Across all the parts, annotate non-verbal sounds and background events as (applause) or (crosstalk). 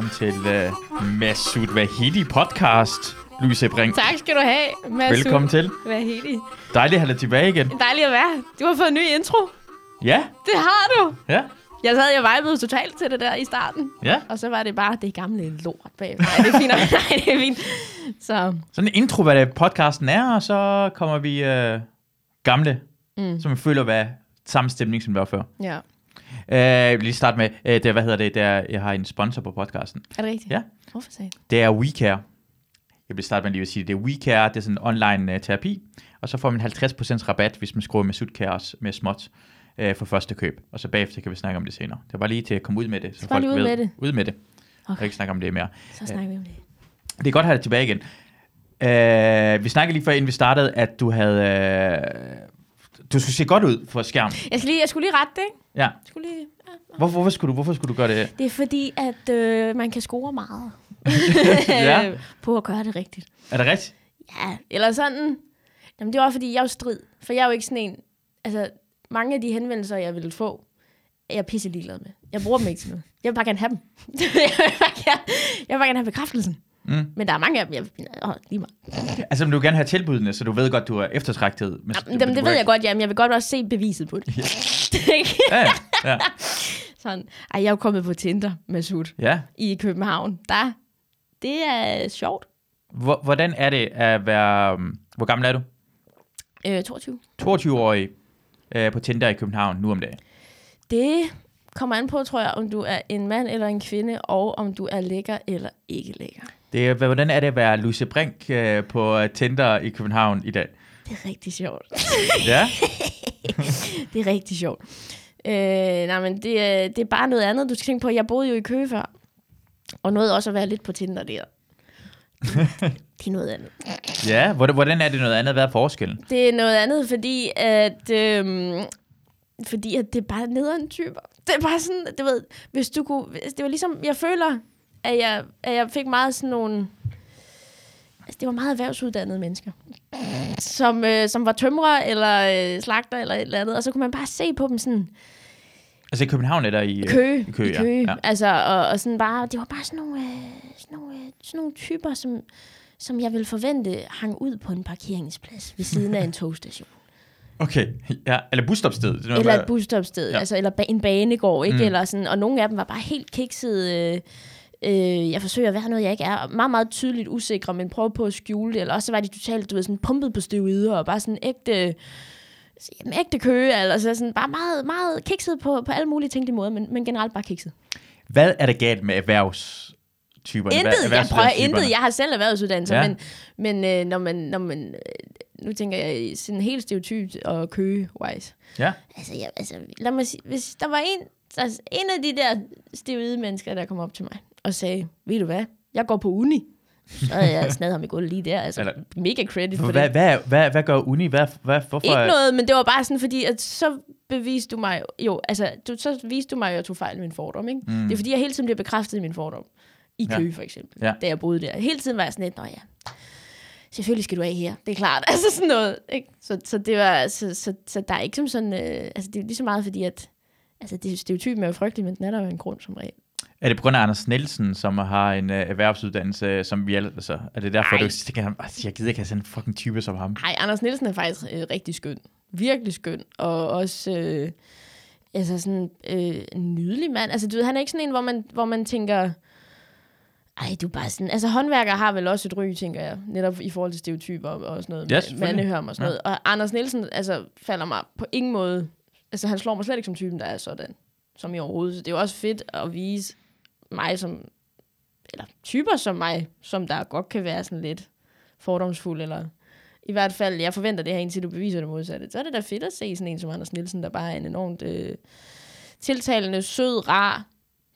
Velkommen til uh, Masud Vahidi podcast. Louise Brink. Tak skal du have, Mads. Velkommen til. Vahidi. Dejligt at have dig tilbage igen. Dejligt at være. Du har fået en ny intro. Ja, Det har du. ja, Jeg sad og vibede totalt til det der i starten. ja. Og så var det bare det gamle lort bag. Nej, det er fint. (laughs) Nej, det er fint. Så Sådan en intro, hvad det podcasten er, og så kommer vi uh, gamle, mm. som vi føler, hvad samme stemning, som det var før. ja. Uh, jeg vil lige starte med, uh, det, hvad hedder det, det er, jeg har en sponsor på podcasten. Er det rigtigt? Ja. Hvorfor sagde Det er WeCare. Jeg vil starte med lige at sige, det er WeCare, det er sådan en online uh, terapi, og så får man 50% rabat, hvis man skriver med Sudcare med småt uh, for første køp, og så bagefter kan vi snakke om det senere. Det var lige til at komme ud med det, så bare lige ud ved. med det. Ud med det. Okay. Og ikke snakke om det mere. Så snakker vi om det. Det er godt at have dig tilbage igen. Uh, vi snakkede lige før, inden vi startede, at du havde... Uh, du skulle se godt ud for skærm. Jeg, skal lige, jeg skulle lige rette det, ikke? Ja. Jeg skulle lige, ja. Hvor, hvorfor, skulle du, hvorfor skulle du gøre det? Det er fordi, at øh, man kan score meget (laughs) Ja. (laughs) på at gøre det rigtigt. Er det rigtigt? Ja, eller sådan. Jamen, det var fordi, jeg er jo strid. For jeg er jo ikke sådan en... Altså, mange af de henvendelser, jeg ville få, er jeg pisse ligeglad med. Jeg bruger dem ikke til noget. Jeg vil bare gerne have dem. (laughs) jeg, vil bare gerne, jeg vil bare gerne have bekræftelsen. Mm. Men der er mange af dem, jeg åh, lige meget. Altså, men du vil gerne have tilbudene, så du ved godt, du er eftertragtet. Men, Jamen, dem, det ved jeg godt, ja, men jeg vil godt også se beviset på det. Ikke? Ja, (laughs) ja, ja. sådan. Ej, jeg er jo kommet på Tinder med Sud ja. i København. Der, det er sjovt. Hvor, hvordan er det at være... um, Hvor gammel er du? Øh, 22. 22-årig øh, på Tinder i København nu om dagen. Det kommer an på, tror jeg, om du er en mand eller en kvinde, og om du er lækker eller ikke lækker. Det er, hvordan er det at være Lucie Brink øh, på Tinder i København i dag? Det er rigtig sjovt. Ja? (laughs) det er rigtig sjovt. Øh, nej, men det, er- det er bare noget andet, du skal tænke på. Jeg boede jo i Køge før, og nåede også at være lidt på Tinder der. (laughs) Det er noget andet. Ja, hvordan, er det noget andet? Hvad er forskellen? Det er noget andet, fordi at, øhm, fordi at det er bare nederen typer. Det er bare sådan, du ved, hvis du kunne, det var ligesom, jeg føler, at jeg, at jeg fik meget sådan nogle, altså det var meget erhvervsuddannede mennesker, som, øh, som var tømrer eller øh, slagter eller et eller andet, og så kunne man bare se på dem sådan, Altså i København eller i... øh, Køge, I Køge, i Køge. ja. Altså, og, og sådan bare, det var bare sådan nogle, øh, sådan nogle, øh, sådan nogle typer, som, som jeg ville forvente hang ud på en parkeringsplads ved siden af en (laughs) togstation. Okay, ja. Eller busstopsted. Det er Eller et busstopsted, Ja. altså, eller ba- en banegård, ikke? Mm. Eller sådan, og nogle af dem var bare helt kiksede. Øh, øh, jeg forsøger at være noget, jeg ikke er. Meget, meget tydeligt usikre, men prøver på at skjule det. Eller også så var de totalt, du ved, sådan pumpet på steroider, og bare sådan ægte, jamen, ægte køge, eller så sådan bare meget, meget kikset på, på alle mulige tænkelige måder, men, men generelt bare kikset. Hvad er der galt med erhvervstyperne? Intet, jeg prøver intet. Jeg har selv erhvervsuddannelse, Ja. men, men øh, når man, når man øh, nu tænker jeg i sådan helt stereotypt og køge-wise. Ja. Altså, jeg, altså, lad mig sige, hvis der var en, altså, en af de der steroide mennesker, der kom op til mig og sagde, ved du hvad, jeg går på uni. Så havde jeg (laughs) snadet ham i gulvet lige der. Altså, Eller- mega credit for Hvad, det. hvad, hvad, hvad gør uni? Hvad, hvad, hvorfor? Ikke noget, men det var bare sådan, fordi at så beviste du mig jo, altså, du, så viste du mig, at jeg tog fejl i min fordom, ikke? Mm. Det er fordi, jeg hele tiden bliver bekræftet i min fordom. I Ja. Køge, for eksempel, Ja. da jeg boede der. Hele tiden var jeg sådan lidt, nå ja, selvfølgelig skal du af her, det er klart. (laughs) Altså sådan noget, ikke? Så, så det var, så, så, så der er ikke som sådan, øh, altså det er lige så meget fordi, at altså det stereotypen er jo frygtelig, men den er der jo en grund som regel. Er det på grund af Anders Nielsen, som har en uh, erhvervsuddannelse, som vi altså, er det derfor, Ej. du tænker, "Altså, jeg gider ikke have sådan en fucking type som ham? Nej, Anders Nielsen er faktisk øh, rigtig skøn. Virkelig skøn. Og også øh, altså sådan, øh, en nydelig mand. Altså, du ved, han er ikke sådan en, hvor man, hvor man tænker... Ej, du er bare sådan... Altså, håndværker har vel også et ry, tænker jeg. Netop i forhold til stereotyper og, og sådan noget. Ja, selvfølgelig. mandehørm og sådan noget. Og Anders Nielsen, altså, falder mig på ingen måde... Altså, han slår mig slet ikke som typen, der er sådan. Som i overhovedet. Så det er jo også fedt at vise mig som... Eller typer som mig, som der godt kan være sådan lidt fordomsfuld, eller i hvert fald, jeg forventer det her, indtil du beviser det modsatte. Så er det da fedt at se sådan en som Anders Nielsen, der bare er en enormt øh, tiltalende, sød, rar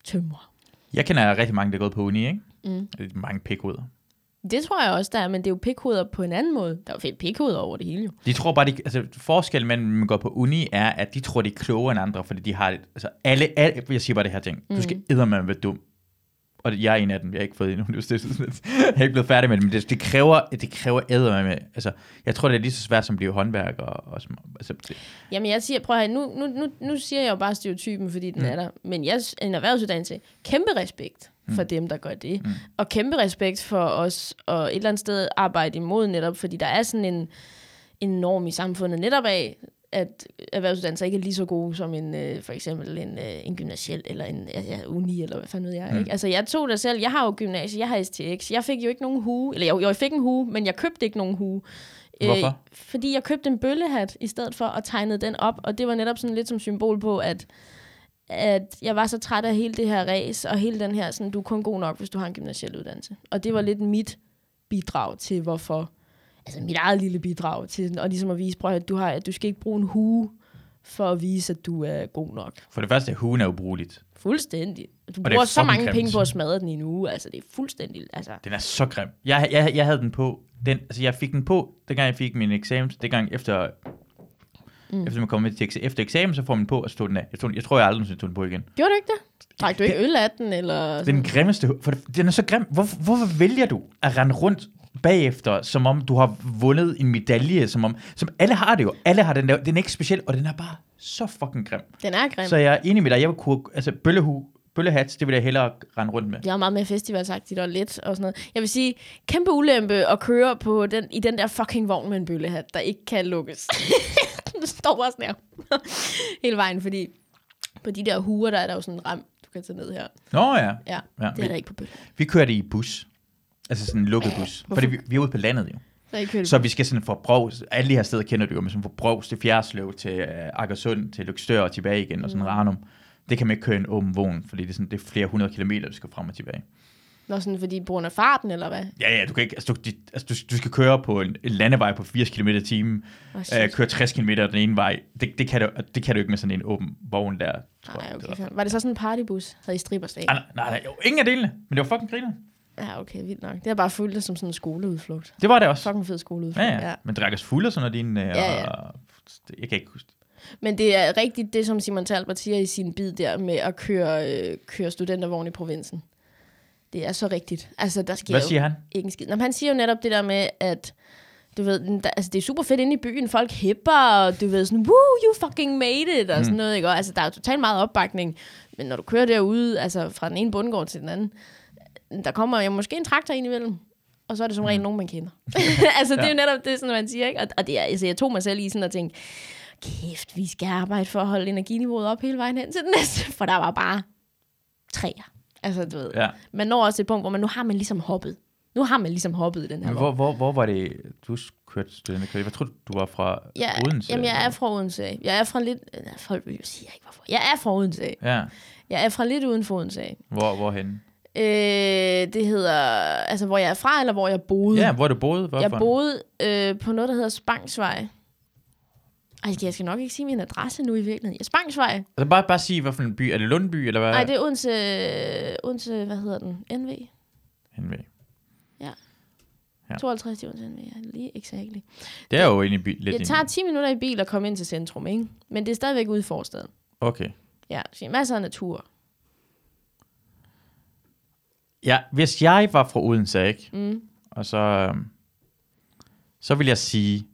tømrer. Jeg kender rigtig mange, der er gået på uni, ikke? Mm. Mange pikhoveder. Det tror jeg også, der er, men det er jo pikhoveder på en anden måde. Der er jo pikhoveder over det hele jo. De tror bare, de, altså forskellen mellem, man går på uni, er, at de tror, de er klogere end andre, fordi de har, altså alle, alle jeg siger bare det her ting, mm. du skal eddermame være dum, og jeg er en af dem, jeg har ikke fået endnu universitetsuddannelse. jeg er ikke blevet færdig med det, men det, det kræver, det kræver æder med. Altså, jeg tror, det er lige så svært som at blive håndværker. Og, og som, altså, det, Jamen jeg siger, prøv at høre, nu, nu, nu, nu siger jeg jo bare stereotypen, fordi den Mm. er der. Men jeg, en erhvervsuddannelse, kæmpe respekt for Mm. dem, der gør det. Mm. Mm. Og kæmpe respekt for os, og et eller andet sted arbejde imod netop, fordi der er sådan en, en norm i samfundet netop af, at erhvervsuddannelser ikke er lige så gode som en, øh, for eksempel en, øh, en gymnasiel eller en ja, uni, eller hvad fanden ved jeg. Mm. Ikke? Altså jeg tog det selv, jeg har jo gymnasie, jeg har STX, jeg fik jo ikke nogen hue, eller jo, jo, jeg fik en hue, men jeg købte ikke nogen hue. Hvorfor? Øh, fordi jeg købte en bøllehat i stedet for at tegne den op, og det var netop sådan lidt som symbol på, at, at jeg var så træt af hele det her race, og hele den her, sådan, du er kun god nok, hvis du har en gymnasiel uddannelse. Og det var lidt mit bidrag til, hvorfor, altså mit eget lille bidrag til, og ligesom at vise, prøv at du, har, at du skal ikke bruge en hue, for at vise, at du er god nok. for det første, hugen er ubrugeligt. Fuldstændig. Du er bruger så fucking mange grimt. penge på at smadre den i en uge, altså det er fuldstændig, altså... Den er så grim. Jeg, jeg, jeg havde den på, den, altså jeg fik den på, dengang jeg fik min eksamen, dengang efter, mm. Efter man kom med til, efter eksamen, så får man på, og så tog den af. Jeg, tog, jeg tror, jeg aldrig tog den på igen. Gjorde du ikke det? Drak du ikke øl af den, eller... Den sådan? grimmeste, hu- for den er så grim. Hvorfor, hvorfor vælger du at rende rundt bagefter, som om du har vundet en medalje, som om, som alle har det jo. Alle har den der, den er ikke speciel, og den er bare så fucking grim. Den er grim. Så jeg er enig med dig, jeg vil kunne, altså bøllehu, bøllehats, det vil jeg hellere rende rundt med. Det er meget mere festivalsagtigt og let og sådan noget. Jeg vil sige, kæmpe ulempe at køre på den, i den der fucking vogn med en bøllehat, der ikke kan lukkes. (laughs) du står bare sådan her. (laughs) Hele vejen, fordi på de der huer, der er der jo sådan en rem, du kan tage ned her. Nå ja, Ja, ja det er vi, der ikke på bølle. vi kørte i bus. Altså sådan en lukket bus. Hvorfor? Fordi vi, vi er ude på landet jo. Kørt Så vi skal sådan fra Brovs, alle de her steder kender du jo, men sådan fra Brovs til Fjerdslev, til uh, Akersund, til Lykstør og tilbage igen, og sådan Mm. Ranum. Det kan man ikke køre en åben vogn, fordi det er, sådan, det er flere hundrede kilometer, du skal frem og tilbage. Nå, sådan fordi på grund af farten, eller hvad? Ja, ja, du kan ikke, altså, du, altså, du, du skal køre på en, en landevej på 80 km i timen, Oh, uh, køre 60 km den ene vej. Det, det, kan du, det kan du ikke med sådan en åben vogn der, tror Nej, jeg. okay. Det var. Var det så sådan en partybus? Havde I stripperslag? Ah, nej, nej, nej, jo, ingen af delene, men det var fucking griner. Ja, okay, vildt nok. Det har bare fulgt det som sådan en skoleudflugt. Det var det også. Fucking fed skoleudflugt, Ja, ja. Men drak os fulde og sådan noget, din... Uh, Ja, ja. Jeg kan ikke huske. Men det er rigtigt det, som Simon Talbot siger i sin bid der med at køre, øh, køre studentervogn i provinsen. Det er så rigtigt. Altså, der sker Hvad siger han? ikke en skid. Nå, men han siger jo netop det der med, at du ved, der, altså det er super fedt inde i byen, folk hipper, og du ved sådan, woo, you fucking made it, og Mm. sådan noget, ikke? Og, altså, der er totalt meget opbakning, men når du kører derude, altså fra den ene bundgård til den anden, der kommer jo måske en traktor ind imellem, og så er det som regel nogen, man kender. (laughs) altså, det er jo netop det, sådan, man siger, ikke? Og, og det er, altså, jeg tog mig selv i sådan at tænke, kæft, vi skal arbejde for at holde energiniveauet op hele vejen hen til den næste, (laughs) for der var bare træer. Altså, du ved, Ja. man når også til et punkt, hvor man nu har man ligesom hoppet. Nu har man ligesom hoppet i den her Men hvor, hvor, hvor var det, du kørte studenterkørsel? Jeg tror, du var fra Ja, Odense. jamen, jeg er fra Odense. Jeg er fra lidt... Nej, folk vil jo sige, jeg ikke hvorfor. Jeg er fra Odense. Ja, Jeg er fra lidt uden for Odense. hvor, hvorhen? Øh, det hedder... Altså, hvor jeg er fra, eller hvor jeg boede. Ja, hvor du boede? Hvorfor? jeg boede øh, på noget, der hedder Spangsvej. Ej, jeg skal nok ikke sige min adresse nu i virkeligheden. Ja, Spangsvej. Altså bare, bare sige, hvilken by. Er det Lundby, eller hvad? Nej, det er Odense... Odense, hvad hedder den? NV? NV. Ja. 52 i Odense NV, ja, lige exakt. Det er jo i by, lidt Det tager 10 minutter i bil at komme ind til centrum, ikke? Men det er stadigvæk ude i forstaden. Okay. Ja, så masser af natur. Ja, hvis jeg var fra Odense, ikke? Mm. Og så, øhm, så vil jeg sige,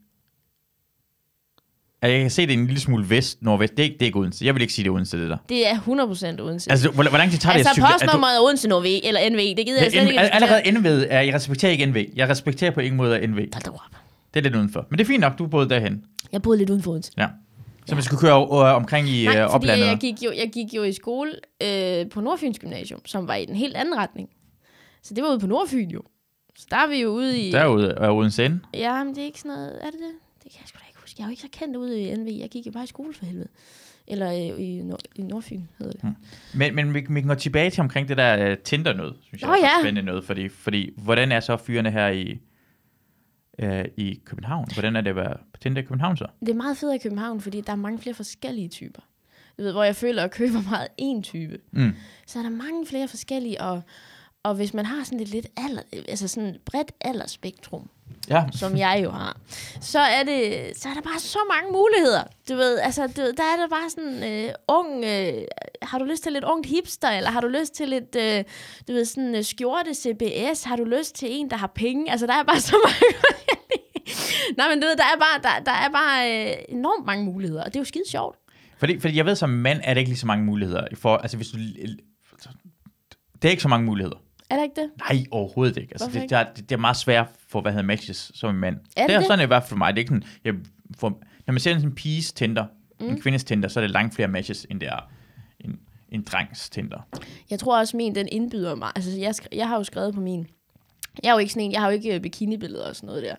at jeg kan se, det er en lille smule vest, nordvest. Det er ikke, det er ikke Odense. Jeg vil ikke sige, det er Odense, det der. Det er 100% Odense. Altså, hvor, hvor lang tid tager det altså? Er du- postnummeret er Odense NV, eller NV, det gider jeg Det slet ikke. Allerede. NV, er, jeg respekterer ikke NV. Jeg respekterer på ingen måde NV. Hold da op. Det er lidt udenfor. Men det er fint nok, du boede derhen. Jeg boede lidt uden for Odense. Ja. Så man skulle køre øh, omkring i Nej, øh, fordi oplandet. jeg gik, jo, jeg gik jo i skole øh, på Nordfyns Gymnasium, som var i den helt anden retning. Så det var ude på Nordfyn jo. Så der er vi jo ude i... Derude er Odense N. Ja, men det er ikke sådan noget... Er det det? Det kan jeg sgu da ikke huske. Jeg er jo ikke så kendt ude i NV. Jeg gik jo bare i skole for helvede. Eller øh, i, Nord- i Nordfyn hedder det. Men, men vi, vi kan gå tilbage til omkring det der uh, Tinder noget, synes jeg Nå er ja. spændende noget. Fordi, fordi, hvordan er så fyrene her i, uh, i København? Hvordan er det at være på Tinder i København så? Det er meget fedt i København, fordi der er mange flere forskellige typer. Du ved, hvor jeg føler at købe meget en type. Mm. Så er der mange flere forskellige, og, og hvis man har sådan lidt, lidt alder, altså sådan et bredt aldersspektrum, Ja, som jeg jo har, så er, det, så er der bare så mange muligheder. Du ved, altså, du ved, der er der bare sådan øh, ung, øh, har du lyst til lidt ungt hipster, eller har du lyst til lidt, øh, du ved, sådan øh, skjorte CBS, har du lyst til en, der har penge? Altså, der er bare så (laughs) mange Nej, men du ved, der er bare, der, der er bare øh, enormt mange muligheder, og det er jo skide sjovt. Fordi, fordi jeg ved, som mand er det ikke lige så mange muligheder. For, altså, hvis du, det er ikke så mange muligheder. Er det ikke det? Nej, overhovedet ikke. Altså, Hvorfor det, ikke? det, er, det er meget svært for, hvad hedder matches som en mand. Er det er det? sådan i hvert fald for mig. Det er ikke sådan, jeg får, når man ser en piges Tinder, mm. en kvindes Tinder, så er det langt flere matches, end det er en, en drengs Tinder. Jeg tror også, min den indbyder mig. Altså, jeg, jeg har jo skrevet på min. Jeg er jo ikke sådan en, jeg har jo ikke øh, bikinibilleder og sådan noget der.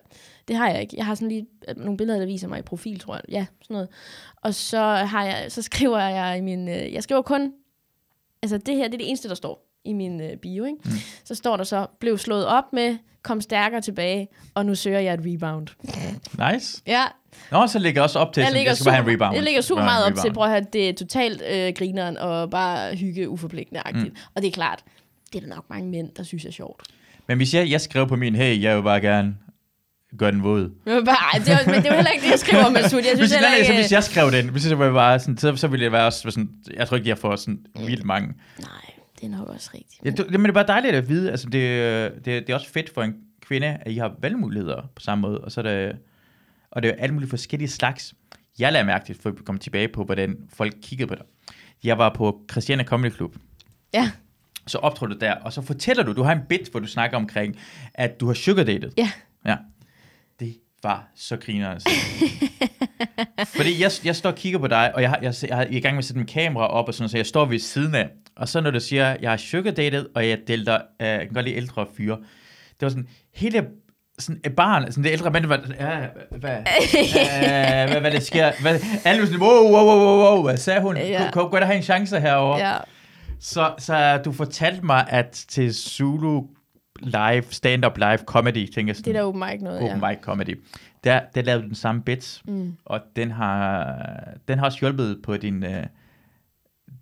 Det har jeg ikke. Jeg har sådan lige nogle billeder, der viser mig i profil, tror jeg. Ja, sådan noget. Og så har jeg, så skriver jeg i min, øh, jeg skriver kun, altså det her, det er det eneste, der står i min øh, bio, ikke? Mm. Så står der så, blev slået op med, kom stærkere tilbage, og nu søger jeg et rebound. Nice. Ja, Nå, så ligger jeg også op til, jeg sådan, jeg skal bare have en rebound. jeg ligger super Nå, meget op til, prøv at høre, det er totalt øh, grineren og bare hygge uforpligtende-agtigt. Mm. Og det er klart, det er der nok mange mænd, der synes er sjovt. Men hvis jeg, jeg skrev på min, hey, jeg vil bare gerne gøre den våd. Men, bare, det er, men det jo heller ikke det, jeg skriver, Masud. Jeg synes Hvis, heller ikke... så hvis jeg skrev den, hvis det var bare sådan, så, så ville det være også sådan, jeg tror ikke, jeg får sådan vildt mange. Nej, det er nok også rigtigt. Ja, det, men det er bare dejligt at vide, altså det, det, det er også fedt for en kvinde, at I har valgmuligheder på samme måde, og så er det, og det er alle mulige forskellige slags. Jeg lader mærke til, for at komme tilbage på, hvordan folk kiggede på dig. Jeg var på Christiane Comedy Club, Ja, så optrådte du der, og så fortæller du, du har en bit, hvor du snakker omkring, at du har sugar dated. ja. Ja. Det var så griner altså. (laughs) Fordi jeg, jeg står og kigger på dig, og jeg, har, jeg, jeg er i gang med at sætte min kamera op, og sådan, så jeg står ved siden af. Og så når du siger, jeg har sugar dated, og jeg deler, uh, jeg kan godt lide ældre fyre. Det var sådan, hele sådan et barn, sådan det ældre mand, var, ja, hvad, (laughs) hvad, øh, hvad, hvad, det sker, hvad, alle var sådan, wow, wow, wow, wow, wow, hvad sagde hun? Ja. Kunne godt have en chance herovre. ja. Så, så du fortalte mig, at til Zulu live, stand-up live comedy, tænker jeg sådan, Det er der åben mic noget, open ja. mic comedy. Der, der lavede den samme bits, Mm. og den har, den har også hjulpet på din uh,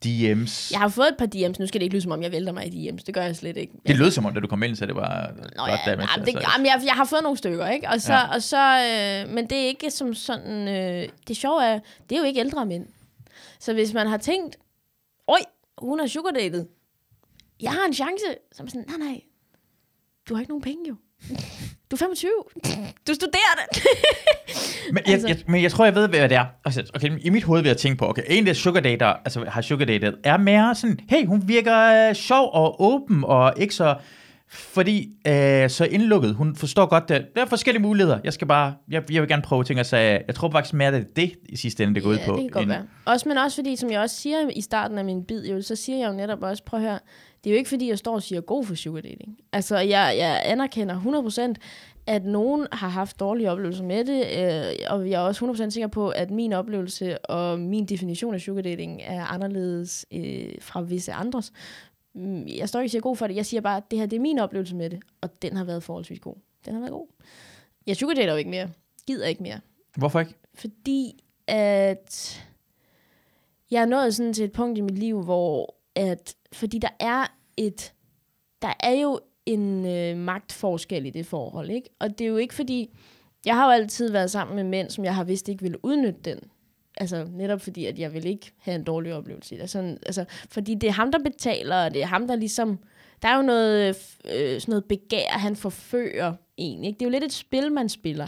DM's. Jeg har fået et par DM's. Nu skal det ikke lyde som om, jeg vælter mig i DM's. Det gør jeg slet ikke. Det lød som om, da du kom ind, så det var Nå godt ja, damage. jamen, det, altså. jamen, jeg, jeg har fået nogle stykker, ikke? Og så, ja. og så øh, men det er ikke som sådan, øh, det sjove er, det er jo ikke ældre mænd. Så hvis man har tænkt, oj, hun har sugardatet, jeg har en chance, så er man sådan, nej, nej, du har ikke nogen penge jo. Du er 25. Du studerer det. (laughs) Men jeg, Altså- jeg, men jeg tror, jeg ved, hvad det er. Altså, okay, I mit hoved vil jeg tænke på, okay, en af sugar dater, altså har sugar datet, er mere sådan, hey, hun virker øh, sjov og åben, og ikke så, fordi øh, så indlukket. Hun forstår godt, det. der er forskellige muligheder. Jeg skal bare, jeg, jeg vil gerne prøve ting, og så jeg tror faktisk mere, det er det i sidste ende, det går ud ja, på. det kan godt være. Også, men også fordi, som jeg også siger i starten af min bid, jo, så siger jeg jo netop også, prøv at høre, det er jo ikke fordi, jeg står og siger god for sugar dating. Altså, jeg, jeg anerkender 100%, at nogen har haft dårlige oplevelser med det, øh, og jeg er også 100% sikker på, at min oplevelse og min definition af sugar dating er anderledes øh, fra visse andres. Mm, Jeg står ikke og siger god for det, jeg siger bare, at det her det er min oplevelse med det, og den har været forholdsvis god. Den har været god. Jeg sugar dater jo ikke mere. Gider ikke mere. Hvorfor ikke? Fordi at jeg er nået sådan til et punkt i mit liv, hvor at, fordi der er et, der er jo en øh, magtforskel i det forhold, ikke? Og det er jo ikke fordi, jeg har jo altid været sammen med mænd, som jeg har vidst ikke ville udnytte den. Altså netop fordi, at jeg vil ikke have en dårlig oplevelse. Altså, altså, fordi det er ham, der betaler, og det er ham, der ligesom... Der er jo noget, øh, sådan noget begær, han forfører en. Ikke? Det er jo lidt et spil, man spiller.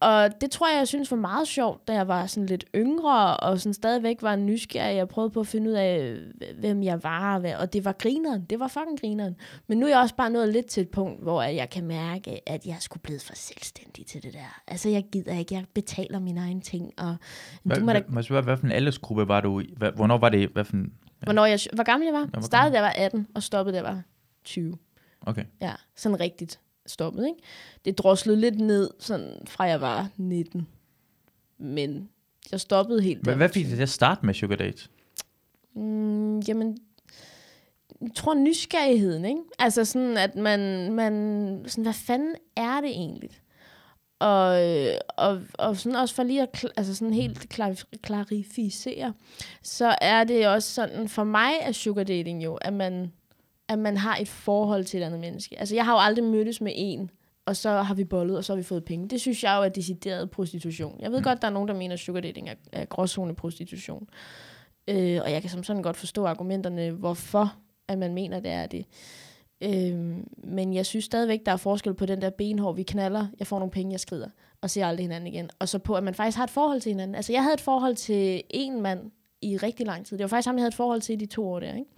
Og det tror jeg, jeg synes var meget sjovt, da jeg var sådan lidt yngre, og sådan stadigvæk var nysgerrig. Jeg prøvede på at finde ud af, hvem jeg var, og hvad- og det var grineren. Det var fucking grineren. Men nu er jeg også bare nået lidt til et punkt, hvor jeg kan mærke, at jeg skulle blive for selvstændig til det der. Altså, jeg gider ikke. Jeg betaler mine egne ting, og Hvad, du må da, hvad, må spørge, hvad for en aldersgruppe var du i? Hvornår var det? Hvad for en, hvornår jeg, hvor gammel jeg var? hvor Startede, da jeg var 18, og stoppede, da jeg var 20. okay. Ja, sådan rigtigt stoppet, ikke? Det droslede lidt ned, sådan fra jeg var 19. Men jeg stoppede helt Hvad, der. hvad fik det til at starte med Sugar Date? Mm, jamen, jeg tror nysgerrigheden, ikke? Altså sådan, at man, man sådan, hvad fanden er det egentlig? Og, og, og sådan også for lige at altså sådan helt klar, klarificere, så er det også sådan, for mig er sugar dating jo, at man, at man har et forhold til et andet menneske. Altså jeg har jo aldrig mødtes med en, og så har vi bollet, og så har vi fået penge. Det synes jeg jo er decideret prostitution. Jeg ved godt, der er nogen, der mener, at sugar dating er, er gråzone prostitution. Øh, og jeg kan som sådan godt forstå argumenterne, hvorfor at man mener, det er det. Øh, men jeg synes stadigvæk, der er forskel på den der benhår, vi knaller, jeg får nogle penge, jeg skrider, og ser aldrig hinanden igen. Og så på, at man faktisk har et forhold til hinanden. Altså, jeg havde et forhold til en mand i rigtig lang tid. Det var faktisk ham, jeg havde et forhold til i de to år der, ikke?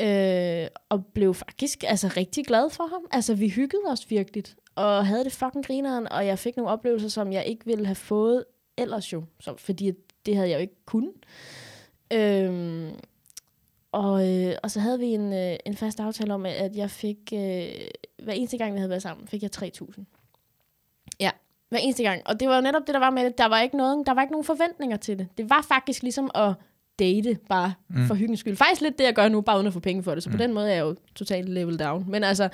Øh, og blev faktisk altså, rigtig glad for ham. Altså, vi hyggede os virkelig, og havde det fucking grineren, og jeg fik nogle oplevelser, som jeg ikke ville have fået ellers jo, så, fordi det havde jeg jo ikke kunnet. Øh, og, øh, og så havde vi en, øh, en fast aftale om, at jeg fik, øh, hver eneste gang, vi havde været sammen, fik jeg 3.000. Ja, hver eneste gang. Og det var jo netop det, der var med det. Der var ikke, noget, der var ikke nogen forventninger til det. Det var faktisk ligesom at date, bare mm. for hyggens skyld. Faktisk lidt det, jeg gør nu, bare uden at få penge for det. Så mm. på den måde er jeg jo totalt level down. Men altså,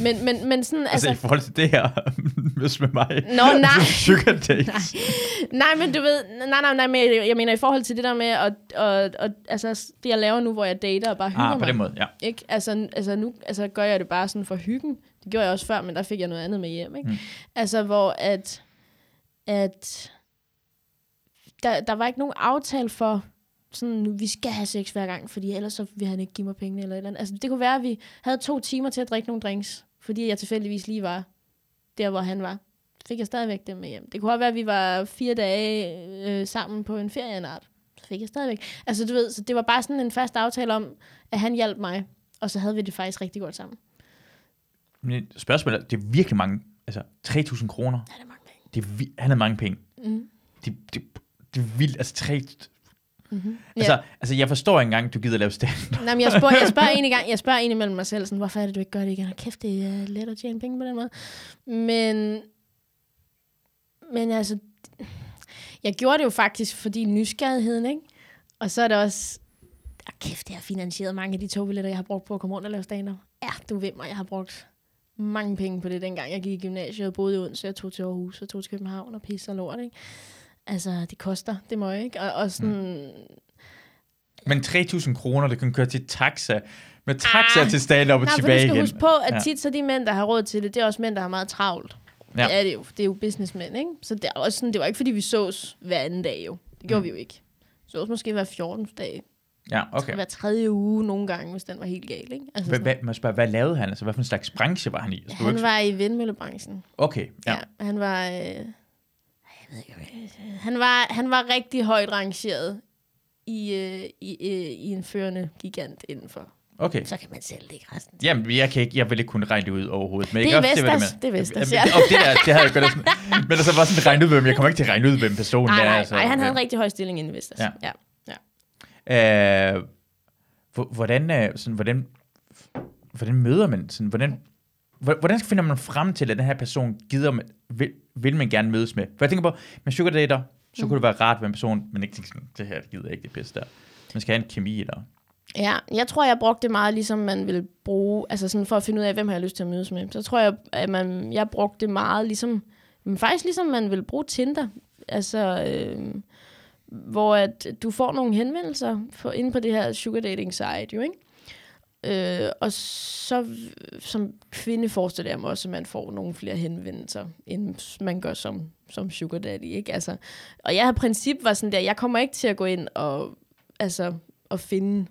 men, men, men sådan... Altså, altså, i forhold til det her, (laughs) hvis med mig. Nå, nej. Sugar dates. nej. nej, men du ved, nej, nej, nej, men jeg mener i forhold til det der med, at, at, at, altså, det jeg laver nu, hvor jeg dater og bare hygger ah, på mig. den måde, ja. Ikke? Altså, altså, nu altså, gør jeg det bare sådan for hyggen. Det gjorde jeg også før, men der fik jeg noget andet med hjem. Ikke? Mm. Altså, hvor at, at der, der var ikke nogen aftale for, sådan, vi skal have sex hver gang, fordi ellers så vil han ikke give mig penge eller et eller andet. Altså, det kunne være, at vi havde to timer til at drikke nogle drinks, fordi jeg tilfældigvis lige var der, hvor han var. Så fik jeg stadigvæk dem med hjem. Det kunne også være, at vi var fire dage øh, sammen på en ferieanart. Så fik jeg stadigvæk. Altså, du ved, så det var bare sådan en fast aftale om, at han hjalp mig, og så havde vi det faktisk rigtig godt sammen. Men spørgsmålet er, det er virkelig mange, altså 3.000 kroner. Ja, det er mange penge. Det er, han har mange penge. Mm. Det, det, det er vildt, altså 3... Mm-hmm. Altså, Ja. altså, jeg forstår ikke engang, du gider lave stand. Nej, men jeg spørger, jeg spørger (laughs) egentlig gang, jeg spørger egentlig mellem mig selv, sådan, hvorfor er det, du ikke gør det igen? Kæft, det er let at tjene penge på den måde. Men, men altså, jeg gjorde det jo faktisk, fordi nysgerrigheden, ikke? Og så er det også, ah, kæft, jeg har finansieret mange af de togbilletter, jeg har brugt på at komme rundt og lave stand Ja, du ved mig, jeg har brugt mange penge på det, dengang jeg gik i gymnasiet og boede i Odense, jeg tog til Aarhus og tog til København og pisse og lort, ikke? Altså, det koster, det må jeg ikke. Og, og sådan, Men 3.000 kroner, det kan køre til taxa. Med taxa Ah. til stand op og Nej, for du tilbage skal igen. huske på, at Ja. tit så de mænd, der har råd til det, det er også mænd, der har meget travlt. Ja. Det er det jo. Det er jo businessmænd, ikke? Så det, er også sådan, det var ikke, fordi vi sås hver anden dag jo. Det gjorde Mm. vi jo ikke. Vi sås måske hver 14. dag. Ja, Okay. Hver tredje uge nogle gange, hvis den var helt gal, ikke? Altså Hvad, sådan- hvad, man spørger, hvad lavede han? Altså, hvad for en slags branche var han i? Altså, han var i vindmøllebranchen. Okay, ja. Ja. ja han var... Øh, jeg ved ikke, hvad- han var, han var rigtig højt rangeret i, øh, i, øh, i en førende gigant indenfor. Okay. Så kan man selv lægge resten. Jamen, jeg, kan ikke, jeg vil ikke kunne regne det ud overhovedet. Men Det er også Vestas. mener. Det er Vestas, ja. Og det, der, det havde jeg godt sådan, (laughs) Men altså bare sådan regne ud, hvem jeg kommer ikke til at regne ud, hvem personen Nej, er. nej, altså, nej, han havde en rigtig høj stilling i Vestas. Ja. ja. Øh, hvor- hvordan, øh, sådan, hvordan, hvordan møder man, sådan, hvordan, hvor- hvordan finder man frem til, at den her person gider, man, vil, vil man gerne mødes med? For jeg tænker på, med sugar dater, så Mm. kunne det være rart med en person, men ikke tænke sådan, det her det gider jeg ikke det bedste der. Man skal have en kemi, eller... Ja, jeg tror, jeg brugte det meget, ligesom man vil bruge, altså sådan for at finde ud af, hvem har jeg lyst til at mødes med. Så tror jeg, at man, jeg brugte det meget, ligesom, men faktisk ligesom man vil bruge Tinder. Altså, øh, hvor at du får nogle henvendelser for, inde på det her sugar dating site, jo, ikke? Øh, og så som kvinde forestiller jeg mig også, at man får nogle flere henvendelser, end man gør som, som sugar daddy, ikke? Altså, og jeg har princip var sådan der, jeg kommer ikke til at gå ind og, altså, og finde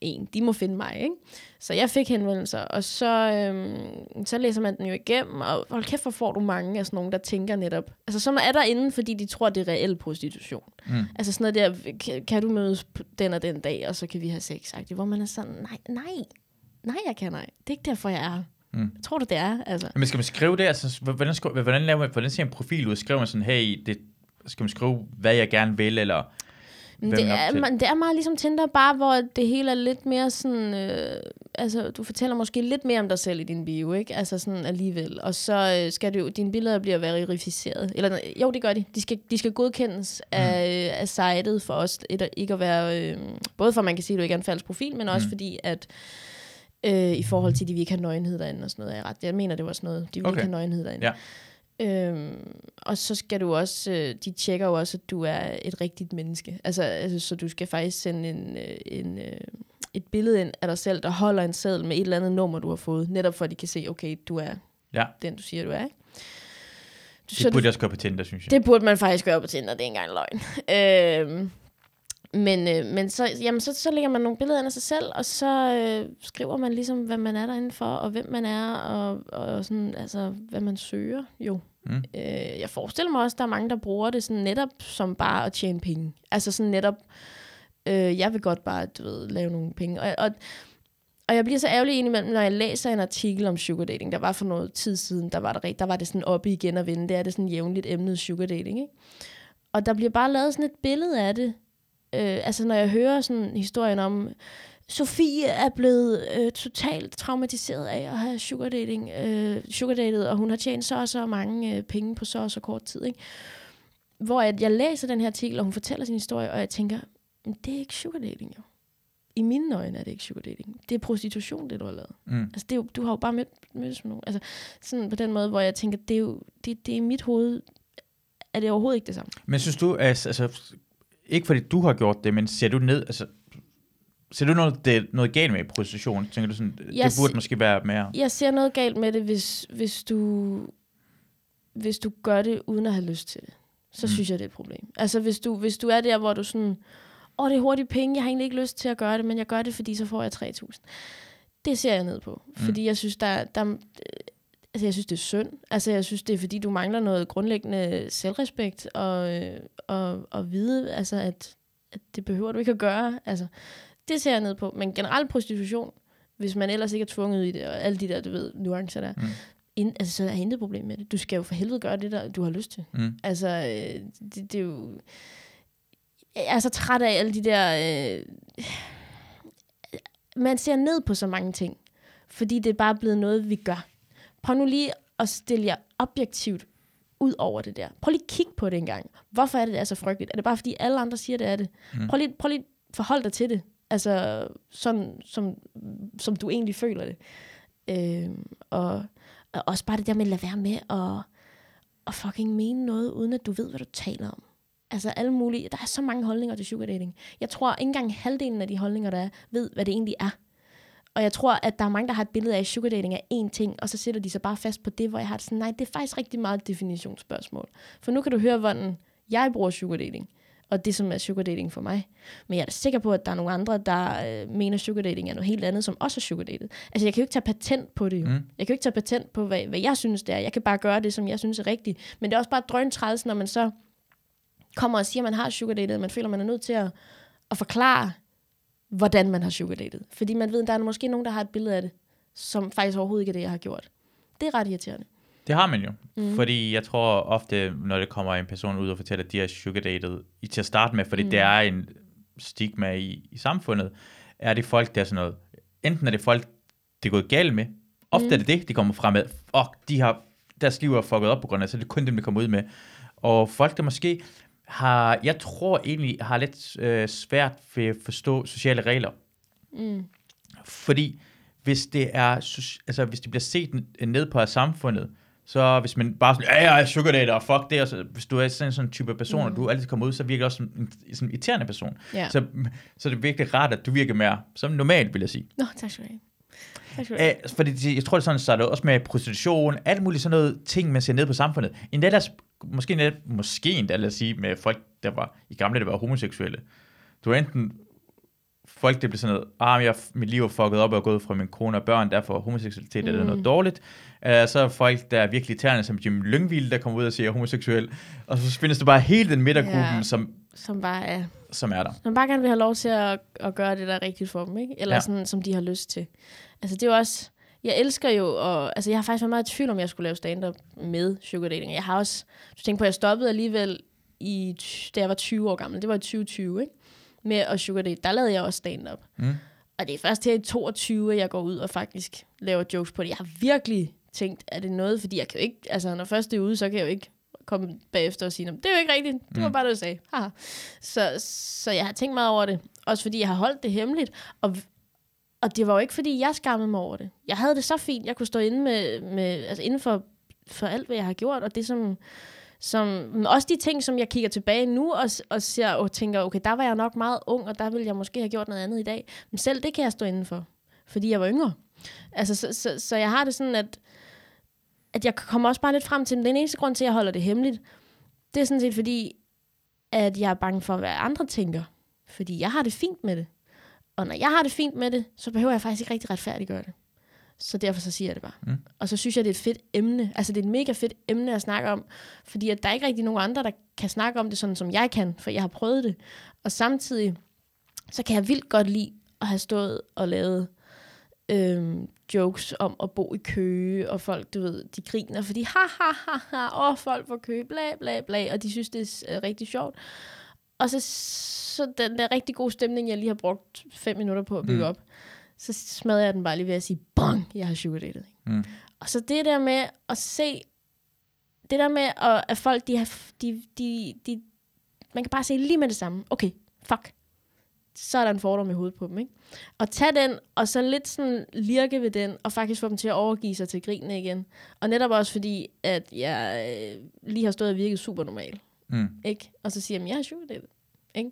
en. De må finde mig, ikke? Så jeg fik henvendelser, og så, øhm, så læser man den jo igennem, og hold kæft, hvor får du mange af sådan nogen, der tænker netop. Altså, som er derinde, fordi de tror, det er reel prostitution. Mm. Altså sådan noget der, kan, kan du mødes den og den dag, og så kan vi have sex, hvor man er sådan, nej, nej, nej, jeg kan nej. Det er ikke derfor, jeg er her. Mm. Jeg tror du, det er, altså. Men skal man skrive det? Altså, hvordan, skal, hvordan, laver man, hvordan ser en profil ud? Skriver man sådan, hey, det, skal man skrive, hvad jeg gerne vil, eller det, er, man, det er meget ligesom Tinder, bare hvor det hele er lidt mere sådan... Øh, altså, du fortæller måske lidt mere om dig selv i din bio, ikke? Altså sådan alligevel. Og så øh, skal du, dine billeder bliver verificeret. Eller, jo, det gør de. De skal, de skal godkendes Mm. af, af sitet for os. Et, ikke at være... Øh, både for, at man kan sige, at du ikke er en falsk profil, men også Mm. fordi, at øh, i forhold til, at de vil ikke have nøgenhed derinde og sådan noget. Jeg, ret, jeg mener, det var sådan noget. De vil Okay. ikke have nøgenhed derinde. Ja. Øhm, og så skal du også, øh, de tjekker jo også, at du er et rigtigt menneske. Altså, altså så du skal faktisk sende en, øh, en, øh, et billede ind af dig selv, der holder en seddel med et eller andet nummer, du har fået. Netop for, at de kan se, okay, du er Ja, den, du siger, du er. Ikke? det burde jeg også gøre på Tinder, synes jeg. det burde man faktisk gøre på Tinder, det er ikke engang løgn. øhm, Men, øh, men så, jamen, så, så lægger man nogle billeder af sig selv, og så øh, skriver man ligesom, hvad man er derinde for, og hvem man er, og, og sådan, altså, hvad man søger jo. Mm. Øh, jeg forestiller mig også, at der er mange, der bruger det sådan netop som bare at tjene penge. Altså sådan netop, øh, jeg vil godt bare, du ved, lave nogle penge. Og, og, og jeg bliver så ærgerlig indimellem, når jeg læser en artikel om sugar dating. Der var for noget tid siden, der var, der, der var det sådan oppe igen og vende. Det er det sådan jævnligt emnet sugar dating, ikke? Og der bliver bare lavet sådan et billede af det. Øh, altså når jeg hører sådan historien om, Sofie er blevet øh, totalt traumatiseret af at have sugar dating, øh, sugar dated, og hun har tjent så og så mange øh, penge på så og så kort tid. Ikke? Hvor at jeg læser den her artikel, og hun fortæller sin historie, og jeg tænker, "Men det er ikke sugar dating jo. I mine øjne er det ikke sugar dating. Det er prostitution, det du har lavet. Mm. Altså, det er jo, du har jo bare mødt, mødtes med nogen. Altså, sådan på den måde, hvor jeg tænker, det er jo, det, det er i mit hoved, er det overhovedet ikke det samme. Men synes du, altså, altså, ikke fordi du har gjort det, men ser du ned, altså, ser du noget, det, noget galt med prostitution? Tænker du sådan, Jeg det burde måske være mere? Jeg ser noget galt med det, hvis, hvis, du, hvis du gør det uden at have lyst til det. Så Mm. synes jeg, det er et problem. Altså, hvis du, hvis du er der, hvor du sådan, åh, det er hurtige penge, jeg har egentlig ikke lyst til at gøre det, men jeg gør det, fordi så får jeg 3.000. Det ser jeg ned på, Mm. fordi jeg synes, der, der, altså, jeg synes, det er synd. Altså, jeg synes, det er, fordi du mangler noget grundlæggende selvrespekt og, og, og vide, altså, at, at det behøver du ikke at gøre. Altså, det ser jeg ned på. Men generelt prostitution, hvis man ellers ikke er tvunget i det, og alle de der, du ved, nuancer der, Mm. ind, altså, så er jeg intet problem med det. Du skal jo for helvede gøre det, der du har lyst til. Mm. Altså, øh, det, det er jo... Jeg er så træt af alle de der... Øh, man ser ned på så mange ting, fordi det er bare blevet noget, vi gør. Prøv nu lige at stille jer objektivt ud over det der. Prøv lige at kigge på det en gang. Hvorfor er det, det er så frygteligt? Er det bare, fordi alle andre siger, det er det? Mm. Prøv lige, prøv lige at forholde dig til det. Altså, sådan, som, som du egentlig føler det. Øh, og, og også bare det der med at lade være med at, at fucking mene noget, uden at du ved, hvad du taler om. Altså alle mulige, der er så mange holdninger til sugar dating. Jeg tror ikke engang halvdelen af de holdninger, der er, ved, hvad det egentlig er. Og jeg tror, at der er mange, der har et billede af, at sugar dating er én ting, og så sætter de sig bare fast på det, hvor jeg har det sådan, nej, det er faktisk rigtig meget et definitionsspørgsmål. For nu kan du høre, hvordan jeg bruger sugar dating, og det, som er sugar dating for mig. Men jeg er da sikker på, at der er nogle andre, der øh, mener, sugar dating er noget helt andet, som også er sugar dated. Altså, jeg kan jo ikke tage patent på det jo. Mm. Jeg kan jo ikke tage patent på, hvad, hvad jeg synes, det er. Jeg kan bare gøre det, som jeg synes er rigtigt. Men det er også bare drøntræls, når man så kommer og siger, at man har sugar dated, man føler, man er nødt til at, at forklare, hvordan man har sugar dated. Fordi man ved, at der er måske nogen, der har et billede af det, som faktisk overhovedet ikke er det, jeg har gjort. Det er ret irriterende. Det har man jo. Mm. Fordi jeg tror ofte, når det kommer en person ud og fortæller, at de er sugar dated, i til at starte med, fordi mm. Det er en stigma i, i samfundet, er det folk, der er sådan noget, enten er det folk, det er gået galt med, ofte mm. er det det, de kommer frem med, og de har, deres liv er fucket op på grund af, så det er kun dem, der kommer ud med. Og folk, der måske har, jeg tror egentlig, har lidt øh, svært ved at forstå sociale regler. Mm. Fordi hvis det er, altså hvis det bliver set ned på af samfundet, så hvis man bare sådan, ja, jeg er sugar dater, og fuck det, og så, hvis du er sådan sådan en type person, mm. og du altid kommer ud, så virker du også som en sådan en irriterende person. Ja. Så, så er det virkelig rart, at du virker mere som normalt, vil jeg sige. Nå, tak skal du have. Tak skal du have. Æ, fordi jeg tror, det er sådan, så er det også med prostitution, alt muligt sådan noget ting, man ser ned på samfundet. Endda der, måske, endda, måske endda, lad os sige, med folk, der var i gamle, der var homoseksuelle. Du er enten folk, der bliver sådan noget, ah, jeg, mit liv er fucket op og er gået fra min kone og børn, derfor er homoseksualitet mm. er noget dårligt. Uh, så er folk, der er virkelig irriterende, som Jim Lyngvild, der kommer ud og siger, er homoseksuel. Og så findes der bare hele den midtergruppen, Ja. som, Som bare er som er der. Som bare gerne vil have lov til at, at gøre det, der er rigtigt for dem, ikke? Eller Ja. sådan, som de har lyst til. Altså, det er jo også... Jeg elsker jo, og, altså jeg har faktisk været meget i tvivl, om jeg skulle lave stand-up med sugar dating. Jeg har også, du tænker på, at jeg stoppede alligevel, i, da jeg var 20 år gammel. Det var i 2020, ikke? Med at sugar date. Der lavede jeg også stand-up. Mm. Og det er først her i 22, at jeg går ud og faktisk laver jokes på det. Jeg har virkelig tænkt, er det noget, fordi jeg kan jo ikke, altså når først det er ude, så kan jeg jo ikke komme bagefter og sige, "Nå, det er jo ikke rigtigt, det var Mm. bare det, du sagde. Haha. Så, så jeg har tænkt meget over det. Også fordi jeg har holdt det hemmeligt. Og, og det var jo ikke, fordi jeg skammede mig over det. Jeg havde det så fint, jeg kunne stå inde med, med altså inden for, for alt, hvad jeg har gjort, og det som, som, men også de ting, som jeg kigger tilbage nu og, og ser og tænker, okay, der var jeg nok meget ung, og der ville jeg måske have gjort noget andet i dag. Men selv det kan jeg stå inden for, fordi jeg var yngre. Altså, så, så, så jeg har det sådan, at, at jeg kommer også bare lidt frem til, at den eneste grund til, at jeg holder det hemmeligt, det er sådan set fordi, at jeg er bange for, hvad andre tænker. Fordi jeg har det fint med det. Og når jeg har det fint med det, så behøver jeg faktisk ikke rigtig retfærdiggøre det. Så derfor så siger jeg det bare. Mm. Og så synes jeg, det er et fedt emne. Altså det er et mega fedt emne at snakke om. Fordi at der er ikke rigtig nogen andre, der kan snakke om det sådan, som jeg kan. For jeg har prøvet det. Og samtidig, så kan jeg vildt godt lide at have stået og lavet øhm, jokes om at bo i Køge, og folk, du ved, de griner, fordi ha, ha, ha, ha, åh, folk får Køge, bla, bla, bla, og de synes, det er øh, rigtig sjovt. Og så, så den der rigtig gode stemning, jeg lige har brugt fem minutter på at bygge mm. op, så smadrer jeg den bare lige ved at sige, bang, jeg har sugar dated. Mm. Og så det der med at se, det der med, at, at folk, de har, de, de, de, man kan bare se lige med det samme, okay, fuck, så er der en fordom i hovedet på dem, ikke? Og tage den, og så lidt sådan lirke ved den, og faktisk få dem til at overgive sig til grinene igen. Og netop også fordi, at jeg øh, lige har stået og virket super normal, Mm. ikke? Og så siger jeg, jeg har sugar dated, ikke?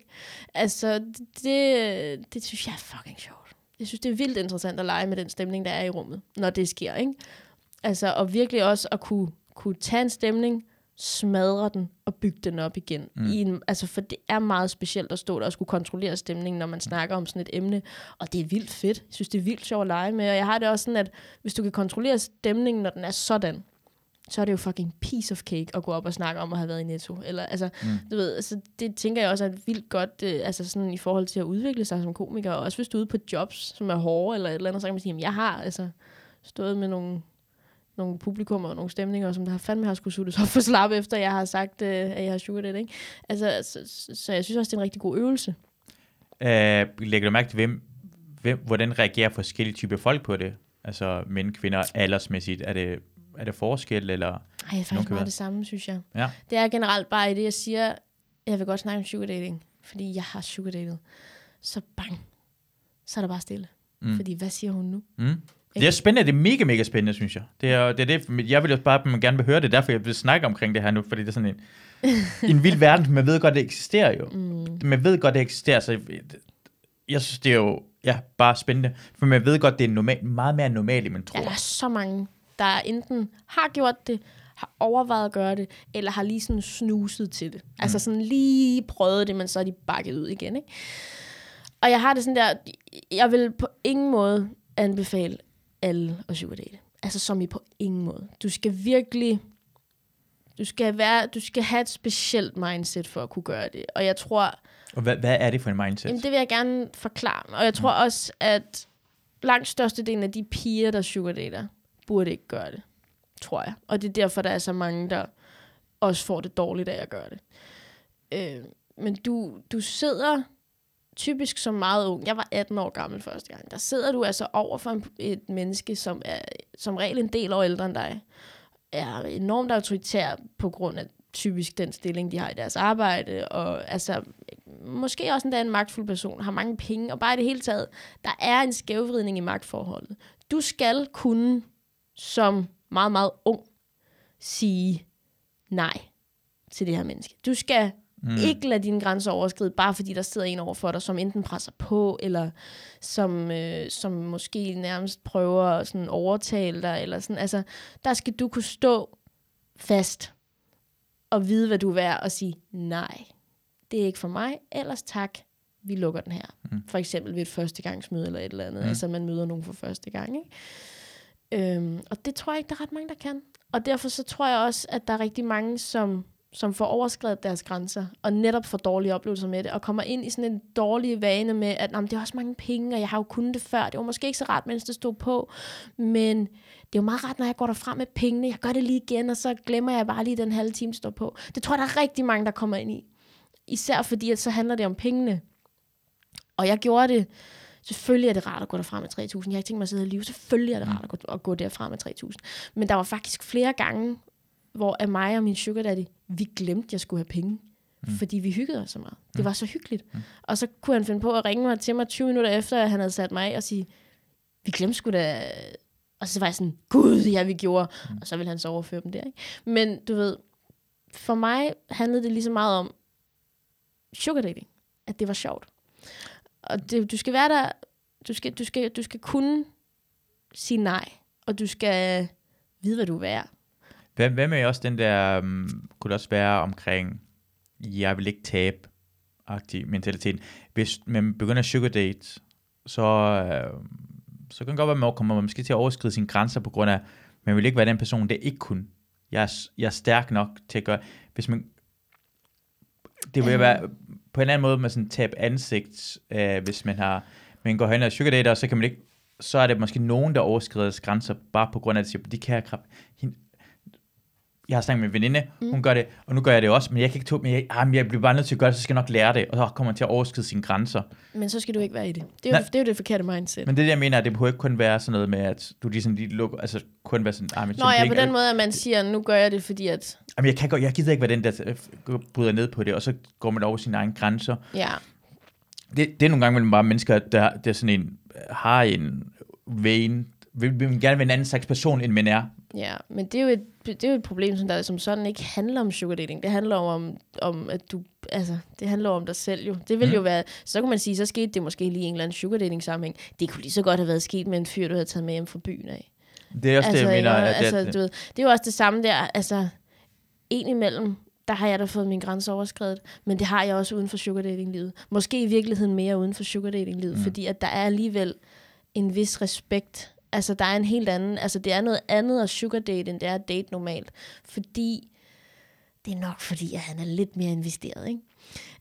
Altså, det, det synes jeg er fucking sjovt. Jeg synes, det er vildt interessant at lege med den stemning, der er i rummet, når det sker, ikke? Altså, og virkelig også at kunne, kunne tage en stemning, smadre den og bygge den op igen. Mm. Mm. I en, altså, for det er meget specielt at stå der og skulle kontrollere stemningen, når man snakker om sådan et emne. Og det er vildt fedt. Jeg synes, det er vildt sjovt at lege med. Og jeg har det også sådan, at hvis du kan kontrollere stemningen, når den er sådan, så er det jo fucking piece of cake at gå op og snakke om at have været i Netto. Eller, altså, Mm. mm. du ved, altså, det tænker jeg også er vildt godt, øh, altså sådan i forhold til at udvikle sig som komiker. Og også hvis du er ude på jobs, som er hårde eller et eller andet, så kan man sige, jamen jeg har altså stået med nogle, nogle publikummer og nogle stemninger, som der har fandme har skulle suttes op for slap, efter jeg har sagt, øh, at jeg har sugar det, ikke? Altså, så, så, jeg synes også, det er en rigtig god øvelse. Øh, lægger du mærke til, hvem, hvem, hvordan reagerer forskellige typer folk på det? Altså mænd, kvinder, aldersmæssigt. Er det, er det forskel, eller? Ej, det er faktisk meget det samme, synes jeg. Ja. Det er generelt bare i det, jeg siger, jeg vil godt snakke om sugar dating, fordi jeg har sugar datet. Så bang, så er der bare stille. Mm. Fordi hvad siger hun nu? Mm. Det er spændende, det er mega, mega spændende, synes jeg. Det er, det er det, jeg vil jo bare man gerne vil høre det, derfor jeg vil snakke omkring det her nu, fordi det er sådan en, en vild (laughs) verden, man ved godt, det eksisterer jo. Mm. Man ved godt, det eksisterer, så jeg synes, det er jo ja, bare spændende, for man ved godt, det er normal, meget mere normalt, end man tror. Ja, der er så mange, der enten har gjort det, har overvejet at gøre det, eller har lige sådan snuset til det. Altså sådan lige prøvet det, men så er de bakket ud igen, ikke? Og jeg har det sådan der, jeg vil på ingen måde anbefale alle at sugar date. Altså som i på ingen måde. Du skal virkelig, du skal, være, du skal have et specielt mindset for at kunne gøre det. Og jeg tror, Og hvad, hvad er det for en mindset? Jamen, det vil jeg gerne forklare. Og jeg tror også, at langt størstedelen af de piger, der sugardater, burde ikke gøre det. Tror jeg. Og det er derfor, der er så mange, der også får det dårligt af at gøre det. Øh, men du, du sidder typisk som meget ung. Jeg var 18 år gammel første gang. Der sidder du altså over for en, et menneske, som er som regel en del år ældre end dig. Er enormt autoritær på grund af typisk den stilling, de har i deres arbejde. Og altså, måske også endda en magtfuld person, har mange penge, og bare i det hele taget, der er en skævvridning i magtforholdet. Du skal kunne, som meget, meget ung, sige nej til det her menneske. Du skal mm. ikke lade dine grænser overskride, bare fordi der sidder en over for dig, som enten presser på, eller som, øh, som måske nærmest prøver at sådan overtale dig, eller sådan. Altså, der skal du kunne stå fast og vide, hvad du er værd, og sige nej det er ikke for mig, ellers tak, vi lukker den her. Mm. For eksempel ved et førstegangsmøde eller et eller andet, mm. altså man møder nogen for første gang. Ikke? Øhm, og det tror jeg ikke, der er ret mange, der kan. Og derfor så tror jeg også, at der er rigtig mange, som, som får overskrevet deres grænser, og netop får dårlige oplevelser med det, og kommer ind i sådan en dårlig vane med, at det er også mange penge, og jeg har jo kunnet det før. Det var måske ikke så rart, mens det stod på, men det er jo meget rart, når jeg går derfra med pengene. Jeg gør det lige igen, og så glemmer jeg bare lige den halve time, står på. Det tror jeg, der er rigtig mange, der kommer ind i. Især fordi, at så handler det om pengene. Og jeg gjorde det. Selvfølgelig er det rart at gå derfra med 3.000. Jeg har ikke tænkt mig at sidde i live. Selvfølgelig er det rart at gå, at gå derfra med 3.000. Men der var faktisk flere gange, hvor af mig og min sugar daddy, vi glemte, at jeg skulle have penge. Mm. Fordi vi hyggede os så meget. Det var så hyggeligt. Mm. Og så kunne han finde på at ringe mig til mig 20 minutter efter, at han havde sat mig af og sige, vi glemte sgu da... Og så var jeg sådan, gud, ja, vi gjorde. Mm. Og så ville han så overføre dem der. Ikke? Men du ved, for mig handlede det lige så meget om, sugar dating. At det var sjovt. Og det, du skal være der, du skal, du, skal, du skal kunne sige nej, og du skal vide, hvad du er værd. Hvad, hvad med også den der, um, kunne det også være omkring, jeg vil ikke tabe agtig mentalitet. Hvis man begynder at sugar date, så, øh, så kan det godt være, at man kommer måske til at overskride sine grænser på grund af, man vil ikke være den person, der ikke kunne. Jeg er, jeg er stærk nok til at gøre, hvis man, det vil være på en anden måde med sådan tab ansigt, øh, hvis man har, man går hen og sugar dater, og så kan man ikke, så er det måske nogen, der overskrider grænser, bare på grund af, at de siger, de kan hende, jeg har snakket med en veninde, mm. hun gør det, og nu gør jeg det også, men jeg kan ikke tåle, men jeg, ah, men jeg bliver bare nødt til at gøre det, så skal jeg nok lære det, og så kommer man til at overskride sine grænser. Men så skal du ikke være i det. Det er, jo, det, det, er jo det forkerte mindset. Men det, jeg mener, det behøver ikke kun være sådan noget med, at du ligesom lige lukker, altså kun være sådan, ah, men Nå ja, på den måde, at man siger, nu gør jeg det, fordi at... Jamen, jeg, kan godt, jeg gider ikke være den, der øh, bryder ned på det, og så går man over sine egne grænser. Ja. Det, det er nogle gange mellem bare mennesker, der, der sådan en, har en vein, vil, vil gerne være en anden slags person, end man er. Ja, men det er jo et, det er jo et problem, som, der, som sådan ikke handler om sugar dating. Det handler om, om at du, altså, det handler om dig selv jo. Det vil mm. jo være, så kan man sige, så skete det måske lige i en eller anden sugar dating sammenhæng. Det kunne lige så godt have været sket med en fyr, du havde taget med hjem fra byen af. Det er også altså, det, jeg mener. Ja, altså, det, du ved, det er jo også det samme der, altså, en imellem, der har jeg da fået min grænse overskrevet, men det har jeg også uden for sugar dating-livet. Måske i virkeligheden mere uden for sugar dating-livet, mm. fordi at der er alligevel en vis respekt Altså, der er en helt anden, altså det er noget andet at sugar date, end det er at date normalt. Fordi, det er nok fordi, at han er lidt mere investeret, ikke?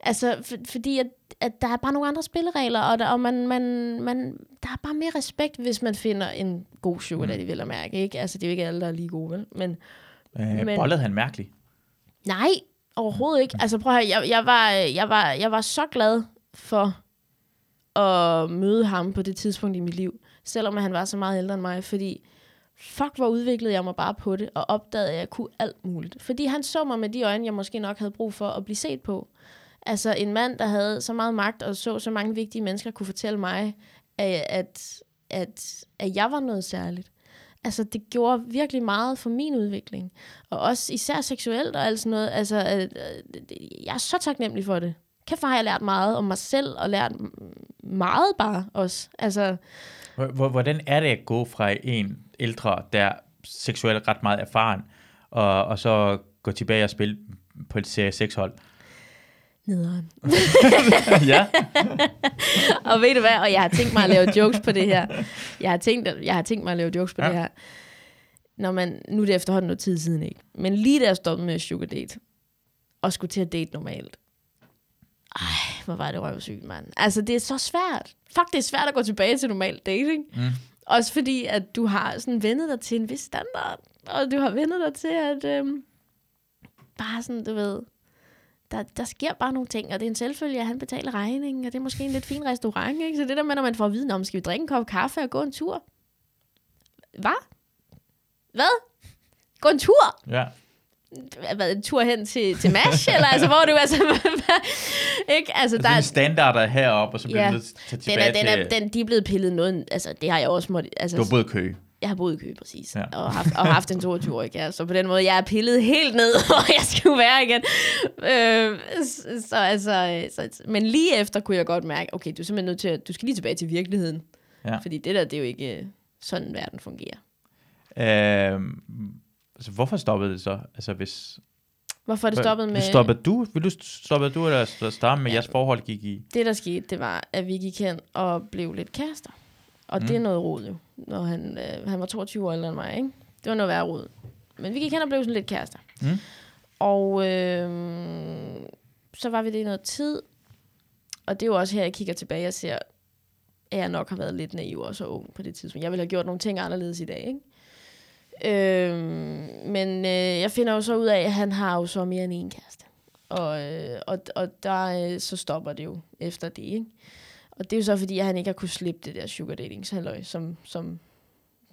Altså, for, fordi at, at der er bare nogle andre spilleregler, og, der, og man, man, man, der er bare mere respekt, hvis man finder en god sugar daddy, mm. vil at mærke, ikke? Altså, det er jo ikke alle, der er lige gode, vel? Men, øh, men bollede han mærkeligt? Nej, overhovedet ikke. Altså, prøv at høre, jeg, jeg, var, jeg, var, jeg var så glad for at møde ham på det tidspunkt i mit liv selvom han var så meget ældre end mig, fordi fuck, hvor udviklede jeg mig bare på det, og opdagede, at jeg kunne alt muligt. Fordi han så mig med de øjne, jeg måske nok havde brug for at blive set på. Altså en mand, der havde så meget magt, og så så mange vigtige mennesker, kunne fortælle mig, at, at, at, at jeg var noget særligt. Altså, det gjorde virkelig meget for min udvikling. Og også især seksuelt og alt sådan noget. Altså, jeg er så taknemmelig for det. Kæft, har jeg lært meget om mig selv, og lært meget bare også. Altså, Hvordan er det at gå fra en ældre, der seksuelt ret meget erfaren, og, og så gå tilbage og spille på et serie 6 hold? Nederen. (laughs) ja. og ved du hvad, og jeg har tænkt mig at lave jokes på det her. Jeg har tænkt, jeg har tænkt mig at lave jokes på ja. det her. Når man, nu er det efterhånden noget tid siden, ikke? Men lige da jeg stoppede med sugar date, og skulle til at date normalt, ej, hvor var det røvsygt, mand. Altså, det er så svært. Fuck, det er svært at gå tilbage til normal dating. Mm. Også fordi, at du har sådan vendet dig til en vis standard. Og du har vendet dig til, at øhm, bare sådan, du ved, der, der sker bare nogle ting, og det er en selvfølge, at han betaler regningen, og det er måske en lidt fin restaurant, ikke? Så det der med, når man får at vide, om skal vi drikke en kop kaffe og gå en tur? Hvad? Hvad? Gå en tur? Ja hvad, en tur hen til, til MASH, eller altså, hvor du altså... (laughs) ikke? Altså, der er standarder heroppe, og så bliver ja, du til tilbage den er, den er, den, de er blevet pillet noget, altså det har jeg også måttet... Altså, du har boet kø. Jeg har boet i kø, præcis. Ja. Og, haft, og haft en 22 år, ja. Så på den måde, jeg er pillet helt ned, (laughs) hvor jeg skulle være igen. Øh, så, altså, så, men lige efter kunne jeg godt mærke, okay, du er simpelthen nødt til at, du skal lige tilbage til virkeligheden. Ja. Fordi det der, det er jo ikke sådan, verden fungerer. Øh, Altså, hvorfor stoppede det så? Altså, hvis... Hvorfor er det stoppet med... Stoppede du? Vil du stoppe du, eller starte med, ja, jeres forhold gik i? Det, der skete, det var, at vi gik hen og blev lidt kærester. Og mm. det er noget rod jo, når han, øh, han var 22 år ældre end mig, ikke? Det var noget værre rod. Men vi gik hen og blev sådan lidt kærester. Mm. Og øh, så var vi det i noget tid. Og det er jo også her, jeg kigger tilbage og ser, at jeg nok har været lidt naiv og så ung på det tidspunkt. Jeg ville have gjort nogle ting anderledes i dag, ikke? Øh, men øh, jeg finder jo så ud af, at han har jo så mere end en kæreste. Og, øh, og, og der øh, så stopper det jo efter det, ikke? Og det er jo så, fordi at han ikke har kunne slippe det der sugar dating som, som,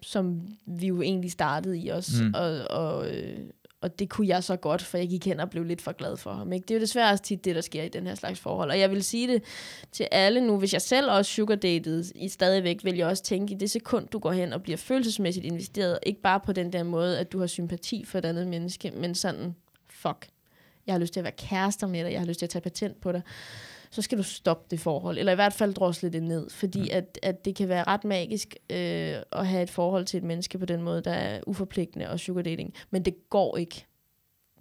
som vi jo egentlig startede i os. Mm. Og, og, øh, og det kunne jeg så godt, for jeg gik hen og blev lidt for glad for ham. Ikke? Det er jo desværre også tit det, der sker i den her slags forhold. Og jeg vil sige det til alle nu, hvis jeg selv også sugar dated i stadigvæk, vil jeg også tænke, i det sekund, du går hen og bliver følelsesmæssigt investeret, ikke bare på den der måde, at du har sympati for et andet menneske, men sådan, fuck, jeg har lyst til at være kærester med dig, jeg har lyst til at tage patent på dig så skal du stoppe det forhold, eller i hvert fald drosle det ned, fordi mm. at, at det kan være ret magisk øh, at have et forhold til et menneske på den måde, der er uforpligtende og sugar dating, men det går ikke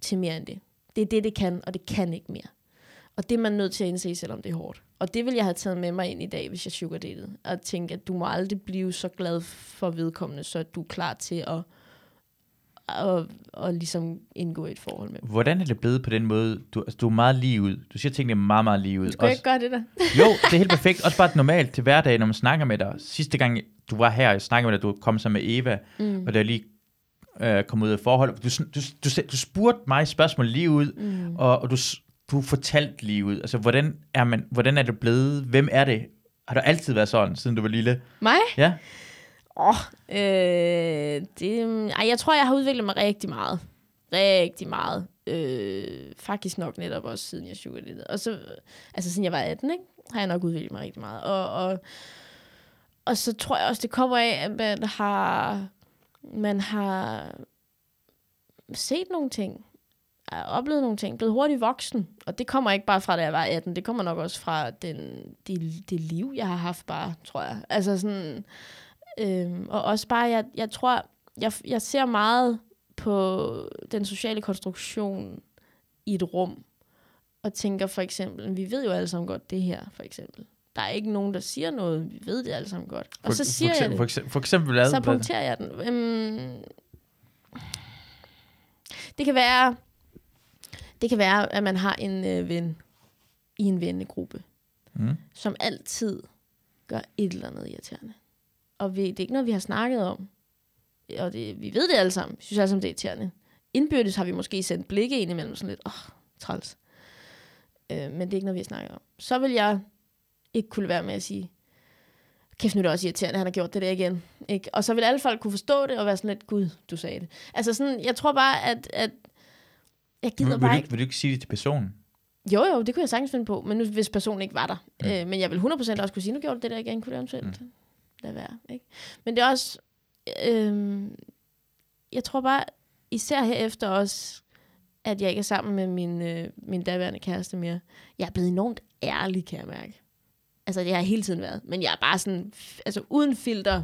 til mere end det. Det er det, det kan, og det kan ikke mere. Og det er man nødt til at indse, selvom det er hårdt. Og det vil jeg have taget med mig ind i dag, hvis jeg sugar dated. At tænke, at du må aldrig blive så glad for vedkommende, så du er klar til at, at, at ligesom indgå i et forhold med. Hvordan er det blevet på den måde? Du, altså, du er meget lige ud. Du siger tingene meget, meget lige ud. Skal jeg ikke gøre det der? jo, det er helt perfekt. Også bare normalt til hverdag, når man snakker med dig. Sidste gang, du var her, jeg snakkede med dig, du kom sammen med Eva, mm. og der lige øh, kom ud af forhold. Du, du, du, du spurgte mig spørgsmål lige ud, mm. og, og du, du fortalte lige ud. Altså, hvordan er, man, hvordan er det blevet? Hvem er det? Har du altid været sådan, siden du var lille? Mig? Ja. Åh, oh, øh, det, ej, jeg tror, jeg har udviklet mig rigtig meget. Rigtig meget. Øh, faktisk nok netop også, siden jeg sugar lidt. Og så, altså siden jeg var 18, ikke, har jeg nok udviklet mig rigtig meget. Og, og, og så tror jeg også, det kommer af, at man har, man har set nogle ting, har oplevet nogle ting, blevet hurtigt voksen. Og det kommer ikke bare fra, da jeg var 18, det kommer nok også fra den, det, det liv, jeg har haft bare, tror jeg. Altså sådan, Øhm, og også bare, jeg, jeg tror, jeg, jeg ser meget på den sociale konstruktion i et rum, og tænker for eksempel, vi ved jo alle sammen godt det her, for eksempel. Der er ikke nogen, der siger noget, vi ved det alle sammen godt. Og for, så siger for eksempel, jeg det. For eksempel, for eksempel hvad? Så punkterer jeg den. Øhm, det kan være, det kan være, at man har en øh, ven i en vennegruppe, mm. som altid gør et eller andet irriterende. Og vi, det er ikke noget, vi har snakket om. Og det, vi ved det alle sammen. Vi synes alle sammen, det er irriterende. Indbyrdes har vi måske sendt blikke ind imellem sådan lidt, åh, oh, træls. Øh, men det er ikke noget, vi har snakket om. Så vil jeg ikke kunne være med at sige, kæft nu er det også irriterende, han har gjort det der igen. Ikke? Og så vil alle folk kunne forstå det og være sådan lidt, gud, du sagde det. Altså sådan, jeg tror bare, at, at jeg gider vil, bare vil, du, vil du ikke sige det til personen? Jo, jo, det kunne jeg sagtens finde på, men nu, hvis personen ikke var der. Mm. Øh, men jeg vil 100% også kunne sige, nu gjorde du det der igen, kunne det eventuelt mm. Lade være. Ikke? Men det er også, øh, jeg tror bare, især herefter også, at jeg ikke er sammen med min, øh, min daværende kæreste mere. Jeg er blevet enormt ærlig, kan jeg mærke. Altså, det har jeg hele tiden været. Men jeg er bare sådan, altså uden filter,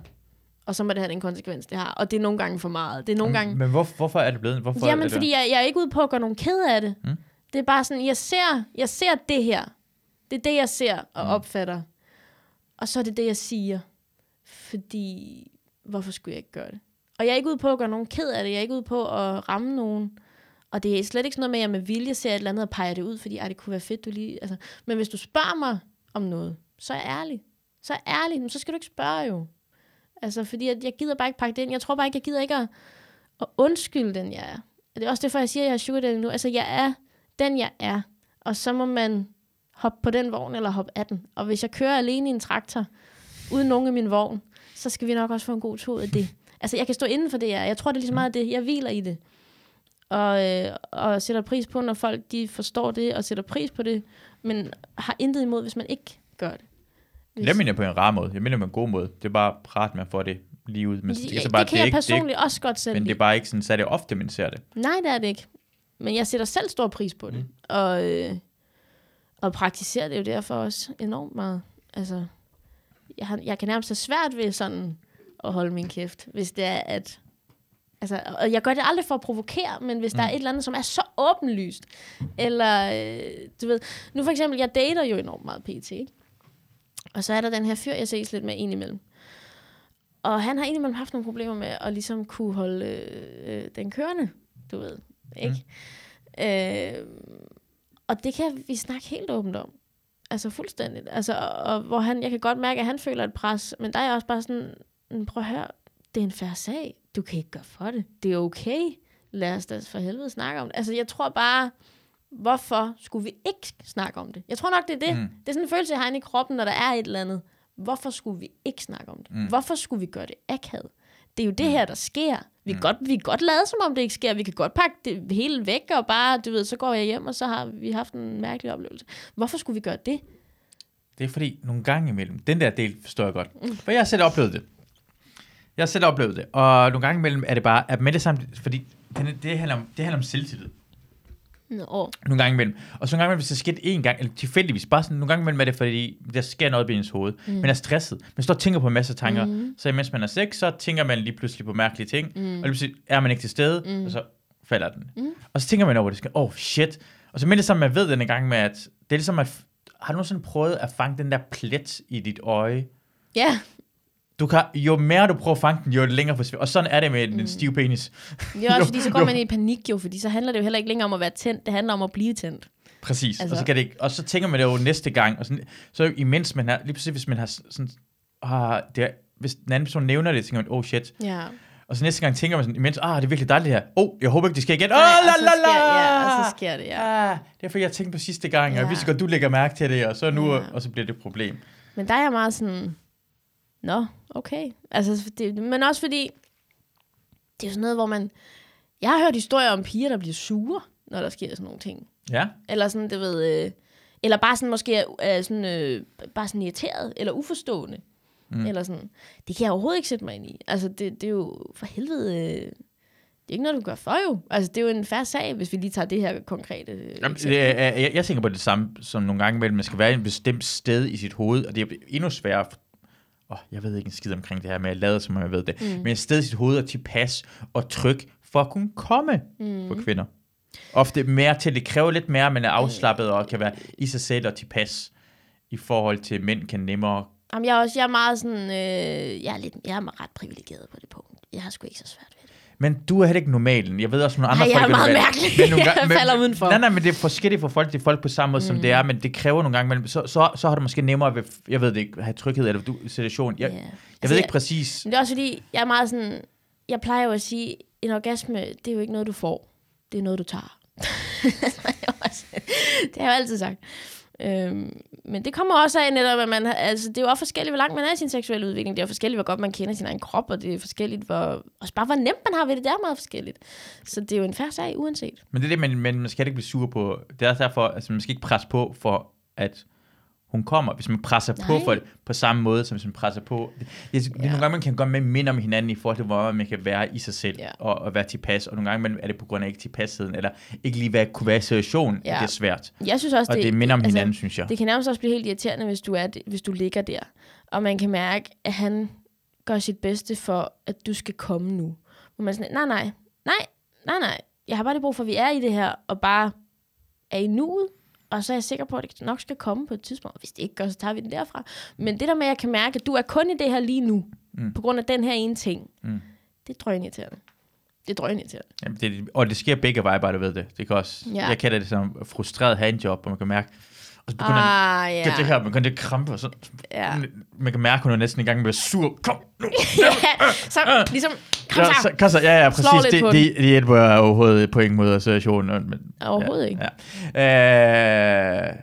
og så må det have den konsekvens, det har. Og det er nogle gange for meget. Det er nogle gange... Men hvor, hvorfor er det blevet? Hvorfor Jamen, er det fordi jeg, jeg er ikke ude på at gøre nogen ked af det. Mm. Det er bare sådan, jeg ser, jeg ser det her. Det er det, jeg ser og mm. opfatter. Og så er det det, jeg siger. Fordi, hvorfor skulle jeg ikke gøre det? Og jeg er ikke ude på at gøre nogen ked af det. Jeg er ikke ude på at ramme nogen. Og det er slet ikke sådan noget med, at jeg med vilje ser et eller andet og peger det ud, fordi det kunne være fedt, du lige... Altså, men hvis du spørger mig om noget, så er jeg ærlig. Så er jeg ærlig. Men så skal du ikke spørge jo. Altså, fordi jeg, jeg gider bare ikke pakke det ind. Jeg tror bare ikke, jeg gider ikke at, at undskylde den, jeg er. Og det er også derfor, jeg siger, at jeg er sugar nu. Altså, jeg er den, jeg er. Og så må man hoppe på den vogn, eller hoppe af den. Og hvis jeg kører alene i en traktor, uden nogen i min vogn, så skal vi nok også få en god tur af det. (laughs) Altså, jeg kan stå inden for det, jeg Jeg tror, det er lige så meget det. Jeg hviler i det. Og, øh, og sætter pris på, når folk de forstår det, og sætter pris på det, men har intet imod, hvis man ikke gør det. Hvis... Jeg mener på en rar måde. Jeg mener på en god måde. Det er bare rart, man får det lige ud. Men ja, det, det bare, kan det jeg ikke, personligt det ikke, også godt selv Men det er bare ikke sådan, så er det ofte, man ser det. Nej, det er det ikke. Men jeg sætter selv stor pris på det. Mm. Og, øh, og praktiserer det jo derfor også enormt meget. Altså, jeg, har, jeg kan nærmest have svært ved sådan at holde min kæft, hvis det er, at... Altså, og jeg gør det aldrig for at provokere, men hvis mm. der er et eller andet, som er så åbenlyst, eller, øh, du ved... Nu for eksempel, jeg dater jo enormt meget pt, ikke? Og så er der den her fyr, jeg ses lidt med indimellem. Og han har indimellem haft nogle problemer med at ligesom kunne holde øh, den kørende, du ved. Ikke? Mm. Øh, og det kan vi snakke helt åbent om. Altså fuldstændigt. Altså, og, og hvor han, jeg kan godt mærke, at han føler et pres, men der er jeg også bare sådan, prøv at høre, det er en færre sag. Du kan ikke gøre for det. Det er okay. Lad os da for helvede snakke om det. Altså, jeg tror bare, hvorfor skulle vi ikke snakke om det? Jeg tror nok, det er det. Mm. Det er sådan en følelse, jeg har inde i kroppen, når der er et eller andet. Hvorfor skulle vi ikke snakke om det? Mm. Hvorfor skulle vi gøre det akavet? Det er jo det mm. her, der sker. Vi kan, mm. godt, vi kan godt lade, som om det ikke sker. Vi kan godt pakke det hele væk, og bare, du ved, så går jeg hjem, og så har vi haft en mærkelig oplevelse. Hvorfor skulle vi gøre det? Det er fordi, nogle gange imellem, den der del forstår jeg godt. Mm. For jeg har selv oplevet det. Jeg har selv oplevet det. Og nogle gange imellem er det bare, at med det samme, fordi det, det, handler om, det handler om selvtillid. Nå. Nogle gange imellem. Og så nogle gange imellem, hvis det sker en gang, eller tilfældigvis, bare sådan, nogle gange imellem er det, fordi der sker noget i ens hoved. Mm. Man er stresset. Man står og tænker på en masse tanker. Mm. Så mens man er sex, så tænker man lige pludselig på mærkelige ting. Mm. Og pludselig er man ikke til stede, mm. og så falder den. Mm. Og så tænker man over det. Åh, oh, shit. Og så med det samme, man ved den gang med, at det er ligesom at, har du nogensinde prøvet at fange den der plet i dit øje? Ja, Du kan, jo mere du prøver at fange den, jo længere forsvinder. Og sådan er det med en, en stiv penis. er også (laughs) Jo, fordi, så går jo. man i panik jo, fordi så handler det jo heller ikke længere om at være tændt, det handler om at blive tændt. Præcis. Altså. Altså- Og, så kan det, ikke- og så tænker man det jo næste gang, og sådan, så imens man har, lige præcis hvis man har sådan, har, det er, hvis den anden person nævner det, tænker man, oh shit. Ja. Og så næste gang tænker man sådan, imens, ah, det er virkelig dejligt her. Oh, jeg håber ikke, det sker igen. Nej, oh, la, la, la. sker- ja, og så sker det, ja. Ah, det er fordi, jeg tænkte på sidste gang, og jeg Ja. vidste godt, du lægger mærke til det, og så nu, Ja. og så bliver det et problem. Men der er jeg meget sådan, nå, okay. Altså, det, men også fordi, det er jo sådan noget, hvor man, jeg har hørt historier om piger, der bliver sure, når der sker sådan nogle ting. Ja, Eller sådan, det ved, øh, eller bare sådan måske er, er sådan, øh, bare sådan irriteret, eller uforstående. Mm. Eller sådan, det kan jeg overhovedet ikke sætte mig ind i. Altså, det, det er jo for helvede, øh, det er ikke noget, du gør for jo. Altså, det er jo en færre sag, hvis vi lige tager det her konkrete øh, Jamen, eksempel. det er, jeg, jeg tænker på det samme som nogle gange imellem, man skal være i et bestemt sted i sit hoved, og det er endnu sværere. For, oh, jeg ved ikke en skid omkring det her med at lade, som jeg ved det. Mm. Men i sit hoved er tilpas og tryg for at kunne komme mm. for kvinder. Ofte mere til, det kræver lidt mere, at man er afslappet og kan være i sig selv og tilpas i forhold til mænd kan nemmere Jamen, jeg er også jeg er meget sådan, øh, jeg er, lidt, jeg er ret privilegeret på det punkt. Jeg har sgu ikke så svært ved. Men du er heller ikke normalen. Jeg ved også, nogle andre Nej, jeg folk er meget mærkelig. Men nogle (laughs) Jeg gange- men- falder udenfor. Nej, nej, men det er forskelligt for folk. Det er folk på samme måde, mm. som det er, men det kræver nogle gange, men så, så, så har du måske nemmere ved, jeg ved det ikke, have tryghed eller du, situation. Jeg, Ja. jeg Altså, ved ikke jeg- præcis. Men det er også fordi, jeg er meget sådan, jeg plejer jo at sige, en orgasme, det er jo ikke noget, du får. Det er noget, du tager. (laughs) det har jeg jo altid sagt. Øhm, men det kommer også af netop, at man, altså, det er jo også forskelligt, hvor langt man er i sin seksuelle udvikling. Det er jo forskelligt, hvor godt man kender sin egen krop, og det er forskelligt, hvor, også bare hvor nemt man har ved det, det er meget forskelligt. Så det er jo en færre sag, uanset. Men det er det, man, man skal ikke blive sur på. Det er derfor, altså man skal ikke presse på for, at hun kommer. Hvis man presser på Nej. for det, på samme måde, som hvis man presser på. Det, det, det, Ja. Nogle gange man kan godt med minde om hinanden i forhold til, hvor man kan være i sig selv Ja. og, og være tilpas. Og nogle gange man, er det på grund af ikke tilpasheden, eller ikke lige være, kunne være i situationen, Ja. det er svært. Jeg synes også, Og det, det minder om altså, hinanden, synes jeg. Det kan nærmest også blive helt irriterende, hvis du, er, hvis du ligger der, og man kan mærke, at han gør sit bedste for, at du skal komme nu. Hvor man sådan, nej, nej, nej, nej, nej. Jeg har bare lige brug for, at vi er i det her, og bare er i nuet, og så er jeg sikker på, at det nok skal komme på et tidspunkt. Hvis det ikke gør, så tager vi den derfra. Men det der med, at jeg kan mærke, at du er kun i det her lige nu, mm. på grund af den her ene ting, Mm. det er drønirriterende. Det er drønirriterende. Jamen, det, og det sker begge veje, bare du ved det. det kan også, Ja. Jeg kender det som frustreret handjob, hvor man kan mærke, og så begynder Ah, ja. ja. det, her, man kan det krampe, og så, Ja. man kan mærke, at hun er næsten i gang med at sur. Kom nu! (laughs) ja. Så ligesom, kom Ja, så. så, kom så, ja, ja, Slår præcis. på Det, det, det hjælper overhovedet på ingen måde situationen. Men, Overhovedet ikke. Ja. Øh,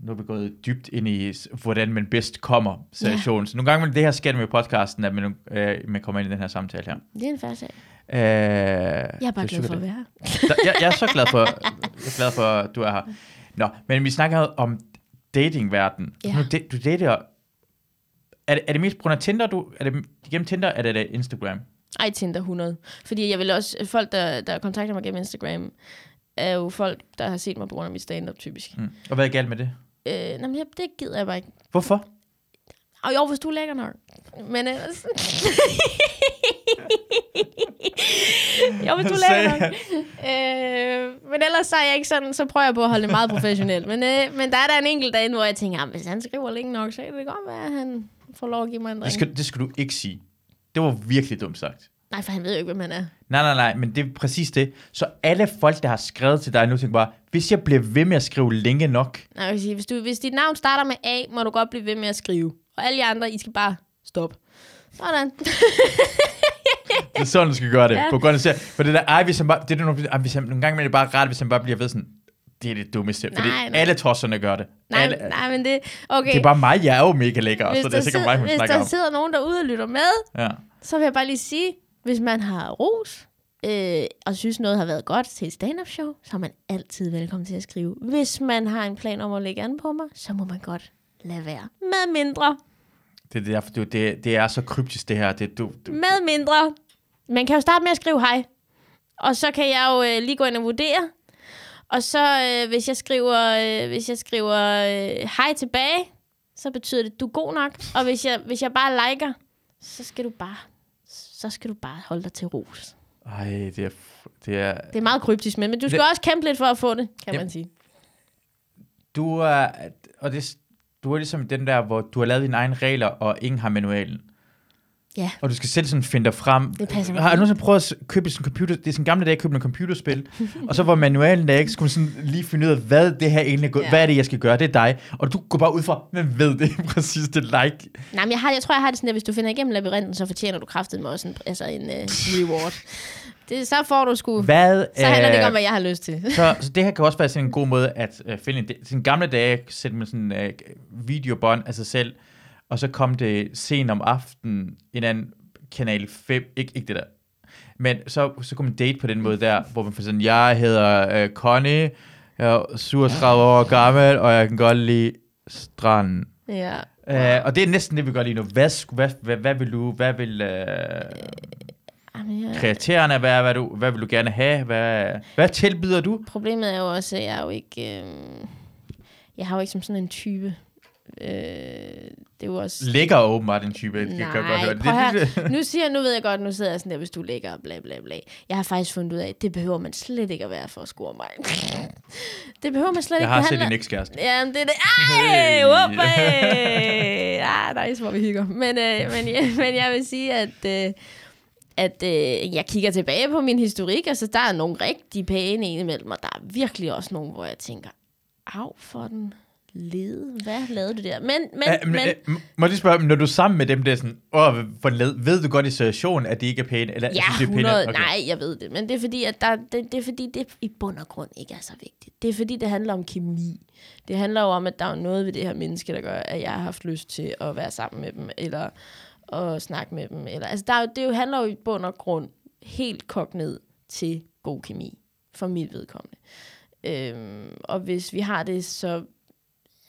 nu er vi gået dybt ind i, hvordan man bedst kommer situationen. Så nogle gange med det her sker med podcasten, at man, øh, man kommer ind i den her samtale her. Det er en færdig sag. Øh, Jeg er bare glad for at det. være her. Jeg, jeg er så glad for, jeg er glad for, at du er her. Nå, men vi snakker om datingverden. Ja. Da- du dater... Er det, er det mest på grund af Tinder, du... Er det gennem Tinder, eller er det Instagram? Ej, Tinder 100. Fordi jeg vil også, folk, der, der kontakter mig gennem Instagram, er jo folk, der har set mig på grund af mit stand-up, typisk. Mm. Og hvad er galt med det? Øh, nej, men jeg- det gider jeg bare ikke. Hvorfor? Og jo, hvis du er lækker nok. Men ellers... (laughs) jo, hvis du er lækker nok. (laughs) Øh, men ellers så er jeg ikke sådan, så prøver jeg på at holde det meget professionelt. Men, øh, men der er der en enkelt dag, hvor jeg tænker, "Jamen, hvis han skriver længe nok, så kan det godt være, at han får lov at give mig en Det drink. skal, det skal du ikke sige. Det var virkelig dumt sagt. Nej, for han ved jo ikke, hvem han er. Nej, nej, nej, men det er præcis det. Så alle folk, der har skrevet til dig nu, tænker bare, hvis jeg bliver ved med at skrive længe nok, Nej, jeg vil sige, hvis, du, hvis dit navn starter med A, må du godt blive ved med at skrive. Og alle jer andre, I skal bare stoppe. Sådan. det er sådan, du skal gøre det. Ja. På grund af, for det der, ej, hvis han bare, det er nogle, ej, hvis han, nogle gange er det bare rart, hvis han bare bliver ved sådan, det er det dummeste. Fordi Nej, nej. alle tosserne gør det. Nej, alle, nej, men det... Okay. Det er bare mig, jeg er jo mega lækker, hvis så det er sikkert mig, hun hvis snakker der om. sidder nogen derude og lytter med, Ja. så vil jeg bare lige sige, hvis man har ros, øh, og synes noget har været godt til et stand-up show, så er man altid velkommen til at skrive. Hvis man har en plan om at lægge an på mig, så må man godt lade være. Med mindre. Det, er derfor, det, det, det er så kryptisk, det her. Det, du, du, Med mindre. Man kan jo starte med at skrive hej. Og så kan jeg jo øh, lige gå ind og vurdere. Og så øh, hvis jeg skriver, øh, hvis jeg skriver øh, hej tilbage, så betyder det, du er god nok. Og hvis jeg, hvis jeg bare liker, så skal du bare, så skal du bare holde dig til ros. ej, det er, det er, Det er meget kryptisk, men, men du skal Det- også kæmpe lidt for at få det, kan Jamen, man sige. du er, og det, du er ligesom den der, hvor du har lavet dine egne regler, og ingen har manualen. Ja. Og du skal selv sådan finde dig frem. Det passer Har du nogensinde prøvet at købe sådan en computer? Det er sådan gamle dage at købe en computerspil. (laughs) og så var manualen der ikke, man sådan lige finde ud af, hvad det her egentlig går. Ja. Hvad er det, jeg skal gøre? Det er dig. Og du går bare ud fra, men ved det (laughs) præcis, det like. Nej, men jeg, har, jeg tror, jeg har det sådan, at hvis du finder igennem labyrinten, så fortjener du kraftet med også en, altså en uh, reward. Det, så får du sgu... Hvad, Så handler det ikke øh, om, hvad jeg har lyst til. så, (laughs) så det her kan også være sådan en god måde at uh, finde en, sådan gamle dage, sætte med sådan en uh, videobånd af sig selv, og så kom det sent om aftenen, en anden kanal 5, ikke, ikke det der, men så, så kunne man date på den måde der, hvor man får sådan, jeg hedder uh, Connie, jeg er 37 år gammel, og jeg kan godt lide stranden. Ja. Uh, og det er næsten det, vi gør lige nu. Hvad, hvad, hvad, hvad vil du, hvad vil uh, Jamen, jeg, kriterierne være, hvad, du, hvad vil du gerne have, hvad, hvad tilbyder du? problemet er jo også, at jeg er jo ikke... Øh, jeg har jo ikke som sådan en type. Øh, det er jo også... Ligger åbenbart en type, det kan jeg godt høre. Nej, Det, det, høre. nu, siger, nu ved jeg godt, nu sidder jeg sådan der, hvis du ligger og bla bla bla. Jeg har faktisk fundet ud af, at det behøver man slet ikke at være for at score mig. det behøver man slet jeg ikke. har Det set din ekskæreste. Ja, det er det. Ej, Hey. whoop, hey. Ah, nice, hvor vi hygger. Men, øh, men, ja, (laughs) men jeg vil sige, at, øh, at øh, jeg kigger tilbage på min historik, og så der er nogle rigtig pæne indimellem, og der er virkelig også nogle, hvor jeg tænker, af for den lede. Hvad lavede du der? Men, men, Ja, men, men, øh, må jeg lige spørge, når du er sammen med dem, det er sådan, åh, for led, ved du godt i situationen, at de ikke er pæne? Eller, Ja, synes, de er 100. Okay. Nej, jeg ved det. Men det er fordi, at der, det, det er fordi, det i bund og grund ikke er så vigtigt. Det er fordi, det handler om kemi. Det handler jo om, at der er noget ved det her menneske, der gør, at jeg har haft lyst til at være sammen med dem, eller at snakke med dem. Eller, altså, der, er det jo handler jo i bund og grund helt kogt ned til god kemi, for mit vedkommende. Øhm, og hvis vi har det, så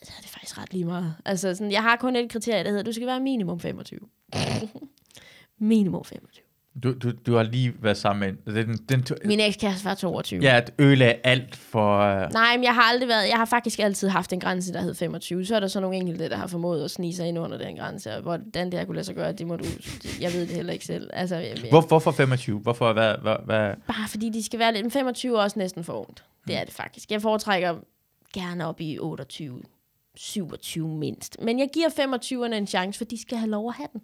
så er det faktisk ret lige meget. Altså, sådan, jeg har kun et kriterie, der hedder, du skal være minimum 25. (laughs) minimum 25. Du, du, du har lige været sammen med den, den, den, Min ekskæreste var 22. Ja, at ødelagde alt for... Uh, Nej, men jeg har aldrig været, jeg har faktisk altid haft en grænse, der hed 25. Så er der så nogle enkelte, der har formået at snige sig ind under den grænse, og hvordan det her kunne lade sig gøre, det må du, jeg ved det heller ikke selv. Altså, jeg, jeg, hvor, hvorfor 25? Hvorfor, hvad, hvad, hvad? Bare fordi de skal være lidt, men 25 er også næsten for ungt. Det er det faktisk. Jeg foretrækker gerne op i 28, 27 mindst. Men jeg giver 25'erne en chance, for de skal have lov at have den.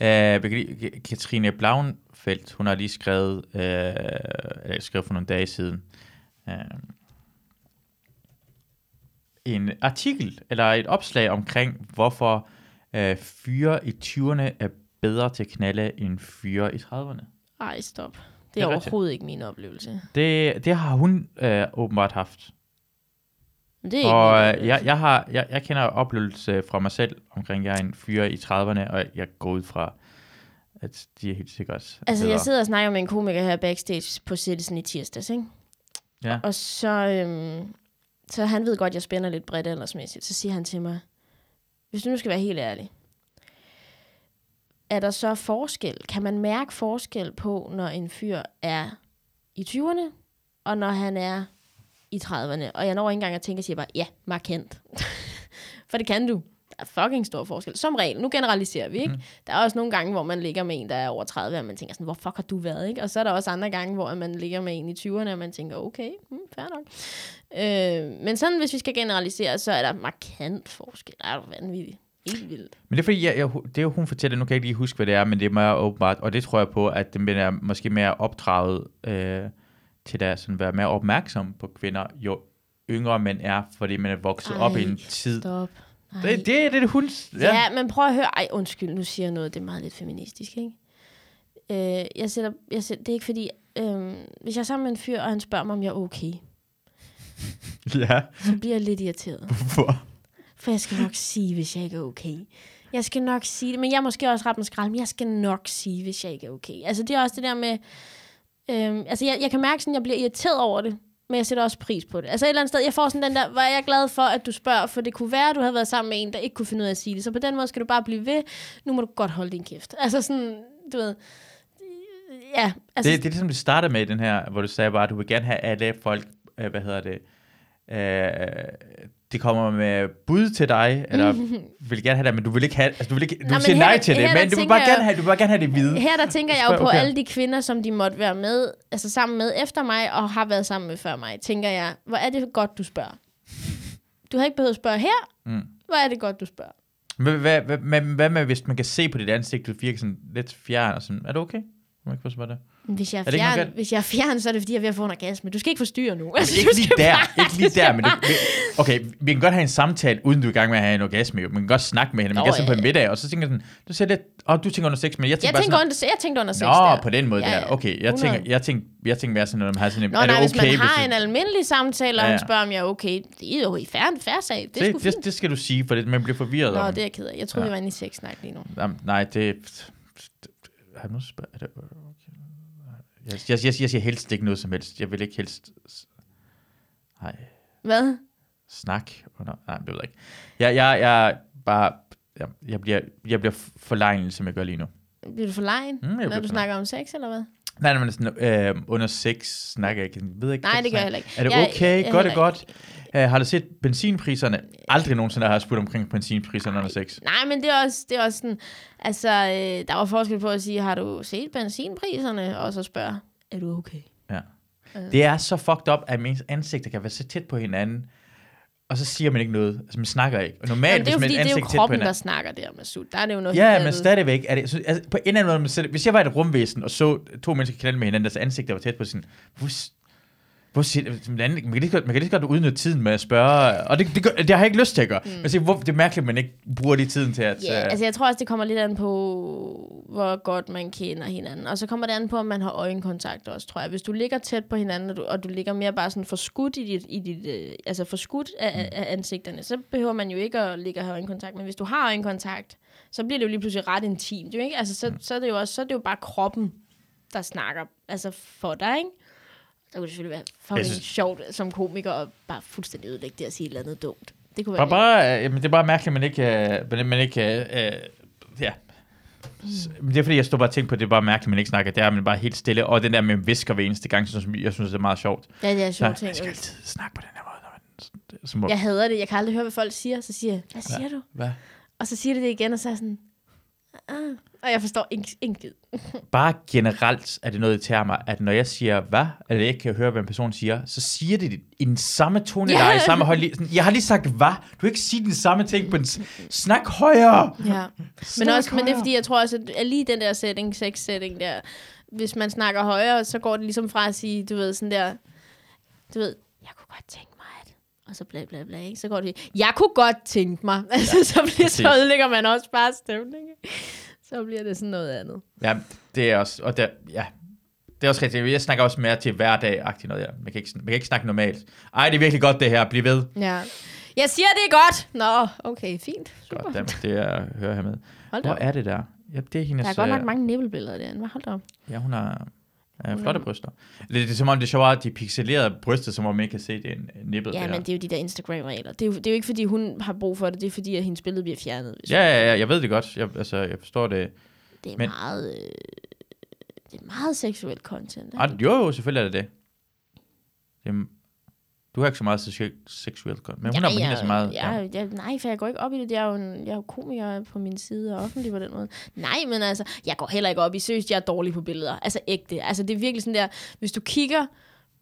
Uh, Katrine Blauenfeldt, hun har lige skrevet, eller skrevet for nogle dage siden, uh, en artikel, eller et opslag omkring, hvorfor uh, fyre i 20'erne er bedre til at knalde end fyre i 30'erne. Ej, stop. Det Det er, er rigtigt. overhovedet ikke min oplevelse. Det, det har hun uh, åbenbart haft. Det er ikke Og min øh, jeg, jeg, har, jeg, jeg kender oplevelse fra mig selv omkring, jeg er en fyre i 30'erne, og jeg går ud fra, at de er helt sikkert Altså, bedre. jeg sidder og snakker med en komiker her backstage på Citizen i tirsdags, ikke? Ja. Og så, øhm, så han ved godt, at jeg spænder lidt bredt aldersmæssigt. Så siger han til mig, hvis du nu skal være helt ærlig, er der så forskel? Kan man mærke forskel på, når en fyr er i 20'erne, og når han er i 30'erne? Og jeg når ikke engang at tænke, og siger bare, ja, markant. (laughs) For det kan du. Der er fucking stor forskel. Som regel. Nu generaliserer vi, ikke? Mm. Der er også nogle gange, hvor man ligger med en, der er over 30, og man tænker sådan, hvor fuck har du været, ikke? Og så er der også andre gange, hvor man ligger med en i 20'erne, og man tænker, okay, hmm, fair nok. Øh, men sådan, hvis vi skal generalisere, så er der markant forskel. Det er vanvittigt. Helt vildt. Men det er fordi, jeg, jeg, det er hun fortæller, nu kan jeg ikke lige huske, hvad det er, men det er mere åbenbart, og det tror jeg på, at den er måske mere opdraget øh, til at sådan være mere opmærksom på kvinder, jo yngre man er, fordi man er vokset Ej, op i en tid. Stop. Ej. Det, det er det, hun... Ja. ja, men prøv at høre. Ej, undskyld, nu siger jeg noget, det er meget lidt feministisk, ikke? Øh, jeg sætter, jeg sætter, det er ikke fordi, øh, hvis jeg er sammen med en fyr, og han spørger mig, om jeg er okay, (laughs) ja. så bliver jeg lidt irriteret. Hvorfor? For jeg skal nok sige, hvis jeg ikke er okay. Jeg skal nok sige det, men jeg er måske også ret med skrald, men jeg skal nok sige, hvis jeg ikke er okay. Altså det er også det der med, øhm, altså jeg, jeg kan mærke sådan, at jeg bliver irriteret over det, men jeg sætter også pris på det. Altså et eller andet sted, jeg får sådan den der, hvor jeg er glad for, at du spørger, for det kunne være, at du havde været sammen med en, der ikke kunne finde ud af at sige det. Så på den måde skal du bare blive ved. Nu må du godt holde din kæft. (laughs) Altså sådan, du ved, ja. Altså, Det, det er ligesom, det startede med i den her, hvor du sagde bare, at du vil gerne have alle folk, øh, hvad hedder det, øh, de kommer med bud til dig, eller (laughs) vil gerne have det, men du vil ikke have, altså du vil ikke, du men vil sige her- nej til det, her men du vil bare gerne have, du vil bare gerne have det hvide. Her der tænker jeg jo på okay. alle de kvinder, som de måtte være med, altså sammen med efter mig, og har været sammen med før mig, tænker jeg, hvor er det godt, du spørger. Du havde ikke behøvet at spørge her. Mm. Hvor er det godt, du spørger. Hvad, hvad, hvad, hvad, hvad med, hvis man kan se på dit ansigt, du virker sådan lidt fjern og sådan, er det okay? Må ikke spørge det? Hvis jeg, er Er det ikke fjern, hvis jeg er fjern, så er det fordi, jeg er ved at få en orgasme. Du skal ikke forstyrre nu. (laughs) Altså, Ikke lige der, bare- ikke lige der, men det, okay, vi kan godt have en samtale, uden du er i gang med at have en orgasme. Man kan godt snakke med hende, man kan sidde på en middag, og så tænker sådan, du ser lidt, åh, oh, du tænker under sex, men jeg tænker Jeg bare tænker, sådan, under, jeg tænkte under sex Nå, der. på den måde Ja, der. ja. Okay, jeg 100. tænker, jeg tænker, jeg tænker mere sådan, når man har sådan en, Nå, er det nej, okay, hvis man har hvis en almindelig samtale, og Ja, ja. spørger, om jeg er okay, det er jo i færre, færre sag. Det det, det, fint. det, skal du sige, for det, man bliver forvirret Nå, om. det er jeg ked af. Jeg troede, Ja. vi var inde i sexsnak lige nu. Jamen, Nej, det... Har nu spørg... Jeg, jeg, jeg, jeg siger helst ikke noget som helst. Jeg vil ikke helst... Nej, Hvad? snak. Under, nej, det ved jeg ikke. Jeg, jeg, jeg bare... Jeg, jeg bliver, jeg bliver forlegnet, som jeg gør lige nu. Bliver du for lejen, Mm, når du snakker om sex, eller hvad? Nej, nej, men sådan, øh, under sex snakker jeg ikke. Jeg ved ikke Nej, det gør jeg heller ikke. Er det Jeg- okay? jeg Godt heller godt. Uh, har du set benzinpriserne? Aldrig nogensinde har jeg spurgt omkring benzinpriserne under sex. Nej, men det er også, det er også sådan, altså, øh, der var forskel på at sige, har du set benzinpriserne? Og så spørge, er du okay? Ja. Det er så fucked up, at ens ansigter kan være så tæt på hinanden, og så siger man ikke noget. Altså, man snakker ikke. Og normalt, Jamen, det er jo hvis fordi, man det er jo kroppen, der snakker der med sult. Der er det jo noget Ja, men stadigvæk er det... Så, altså, på en eller anden måde, hvis jeg var i et rumvæsen, og så to mennesker knalde med hinanden, deres ansigter var tæt på sin... Hvor, siger, man, kan lige man kan lige så godt udnytte tiden med at spørge, og det, det, gør, det har jeg ikke lyst til at gøre. Mm. Men se, hvor, det er mærkeligt, at man ikke bruger lige tiden til at... Ja, øh, altså jeg tror også, det kommer lidt an på, hvor godt man kender hinanden. Og så kommer det an på, om man har øjenkontakt også, tror jeg. Hvis du ligger tæt på hinanden, og du, og du ligger mere bare sådan forskudt i dit, i dit øh, altså forskudt af, af ansigterne, så behøver man jo ikke at ligge og have øjenkontakt. Men hvis du har øjenkontakt, så bliver det jo lige pludselig ret intimt, jo ikke? Altså så, så, er det jo også, så er det jo bare kroppen, der snakker altså for dig, ikke? Så kunne det selvfølgelig være fucking Jeg synes- sjovt som komiker at bare fuldstændig ødelægge det og sige et eller andet dumt. Det kunne Bare, være bare, øh, jamen, det er bare mærkeligt, at man ikke... Øh, man, man ikke øh, ja. S- Men det er fordi, jeg stod bare og tænkte på, at det er bare mærkeligt, at man ikke snakker. Det er, man bare helt stille. Og den der med visker hver eneste gang, synes jeg, jeg synes, det er meget sjovt. Ja, det er Så, sjovt jeg ting. skal altid snakke på den her måde. Når man, som, Jeg hader det. Jeg kan aldrig høre, hvad folk siger. Så siger jeg, hvad siger du? Hvad? Og så siger de det igen, og så er jeg sådan. Og jeg forstår ingen, ingen (laughs) skid. Bare generelt er det noget, der tager mig, at når jeg siger hvad, eller jeg ikke kan høre, hvad en person siger, så siger de det i den samme tone, yeah. i samme højde. Jeg har lige sagt hvad. Du kan ikke sige den samme ting på en... s- Snak højere! Ja. Men, Snak også, men det er højere. fordi, jeg tror også, at lige den der setting, sex setting der, hvis man snakker højere, så går det ligesom fra at sige, du ved, sådan der, du ved, jeg kunne godt tænke og så bla bla bla, ikke? Så går det, jeg kunne godt tænke mig. (laughs) Altså, så, bliver, så ødelægger man også bare stemningen. Så bliver det sådan noget andet. Ja, det er også... Og der, ja, det er også rigtigt. Jeg snakker også mere til hverdag-agtigt noget. Ja. Man, kan ikke, man kan ikke snakke normalt. Ej, det er virkelig godt det her. Bliv ved. Ja. Jeg siger, det er godt. Nå, okay, fint. Super. Godt, dammit, det er, hører jeg med. Hvor er det der? Ja, det er hendes... Der er godt nok øh, mange nippelbilleder derinde. Hvad hold da op. Ja, hun har øh, flotte bryster. Det, det, er som om, det er sjovt, at de pixelerede brystet, som om man ikke kan se, det nippet. Ja, det men det er jo de der Instagram-regler. Det er, jo, det er jo ikke, fordi hun har brug for det. Det er, fordi at hendes billede bliver fjernet. Hvis Ja, ja, ja, jeg ved det godt. Jeg, altså, jeg forstår det. Det er Men- meget... Øh, det er meget seksuelt content. Ah, jo, jo, selvfølgelig er det det. det er, du har ikke så meget seksuelt seksuelt godt, men hun har ja, hende så meget. Ja, ja. nej, for jeg går ikke op i det. Jeg er jo, en, jeg er jo komiker på min side og offentlig på den måde. Nej, men altså, jeg går heller ikke op i. Seriøst, jeg er dårlig på billeder. Altså ægte. Altså det er virkelig sådan der, hvis du kigger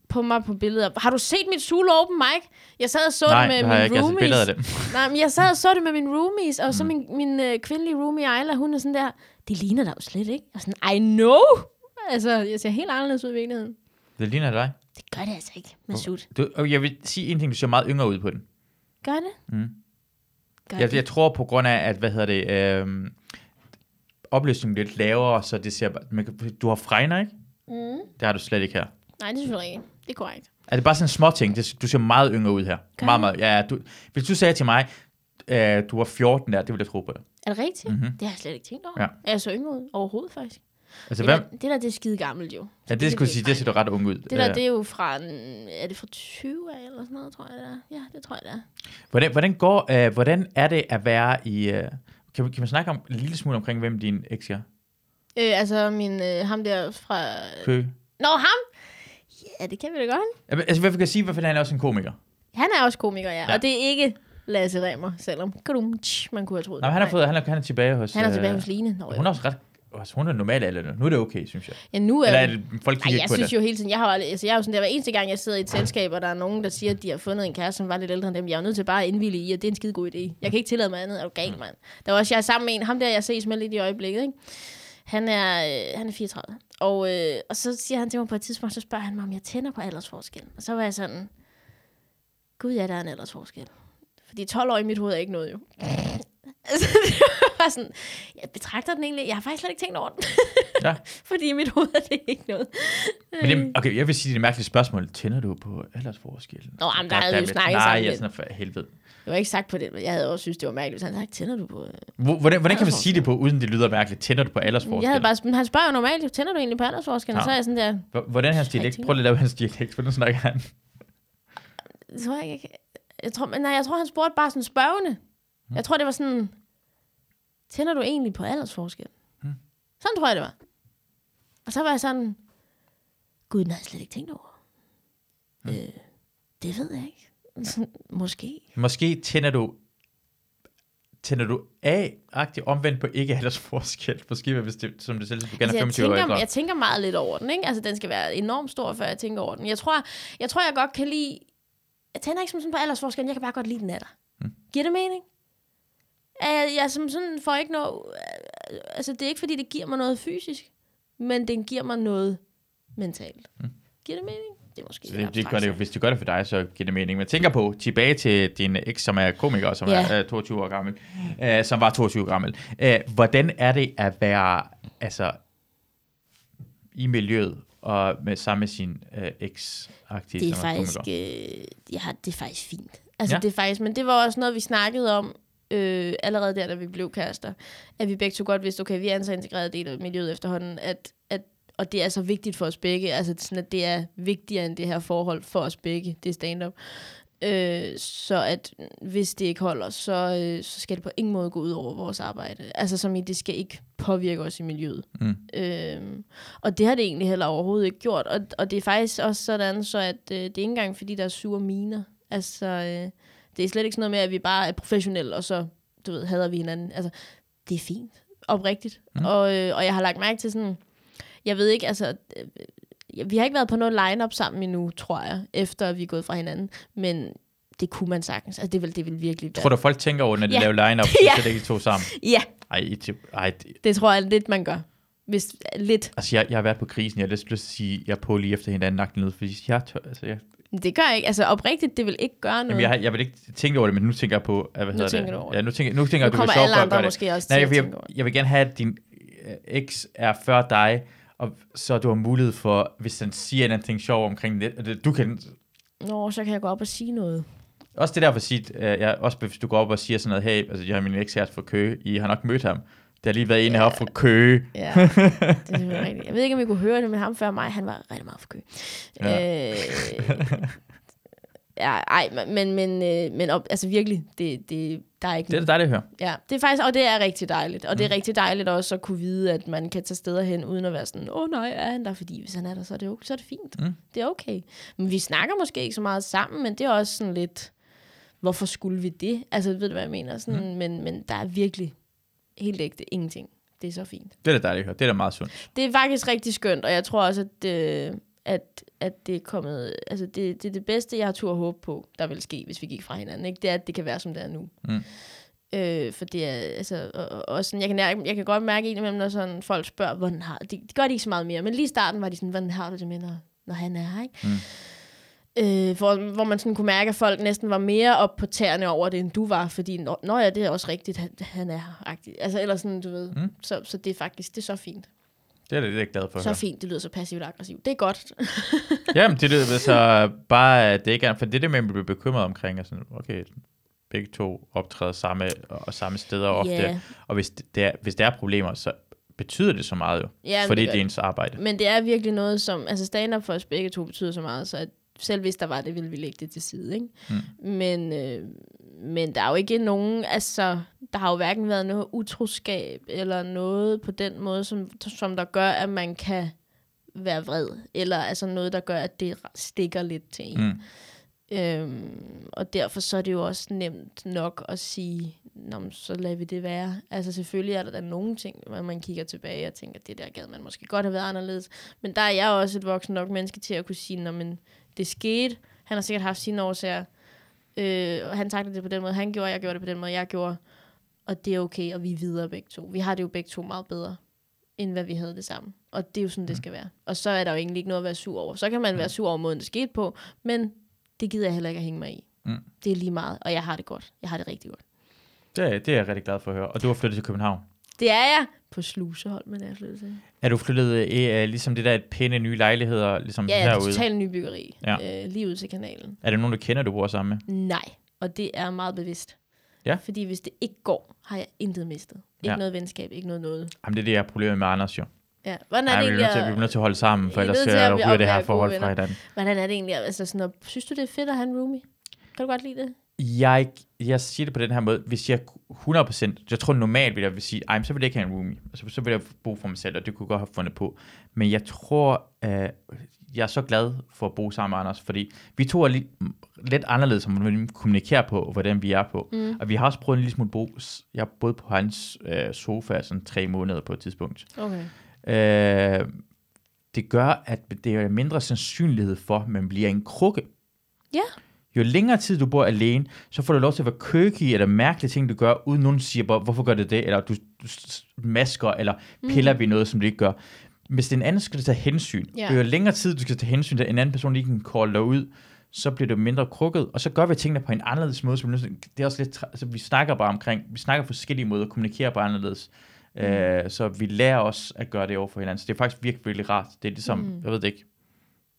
på mig på billeder. Har du set mit Zulu Open Mic? Jeg sad og så Nej, det med jeg mine ikke. Jeg roomies. billeder af det. Nej, men jeg sad og så det med mine roomies, og så min, min øh, kvindelige roomie Ejla, hun er sådan der, det ligner dig jo slet ikke. Og sådan, I know! Altså, jeg ser helt anderledes ud i virkeligheden. Det ligner dig. Det gør det altså ikke, Masud. Du, og jeg vil sige en ting, du ser meget yngre ud på den. Gør det? Mm. Gør Jeg, det? jeg tror på grund af, at, hvad hedder det, øh, opløsningen bliver lidt lavere, så det ser, man kan- du har fregner, ikke? Mm. Det har du slet ikke her. Nej, det er selvfølgelig ikke. Det er korrekt. Er det bare sådan en små ting? Det, du ser meget yngre ud her. Gør Meget, meget. Ja, du, hvis du sagde til mig, øh, du var 14 der, det ville jeg tro på dig. Er det rigtigt? Mhm. Det har jeg slet ikke tænkt over. Ja. Er jeg så yngre ud? Overhovedet, faktisk. Altså, det, hvem? der, det der, det er skide gammelt jo. Ja, det skulle jeg sige, det ser du ret ung ud. Det der, det er jo fra, er det fra 20 af, eller sådan noget, tror jeg det er. Ja, det tror jeg det er. Hvordan, hvordan, går, øh, hvordan er det at være i... Øh, kan, vi- kan man snakke om en lille smule omkring, hvem din eks er? Øh, altså, min, øh, ham der fra... Kø? Nå, ham? Ja, det kan vi da godt. Altså, hvad kan jeg sige, hvorfor han er også en komiker? Han er også komiker, ja. Ja. Og det er ikke Lasse Remmer, selvom man kunne have troet Nej, det. han, har fået, han, er, han er tilbage hos... han er tilbage øh, hos Line. Nå, Hun er også ret altså, hun er normal alder. Nu er det okay, synes jeg. Ja, nu er, Eller er det, folk kigger jeg ikke på synes det? jo hele tiden, jeg har, altså jeg er jo sådan der, hver eneste gang, jeg sidder i et selskab, og der er nogen, der siger, at de har fundet en kæreste, som var lidt ældre end dem, jeg er jo nødt til bare at indvillige i, at det er en skide god idé. Jeg kan ikke tillade mig andet, er du gal, Mm. mand. Der var også, jeg er sammen med en, ham der, jeg ses med lidt i øjeblikket, ikke? Han er, øh, han er 34. Og, øh, og så siger han til mig på et tidspunkt, så spørger han mig, om jeg tænder på aldersforskel. Og så var jeg sådan, gud ja, der er en aldersforskel. Fordi 12 år i mit hoved er ikke noget jo. (laughs) Altså, (laughs) var sådan, jeg betragter den egentlig, jeg har faktisk slet ikke tænkt over den. (laughs) Ja. (laughs) Fordi i mit hoved er det ikke noget. Men det, okay, jeg vil sige, det er et mærkeligt spørgsmål. Tænder du på aldersforskellen? Nå, jamen, der havde vi jo snakket Nej, sammen jeg er lidt. sådan for helvede. Det var ikke sagt på det, men jeg havde også synes, det var mærkeligt. Så han sagde, tænder du på... øh?" Hvor- Hvordan, hvordan kan man sige det på, uden det lyder mærkeligt? Tænder du på aldersforskellen? Jeg havde bare, men han spørger jo normalt, tænder du egentlig på aldersforskellen? Og så er jeg sådan der, Hvor- Hvordan er hans Jeg dialekt? Prøv lige at lave hans dialekt. Hvordan snakker han? det tror jeg ikke. Jeg tror, men nej, jeg tror, han spurgte bare sådan spørgende. Jeg tror, det var sådan, tænder du egentlig på aldersforskel? Hmm. Sådan tror jeg, det var. Og så var jeg sådan, gud, den havde jeg slet ikke tænkt over. Øh, det ved jeg ikke. (laughs) Måske. Måske tænder du tænder du af-agtigt omvendt på ikke aldersforskel. (laughs) Måske hvis det, som det selv du gerne Altså, er jeg, 25 år tænker, ældre. jeg tænker meget lidt over den, ikke? Altså, den skal være enormt stor, før jeg tænker over den. Jeg tror, jeg, tror, jeg godt kan lide... Jeg tænder ikke som sådan på aldersforskellen, jeg kan bare godt lide den af dig. Mm. Giver det mening? Jeg, jeg som sådan får ikke noget... Altså, det er ikke, fordi det giver mig noget fysisk, men den giver mig noget mentalt. Mm. Giver det mening? Det er måske Så det, det gør det, hvis du gør det for dig, så giver det mening. Men tænker på, tilbage til din eks, som er komiker, som Ja. er uh, 22 år gammel, uh, som var 22 år gammel. Uh, hvordan er det at være altså, i miljøet og med sammen med sin uh, eks-aktiv, Det er som er faktisk, komiker? øh, ja, det er faktisk fint. Altså, ja. det er faktisk, men det var også noget, vi snakkede om øh, allerede der, da vi blev kærester. At vi begge to godt vidste, okay, vi er en så integreret del af miljøet efterhånden, at, at, og det er så vigtigt for os begge, altså sådan, at det er vigtigere end det her forhold for os begge, det er stand-up. Øh, så at hvis det ikke holder, så, øh, så skal det på ingen måde gå ud over vores arbejde. Altså som i, det skal ikke påvirke os i miljøet. Mm. Øhm, og det har det egentlig heller overhovedet ikke gjort. Og, og det er faktisk også sådan, så at øh, det er ikke engang, fordi der er sure miner. Altså, øh, det er slet ikke sådan noget med, at vi bare er professionelle, og så, du ved, hader vi hinanden. Altså, det er fint. Oprigtigt. Mm. Og, øh, og jeg har lagt mærke til sådan, jeg ved ikke, altså, øh, vi har ikke været på noget line-up sammen endnu, tror jeg, efter vi er gået fra hinanden. Men det kunne man sagtens. Altså, det vil, det vil virkelig være. Tror du, folk tænker over, når de Ja. laver line-up, (laughs) så Ja. sætter de to sammen? Ja, Ej, I til- ej, det- det tror jeg lidt, man gør. Hvis, lidt. altså jeg, jeg har været på krisen, jeg har lyst lyst til at sige, jeg er på lige efter hinanden nakken ned, fordi jeg, tør, altså, jeg, Det gør ikke. Altså, oprigtigt, det vil ikke gøre noget. jamen, jeg, har- jeg vil ikke tænke over det, men nu tænker jeg på, at, hvad Nu hedder tænker det? du over ja, det. nu tænker, nu tænker jeg, du vil kommer sjov alle for at andre gøre det. måske også Nej, til jeg, at jeg, tænke over det. jeg vil gerne have, at din øh, eks er før dig, og så du har mulighed for, hvis han siger noget sjov omkring det, det- du kan Nå, så kan jeg gå op og sige noget. også det der for sit, øh, jeg, også hvis du går op og siger sådan noget, hey, altså jeg har min eks her fra Køge, I har nok mødt ham. Der har lige været en Ja. heroppe fra Køge. Ja, det er rigtigt. Jeg ved ikke, om vi kunne høre det, men ham før mig, han var rigtig meget for kø. Ja. Øh, ja, ej, men, men, øh, men op, altså virkelig, det, det, der er ikke Det er dejligt at høre. Ja, det er faktisk, og det er rigtig dejligt. Og det er Mm. rigtig dejligt også at kunne vide, at man kan tage steder hen, uden at være sådan, åh oh, nej, er han der? Fordi hvis han er der, så er det, okay, så er det fint. Mm. Det er okay. Men vi snakker måske ikke så meget sammen, men det er også sådan lidt, hvorfor skulle vi det? Altså, ved du, hvad jeg mener? Sådan, mm. men, men der er virkelig helt ægte ingenting. Det er så fint. Det er da dejligt at høre. Det er da meget sundt. Det er faktisk rigtig skønt, og jeg tror også, at, øh, at, at det er kommet... Altså, det, det er det bedste, jeg har tur at håbe på, der vil ske, hvis vi gik fra hinanden. Ikke? Det er, at det kan være, som det er nu. Mm. Øh, for det er, altså, og, og, sådan, jeg, kan, nær- jeg kan godt mærke indimellem, når sådan, folk spørger, hvordan har det, det gør de ikke så meget mere, men lige i starten var de sådan, hvordan har du det med, når, når han er her, ikke? Mm. Øh, hvor, hvor man sådan kunne mærke, at folk næsten var mere op på tæerne over det, end du var, fordi, nå, nå ja, det er også rigtigt, han, han er her, agtigt. Altså, eller sådan, du ved. Mm. Så, så det er faktisk, det er så fint. Det er det er jeg glad for at Så fint, det lyder så passivt aggressivt. Det er godt. (laughs) Jamen, det er så bare, at det ikke er, for det er det, man bliver bekymret omkring, og sådan, okay, begge to optræder samme, og samme steder ofte, Ja. og hvis det, er, hvis der er problemer, så betyder det så meget jo, Ja, fordi det det, er ens arbejde. Men det er virkelig noget, som... Altså stand-up for os begge to betyder så meget, så at selv hvis der var det, ville vi lægge det til side, ikke? Mm. Men, øh, men der er jo ikke nogen... Altså, der har jo hverken været noget utroskab, eller noget på den måde, som, som der gør, at man kan være vred. Eller altså noget, der gør, at det stikker lidt til en. Mm. Øhm, og derfor så er det jo også nemt nok at sige Nå, så lader vi det være. Altså selvfølgelig er der da nogle ting, hvor man kigger tilbage og tænker, det der gad man måske godt have været anderledes. Men der er jeg også et voksen nok menneske til at kunne sige, når men det skete. Han har sikkert haft sine årsager. Øh, og han takte det på den måde, han gjorde, jeg gjorde det på den måde, jeg gjorde. Og det er okay, og vi er videre begge to. Vi har det jo begge to meget bedre, end hvad vi havde det sammen. Og det er jo sådan, det skal være. Og så er der jo egentlig ikke noget at være sur over. Så kan man være sur over måden, det skete på, men det gider jeg heller ikke at hænge mig i. Mm. Det er lige meget, og jeg har det godt. Jeg har det rigtig godt. Det, er- det er jeg rigtig glad for at høre. Og du har flyttet til København. Det er jeg på Slusehold, men jeg er flyttet til. Er du flyttet øh, ligesom det der et pæne nye lejligheder ligesom Ja, er herude? totalt nybyggeri. Ja. Øh, lige ud til kanalen. Er det nogen, du kender, du bor sammen med? Nej, og det er meget bevidst. Ja. Fordi hvis det ikke går, har jeg intet mistet. Ikke Ja. noget venskab, ikke noget noget. Jamen, det er det, jeg har problemer med Anders jo. Ja. Hvordan er Ej, det vi, er egentlig nødt til, vi er nødt til at holde sammen, for er ellers til ryger det her forhold fra hinanden. Hvordan er det egentlig? Altså sådan, at, synes du, det er fedt at have en roomie? Kan du godt lide det? Jeg, jeg siger det på den her måde, hvis jeg 100%, jeg tror normalt vil jeg vil sige, ej, så vil jeg ikke have en roomie, altså, så vil jeg bo for mig selv, og det kunne jeg godt have fundet på. Men jeg tror, øh, jeg er så glad for at bo sammen med Anders, fordi vi to er lidt, lidt anderledes, som vi kommunikerer på, og hvordan vi er på. Mm. Og vi har også prøvet en lille smule bo, jeg boet på hans øh, sofa sådan tre måneder på et tidspunkt. Okay. Øh, det gør, at det er mindre sandsynlighed for, at man bliver en krukke. Ja. Jo længere tid du bor alene, så får du lov til at være køkig eller mærkelige ting, du gør, uden nogen siger, bare, hvorfor gør det det, eller du, du masker, eller piller mm. ved noget, som du ikke gør. Hvis det er en anden, skal du tage hensyn. Ja. Og jo længere tid du skal tage hensyn til, en anden person lige kan call dig ud, så bliver det mindre krukket, og så gør vi tingene på en anderledes måde. Så vi, nødt- det er også lidt, tra- altså, vi snakker bare omkring, vi snakker forskellige måder, kommunikerer på anderledes. Mm. Øh, så vi lærer os at gøre det over for hinanden. Så det er faktisk virkelig, virkelig rart. Det er ligesom, mm. jeg ved det ikke.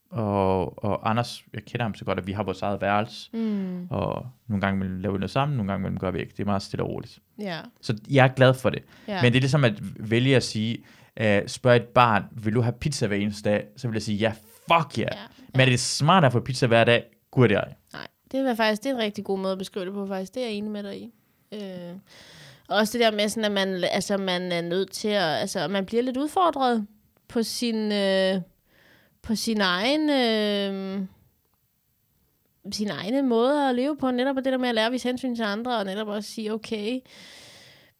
Og, og Anders, jeg kender ham så godt, at vi har vores eget værelse. Mm. Og nogle gange vil laver vi noget sammen, nogle gange gør vi ikke. Det er meget stille og roligt. Ja. Så jeg er glad for det. Ja. Men det er ligesom at vælge at sige, uh, spørg et barn, vil du have pizza hver eneste dag? Så vil jeg sige, ja, fuck ja. Yeah. Ja, Men er det smart at få pizza hver dag? Gud det ej. Nej, det er faktisk det er en rigtig god måde at beskrive det på, faktisk. Det er jeg enig med dig i. Øh. Også det der med, sådan, at man, altså, man er nødt til at... Altså, man bliver lidt udfordret på sin... Øh, på sin egen... Øh, sin egne måde at leve på. Netop det der med at lære at vise hensyn til andre, og netop også sige, okay,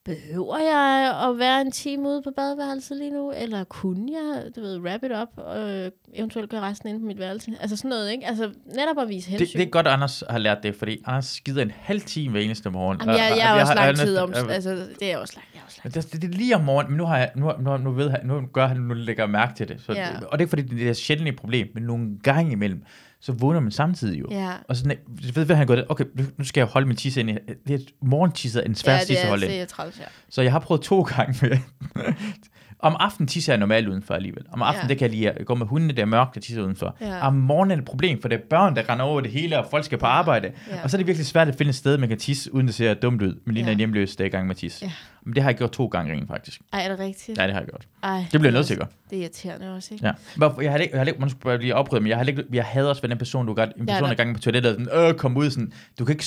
behøver jeg at være en time ude på badeværelset lige nu? Eller kunne jeg, du ved, wrap it up, og eventuelt gøre resten inde på mit værelse? Altså sådan noget, ikke? Altså netop at vise hensyn. Det, det er godt, at Anders har lært det, fordi Anders skider en halv time hver eneste morgen. Jamen, jeg, jeg og er også lang tid om, altså, det er også lang, jeg er også lang. Det, det, det, er lige om morgenen, men nu, har jeg, nu, nu, nu, ved han, nu gør han, nu lægger jeg mærke til det. Så, Ja. Og det er fordi det er sjældent et problem, men nogle gange imellem, så vågner man samtidig jo. Ja, Og sådan, jeg ved, hvad han går okay, nu- skal jeg holde min tisse ind. i- Det er morgentisse er en svær ja tisse at holde ind. træls, ja. Så jeg har prøvet to gange (laughs) med. Om aftenen tisser jeg normalt udenfor alligevel. Om aftenen, Ja. det kan jeg lide at gå med hundene, der er mørkt, der tisser udenfor. Ja. Om morgenen er det et problem, for det er børn, der render over det hele, og folk skal på arbejde. Ja. Og så er det virkelig svært at finde et sted, man kan tisse, uden det ser dumt ud. Men lige når Ja. hjemløs, der er i gang med at tisse. Ja. Men det har jeg gjort to gange rent faktisk. Ej, er det rigtigt? Ja, det har jeg gjort. Ej, Det bliver jeg er nødt til at også- gøre. Det er irriterende også, ikke? Ja. Hvorfor- Jeg har ikke, jeg har ikke, man skulle lige oprydde, men jeg har ikke, jeg havde også været den person, du gør, en Ja, person, der- der gang på toilettet, og sådan, øh, kom ud sådan, du kan ikke,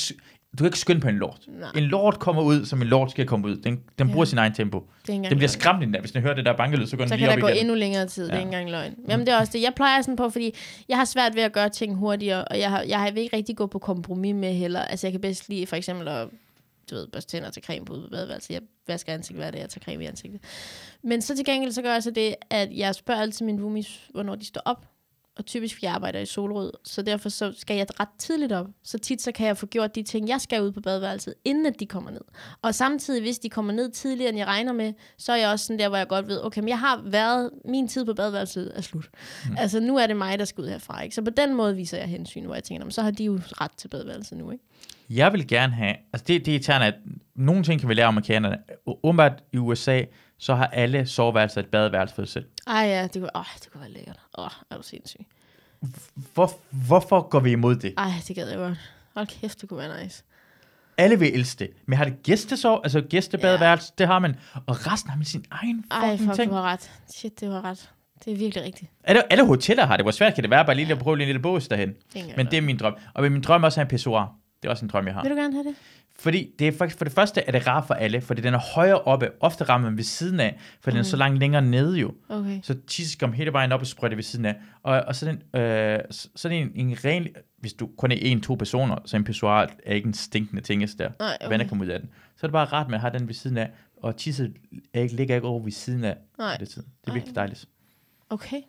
du kan ikke skynde på en lort. Nej. En lort kommer ud, som en lort skal komme ud. Den, den bruger Ja. sin egen tempo. Det Den bliver skræmt endda. Hvis den hører det der bankelyd, så går den Så lige kan op der gå igen. endnu længere tid, det er Ja. ikke engang løgn. Jamen det er også det. Jeg plejer sådan på, fordi jeg har svært ved at gøre ting hurtigere, og jeg, har, jeg vil ikke rigtig gå på kompromis med heller. Altså jeg kan bedst lide for eksempel at du ved, børste tænder til creme på ude på badeværelset. Jeg vasker ansigt hver dag, jeg tager creme i ansigtet. Men så til gengæld, så gør jeg så det, at jeg spørger altid mine roomies, hvornår de står op. Og typisk, jeg arbejder i solrød, så derfor så skal jeg ret tidligt op. Så tit så kan jeg få gjort de ting, jeg skal ud på badeværelset, inden at de kommer ned. Og samtidig, hvis de kommer ned tidligere, end jeg regner med, så er jeg også sådan der, hvor jeg godt ved, okay, men jeg har været, min tid på badeværelset er slut. Mm. Altså, nu er det mig, der skal ud herfra, ikke? Så på den måde viser jeg hensyn, hvor jeg tænker, "Nå, så har de jo ret til badeværelset nu, ikke? Jeg vil gerne have, altså det, det er irriterende, at nogle ting kan vi lære om amerikanerne. Umiddelbart i USA, så har alle soveværelser et badeværelse for sig selv. Ej ja, det kunne, åh, det kunne være lækkert. Åh, er du sindssyg. Hvor, hvorfor går vi imod det? Ej, det gad jeg godt. Hold kæft, det kunne være nice. Alle vil elske det. Men har det gæstesov, altså gæstebadeværelse, det har man. Og resten har man sin egen Ej, fucking fuck, ting. du har ret. Shit, det var ret. Det er virkelig rigtigt. Alle, alle hoteller har det. Hvor svært kan det være bare lige at prøve lige en lille bås derhen? Det Men det er min drøm. Og min drøm er også have en pissoir. Det er også en drøm, jeg har. Vil du gerne have det? Fordi det er faktisk, for det første er det rart for alle, fordi den er højere oppe. Ofte rammer man ved siden af, for mm. den er så langt længere nede jo. Okay. Så tisse kommer hele vejen op og sprøjter ved siden af. Og, og så, den, øh, så så er det en, en ren, hvis du kun er en, to personer, så en pissoir er ikke en stinkende ting, der. Nej, Okay. Vandet kommer ud af den. Så er det bare rart med at have den ved siden af, og tisset er ikke, ligger ikke over ved siden af Nej. det tid. Det er virkelig dejligt. Okay.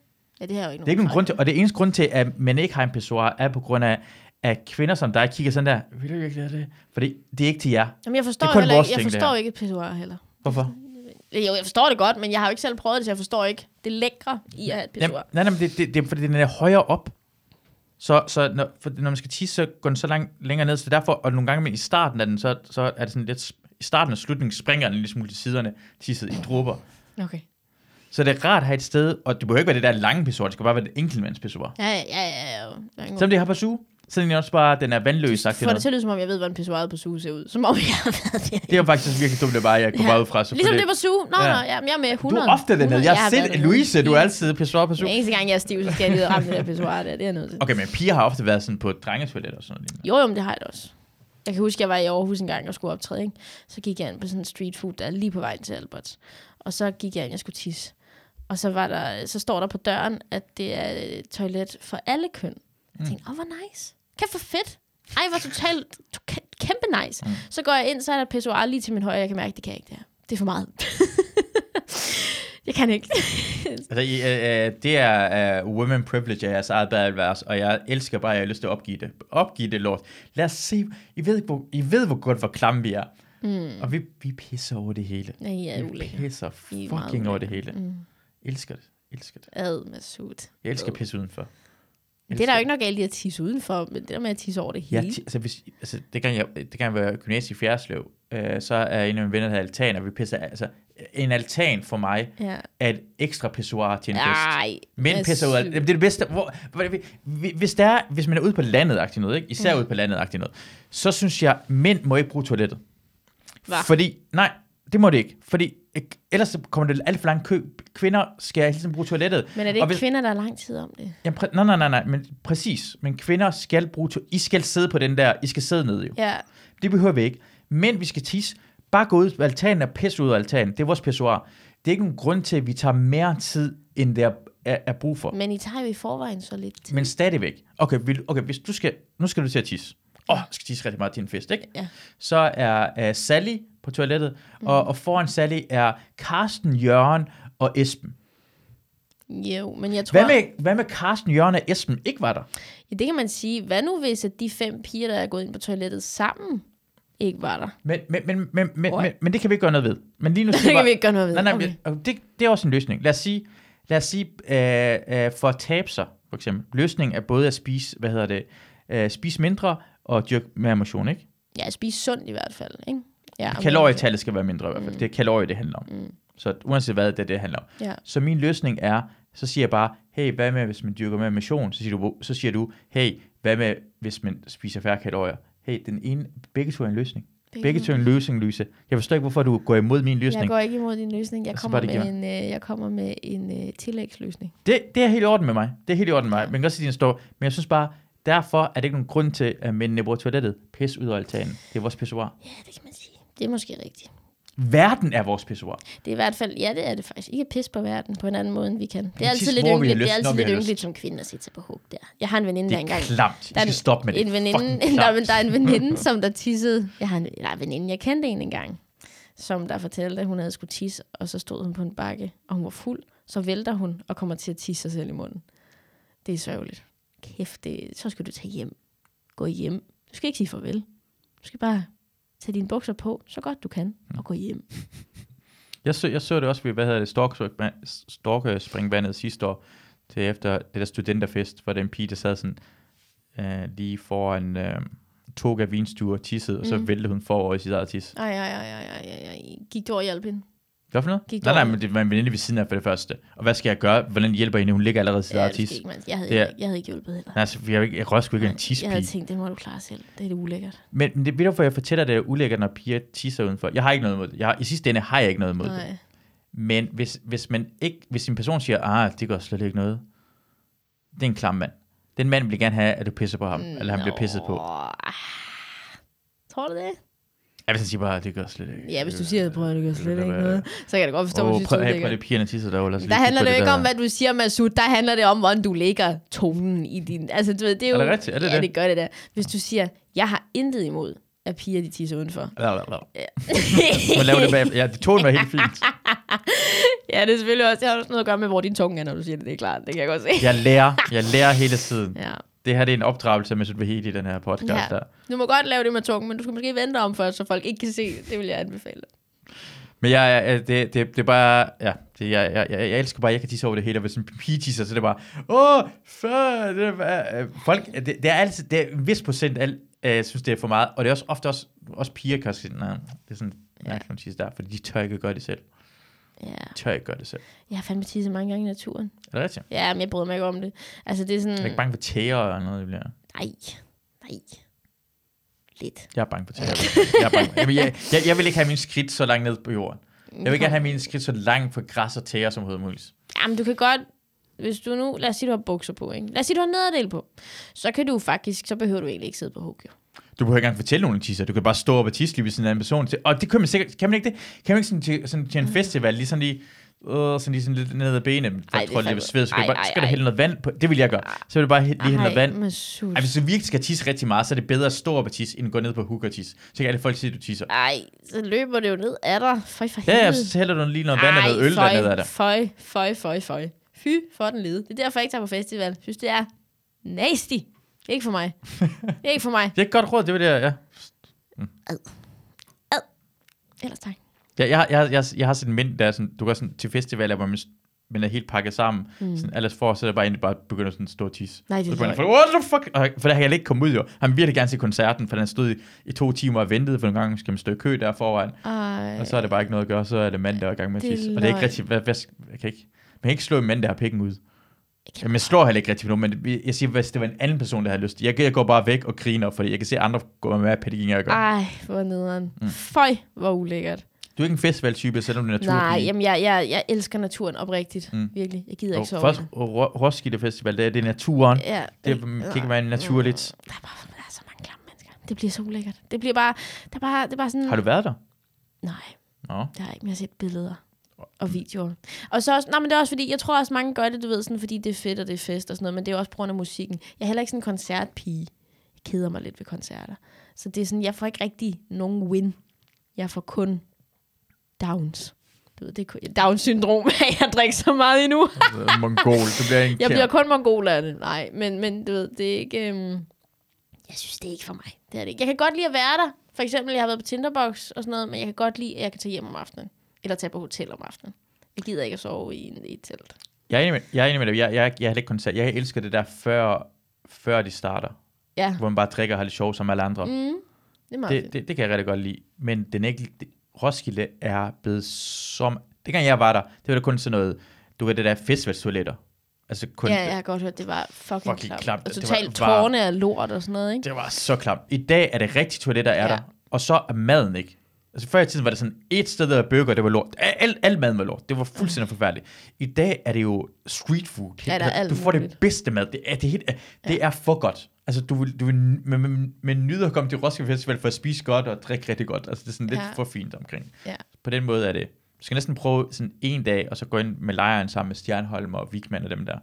Ja, det her er jo ikke Det er ikke nogen grund til, og det eneste grund til, at man ikke har en pissoir, er på grund af, at kvinder som dig kigger sådan der, vil du virkelig have det? For det, er ikke til jer. Jamen, jeg forstår, Det er kun heller vores ikke, jeg forstår ikke pissoir heller. Hvorfor? Jo, jeg forstår det godt, men jeg har jo ikke selv prøvet det, så jeg forstår ikke det lækre i at have et pissoir. nej, nej, men det, det, det, er fordi den er højere op. Så, så når, for når man skal tisse, så går den så lang, længere ned, så derfor, og nogle gange men i starten af den, så, så er det sådan lidt, i starten og slutningen springer den lidt smule til siderne, tisset i dråber. Okay. Så det er rart at have et sted, og det behøver ikke være det der lange pissoir, det skal bare være det enkeltmandspissoir. Ja, ja, ja, ja. Selvom det har på suge, så er den også bare, den er vandløs, sagt Får det til at lyde, som om jeg ved, hvordan pissoiret på suge ser ud. Som om jeg har været der. Det er faktisk virkelig dumt, det bare, jeg går Ja. bare ud fra. Så Ligesom for det på suge. Nå, Ja. nå, jeg er med Du 100. er ofte dernede. Jeg har set. Louise, du er altid pissoir på suge. eneste gang, jeg er stiv, så skal jeg lige ramme det der pissoir der. Det er noget. Okay, men piger har ofte været sådan på drengetoilet og sådan noget. Jo, jo, men det har jeg da også. Jeg kan huske, jeg var i Aarhus en gang og skulle optræde, ikke? Så gik jeg ind på sådan en street food, der er lige på vej til Alberts. Og så gik jeg ind, jeg skulle tisse. Og så, var der, så står der på døren, at det er et toilet for alle køn. Jeg tænkte, åh, hvor nice. Kæft, hvor fedt. Ej, hvor totalt to- kæmpe nice. Mm. Så går jeg ind, så er der pissoir lige til min højre. Jeg kan mærke, det kan jeg ikke det her. Det er for meget. (laughs) jeg kan ikke. (laughs) Altså, I, øh, øh, det er uh, women privilege af jeres eget badeværelse, og jeg elsker bare, at jeg har lyst til at opgive det. Opgive det lort. Lad os se. I ved, hvor, I ved hvor godt, hvor klamme vi er. Mm. Og vi, vi pisser over det hele. Nej, jeg er vi ulækker. pisser I er fucking over det hele. Mm. Elsker det. Elsker det. Ad, Masud. Jeg elsker pisse udenfor. Det er der jo ikke nok galt i at tisse udenfor, men det der med at tisse over det Ja, hele. ti- altså, hvis, altså, det kan jeg, det kan jeg være gymnasie i Fjerdslev, øh, så er en af mine venner, der altan, og vi pisser, altså, en altan for mig ja. er et ekstra pissoir til en fest. Ej, Mænd pisser ud af, det er det bedste, hvor, hvis, der er, hvis man er ude på landet, noget, ikke? især Ja. ude på landet, noget, så synes jeg, mænd må ikke bruge toilettet. Hva? Fordi, nej, det må det ikke. Fordi ellers kommer det alt for lang kø. Kvinder skal hele tiden bruge toilettet. Men er det ikke hvis- kvinder, der er lang tid om det? Jamen, præ- nej, nej, nej, nej, men præcis. Men kvinder skal bruge to- I skal sidde på den der, I skal sidde ned jo. Ja, Det behøver vi ikke. Men vi skal tisse. Bare gå ud på altanen og pisse ud af altanen. Det er vores pissoir. Det er ikke nogen grund til, at vi tager mere tid, end der er, er brug for. men I tager jo i forvejen så lidt tid. Men stadigvæk. Okay, vil, okay hvis du skal, nu skal du til at tisse. Åh, oh, skal tisse rigtig meget til en fest, ikke? Ja. Så er uh, Sally på toilettet, mm. og, og foran Sally er Karsten, Jørgen og Esben. Jo, men jeg tror... Hvad med, hvad med Karsten, Jørgen og Esben ikke var der? Ja, det kan man sige. Hvad nu, hvis at de fem piger, der er gået ind på toilettet sammen, ikke var der? Men, men, men, men, men, men, men det kan vi ikke gøre noget ved. Men lige nu (laughs) Det kan vi ikke gøre noget ved. Nej, nej, Okay. det, det er også en løsning. Lad os sige, lad os sige øh, øh, for at tabe sig, for eksempel. Løsningen er både at spise, hvad hedder det, øh, spise mindre og dyrke mere motion, ikke? Ja, spise sundt i hvert fald, ikke? Ja, Kalorietallet skal være mindre i hvert fald. Mm. Det er kalorier, det handler om. Mm. Så uanset hvad det er, det handler om. Ja. Så min løsning er, så siger jeg bare, hey, hvad med, hvis man dyrker mere motion? Så siger du, så siger du hey, hvad med, hvis man spiser færre kalorier? Hey, den ene, begge to er en løsning. Begge to er en løsning, Louise. Jeg forstår ikke, hvorfor du går imod min Jeg løsning. går ikke imod din løsning. Jeg kommer, med en, øh, jeg kommer med en øh, tillægsløsning. Det, det er helt i orden med mig. Det er helt i orden med mig. Man kan godt sige, at den står. Men jeg synes bare, derfor er det ikke nogen grund til, at mændene bruger toilettet. Pis ud af altanen. Det er vores pissoir. Ja, det kan man sige. Det er måske rigtigt. Verden er vores pissoir. Det er i hvert fald, ja, det er det faktisk. Ikke pis på verden på en anden måde, end vi kan. Det er altid lidt vi ynkeligt, det er altid vi lidt ynkeligt som kvinde at sætte sig på hug der. Jeg har en veninde, Det der er engang... klamt. Vi Der er skal en- stoppe med det. En veninde, Fucking (laughs) der, klamt. men der er en veninde, som der tissede. Jeg har en, nej, en veninde, jeg kendte en engang, som der fortalte, at hun havde skulle tisse, og så stod hun på en bakke, og hun var fuld. Så vælter hun og kommer til at tisse sig selv i munden. Det er sørgeligt. Kæft, det, så skal du tage hjem. Gå hjem. Du skal ikke sige farvel. Du skal bare tage dine bukser på, så godt du kan, og gå hjem. Jeg så, jeg så det også ved, hvad hedder det, Stork- Storkespringvandet sidste år, til efter det der studenterfest, hvor der en pige, der sad sådan øh, lige foran øh, tog af vinstue og tissede, og så Mm. væltede hun forover i sit eget tis. Ej, ej, ej, ej, ej, ej. Gik du og hjalp hende? Hvad for noget? Gik Nej, nej, men det var en veninde ved siden af for det første. Og hvad skal jeg gøre? Hvordan hjælper jeg hende? Hun ligger allerede i sit eget det skal tis. ikke. Jeg havde, Det er- jeg havde ikke hjulpet heller. Nej, altså, jeg, ikke- jeg rører sgu ikke en Jeg havde tispige. tænkt, det må du klare selv. Det er det ulækkert. Men, men det ved du, hvorfor jeg fortæller, at det er ulækkert, når piger tisser udenfor. Jeg har ikke noget imod det. Jeg har, I sidste ende har jeg ikke noget imod det. Nej. Men hvis, hvis, man ikke, hvis en person siger, ah, det gør slet ikke noget, det er en klam mand. Den mand vil gerne have, at du pisser på ham, eller han bliver pisset på. Tror du det? Ja, hvis han siger bare, det gør slet ikke. Ja, hvis du siger, prøv at det gør slet ikke noget, så kan jeg da godt forstå, Åh, hvis du prøv, prøv det pigerne tisser derovre. Der handler det jo ikke om, hvad du siger, Masud. Der handler det om, hvordan du lægger tonen i din... Altså, du ved, det er jo... Er det rigtigt? Er det ja, det? det gør det der. Hvis du siger, jeg har intet imod, at piger de tisser udenfor. Ja, (laughs) ja, ja. Man laver det bag. Ja, det tonen var helt fint. (laughs) ja, det er selvfølgelig også, det har også noget at gøre med, hvor din tunge er, når du siger det. Det er klart, det kan jeg godt se. Jeg lærer, (laughs) jeg lærer hele tiden. Ja. Det her det er en opdragelse med Sudvahedi i den her podcast Ja. der. Du må godt lave det med tungen, men du skal måske vente om først, så folk ikke kan se. Det vil jeg anbefale. Men jeg, jeg, det, det, det er bare, ja, det, jeg, jeg, jeg, jeg elsker bare, at jeg kan tisse over det hele, og hvis en pige tisser, så er det bare, åh, før, det er, øh, folk, det, det, er altid, det er en vis procent, al, øh, synes, det er for meget, og det er også ofte også, også piger kan sige, nej, det er sådan, ja. Tisse der, fordi de tør ikke gøre det selv. Ja. De tør ikke gøre det selv. Jeg har fandme tisset mange gange i naturen. Er det rigtigt? Ja, men jeg bryder mig ikke om det. Altså, det er sådan... Jeg er ikke bange for tæer og noget, det bliver. Nej, nej. Lidt. Jeg er bange for tæer. Jeg, er bange. Jeg, jeg, jeg, jeg, vil ikke have min skridt så langt ned på jorden. Jeg vil gerne have mine skridt så langt fra græs og tæer som overhovedet muligt. Jamen, du kan godt... Hvis du nu... Lad os sige, du har bukser på, ikke? Lad os sige, du har nederdel på. Så kan du faktisk... Så behøver du egentlig ikke sidde på hug, jo. Du behøver ikke engang fortælle nogen, tisser. Du kan bare stå op og tisse lige ved sådan en anden person. Til. Og det kan man sikkert, kan man ikke det? Kan man ikke sådan til, sådan til en festival, lige sådan lige, øh, sådan lige sådan lidt ned ad benet, Ej, jeg tror, det er sved, så skal, ej, bare, ej, skal der ej. hælde noget vand på. Det vil jeg gøre. Så vil du bare lige hælde noget vand. Ej, hvis du virkelig skal tisse rigtig meget, så er det bedre at stå op og tisse, end at gå ned på hook og tisse. Så kan alle folk sige, at du tisser. Ej, så løber det jo ned af dig. Føj for Ja, ja, helvede. så hælder du lige noget vand og noget øl føj, dernede af det. Føj, føj, føj, føj. Fy for den lede. Det er derfor, jeg ikke tager på festival. Jeg synes, det er nasty. Ikke for mig. (laughs) ikke for mig. Det er et godt råd, det var det, ja. Ellers tak. Jeg, jeg, jeg, jeg, jeg har sådan en mind, der er sådan, du går sådan til festivaler, hvor man, man er helt pakket sammen. Mm. Sådan, alles for, så er det bare egentlig bare begynder sådan at stå og tisse. Nej, det er folk, what the fuck? Og, for der har jeg ikke kommet ud jo. Han vil virkelig gerne se koncerten, for den stod i, i to timer og ventede, for nogle gange skal man stå i kø der foran. Ej. Og så er det bare ikke noget at gøre, så er det mand, der er i gang med at tisse. Og det er ikke rigtigt, hvad, hvad, jeg kan ikke, man kan ikke slå en mand, der har pikken ud. Ja, man slår heller ikke rigtig nogen, men jeg siger, hvis det var en anden person, der havde lyst. Jeg, jeg går bare væk og griner, fordi jeg kan se andre gå med pædagogik og gøre. Ej, hvor nederen. Mm. Føj, hvor ulækkert. Du er ikke en festivaltype, selvom du er naturpige. Nej, jamen jeg, jeg, jeg elsker naturen oprigtigt. Mm. Virkelig. Jeg gider Og ikke sove. først Ro- Roskilde Festival, det er, det er naturen. Ja, Det kan ikke være naturligt. Der er, bare, der er så mange klamme mennesker. Det bliver så ulækkert. Det bliver bare, der er bare, det er bare sådan... Har du været der? Nej, Nå. det har jeg ikke, men jeg har set billeder og videoer. Og så også, nej, men det er også fordi, jeg tror også, mange gør det, du ved, sådan, fordi det er fedt, og det er fest og sådan noget, men det er også på grund af musikken. Jeg er heller ikke sådan en koncertpige. Jeg keder mig lidt ved koncerter. Så det er sådan, jeg får ikke rigtig nogen win. Jeg får kun downs. Du ved, det er Down-syndrom, (laughs) at jeg drikker så meget endnu. Mongol, du bliver en Jeg bliver kun mongol af det. Nej, men, men du ved, det er ikke... Øhm, jeg synes, det er ikke for mig. Det er det ikke. Jeg kan godt lide at være der. For eksempel, jeg har været på Tinderbox og sådan noget, men jeg kan godt lide, at jeg kan tage hjem om aftenen. Eller tage på hotel om aftenen. Jeg gider ikke at sove i, en, i et telt. Jeg er enig med, jeg er enig med dig. Jeg, jeg, jeg heller ikke koncert. Jeg elsker det der, før, før de starter. Ja. Hvor man bare drikker og har lidt sjov som alle andre. Mm, det er meget det, det, det, kan jeg rigtig godt lide. Men den er ikke, det, Roskilde er blevet som... Det gang jeg var der, det var der kun sådan noget... Du ved, det der festivaltoiletter. Altså kun... Ja, jeg har godt hørt, det var fucking, Fucking klamt. klamt. Og Det totalt tårne af lort og sådan noget, ikke? Det var så klamt. I dag er det rigtige toiletter, er Ja. der. Og så er maden ikke. Altså før i tiden var det sådan, et sted der var burger, det var lort. Al, al maden var lort. Det var fuldstændig forfærdeligt. I dag er det jo street food. Ja, der er alt du får det muligt. bedste mad. Det er, det helt, det er for godt. Altså, du vil, du vil med, med, med nyder at komme til Roskilde Festival for at spise godt og drikke rigtig godt. Altså, det er sådan lidt Ja. for fint omkring. Ja. På den måde er det. Du skal næsten prøve sådan en dag, og så gå ind med lejren sammen med Stjernholm og Vigman og dem der.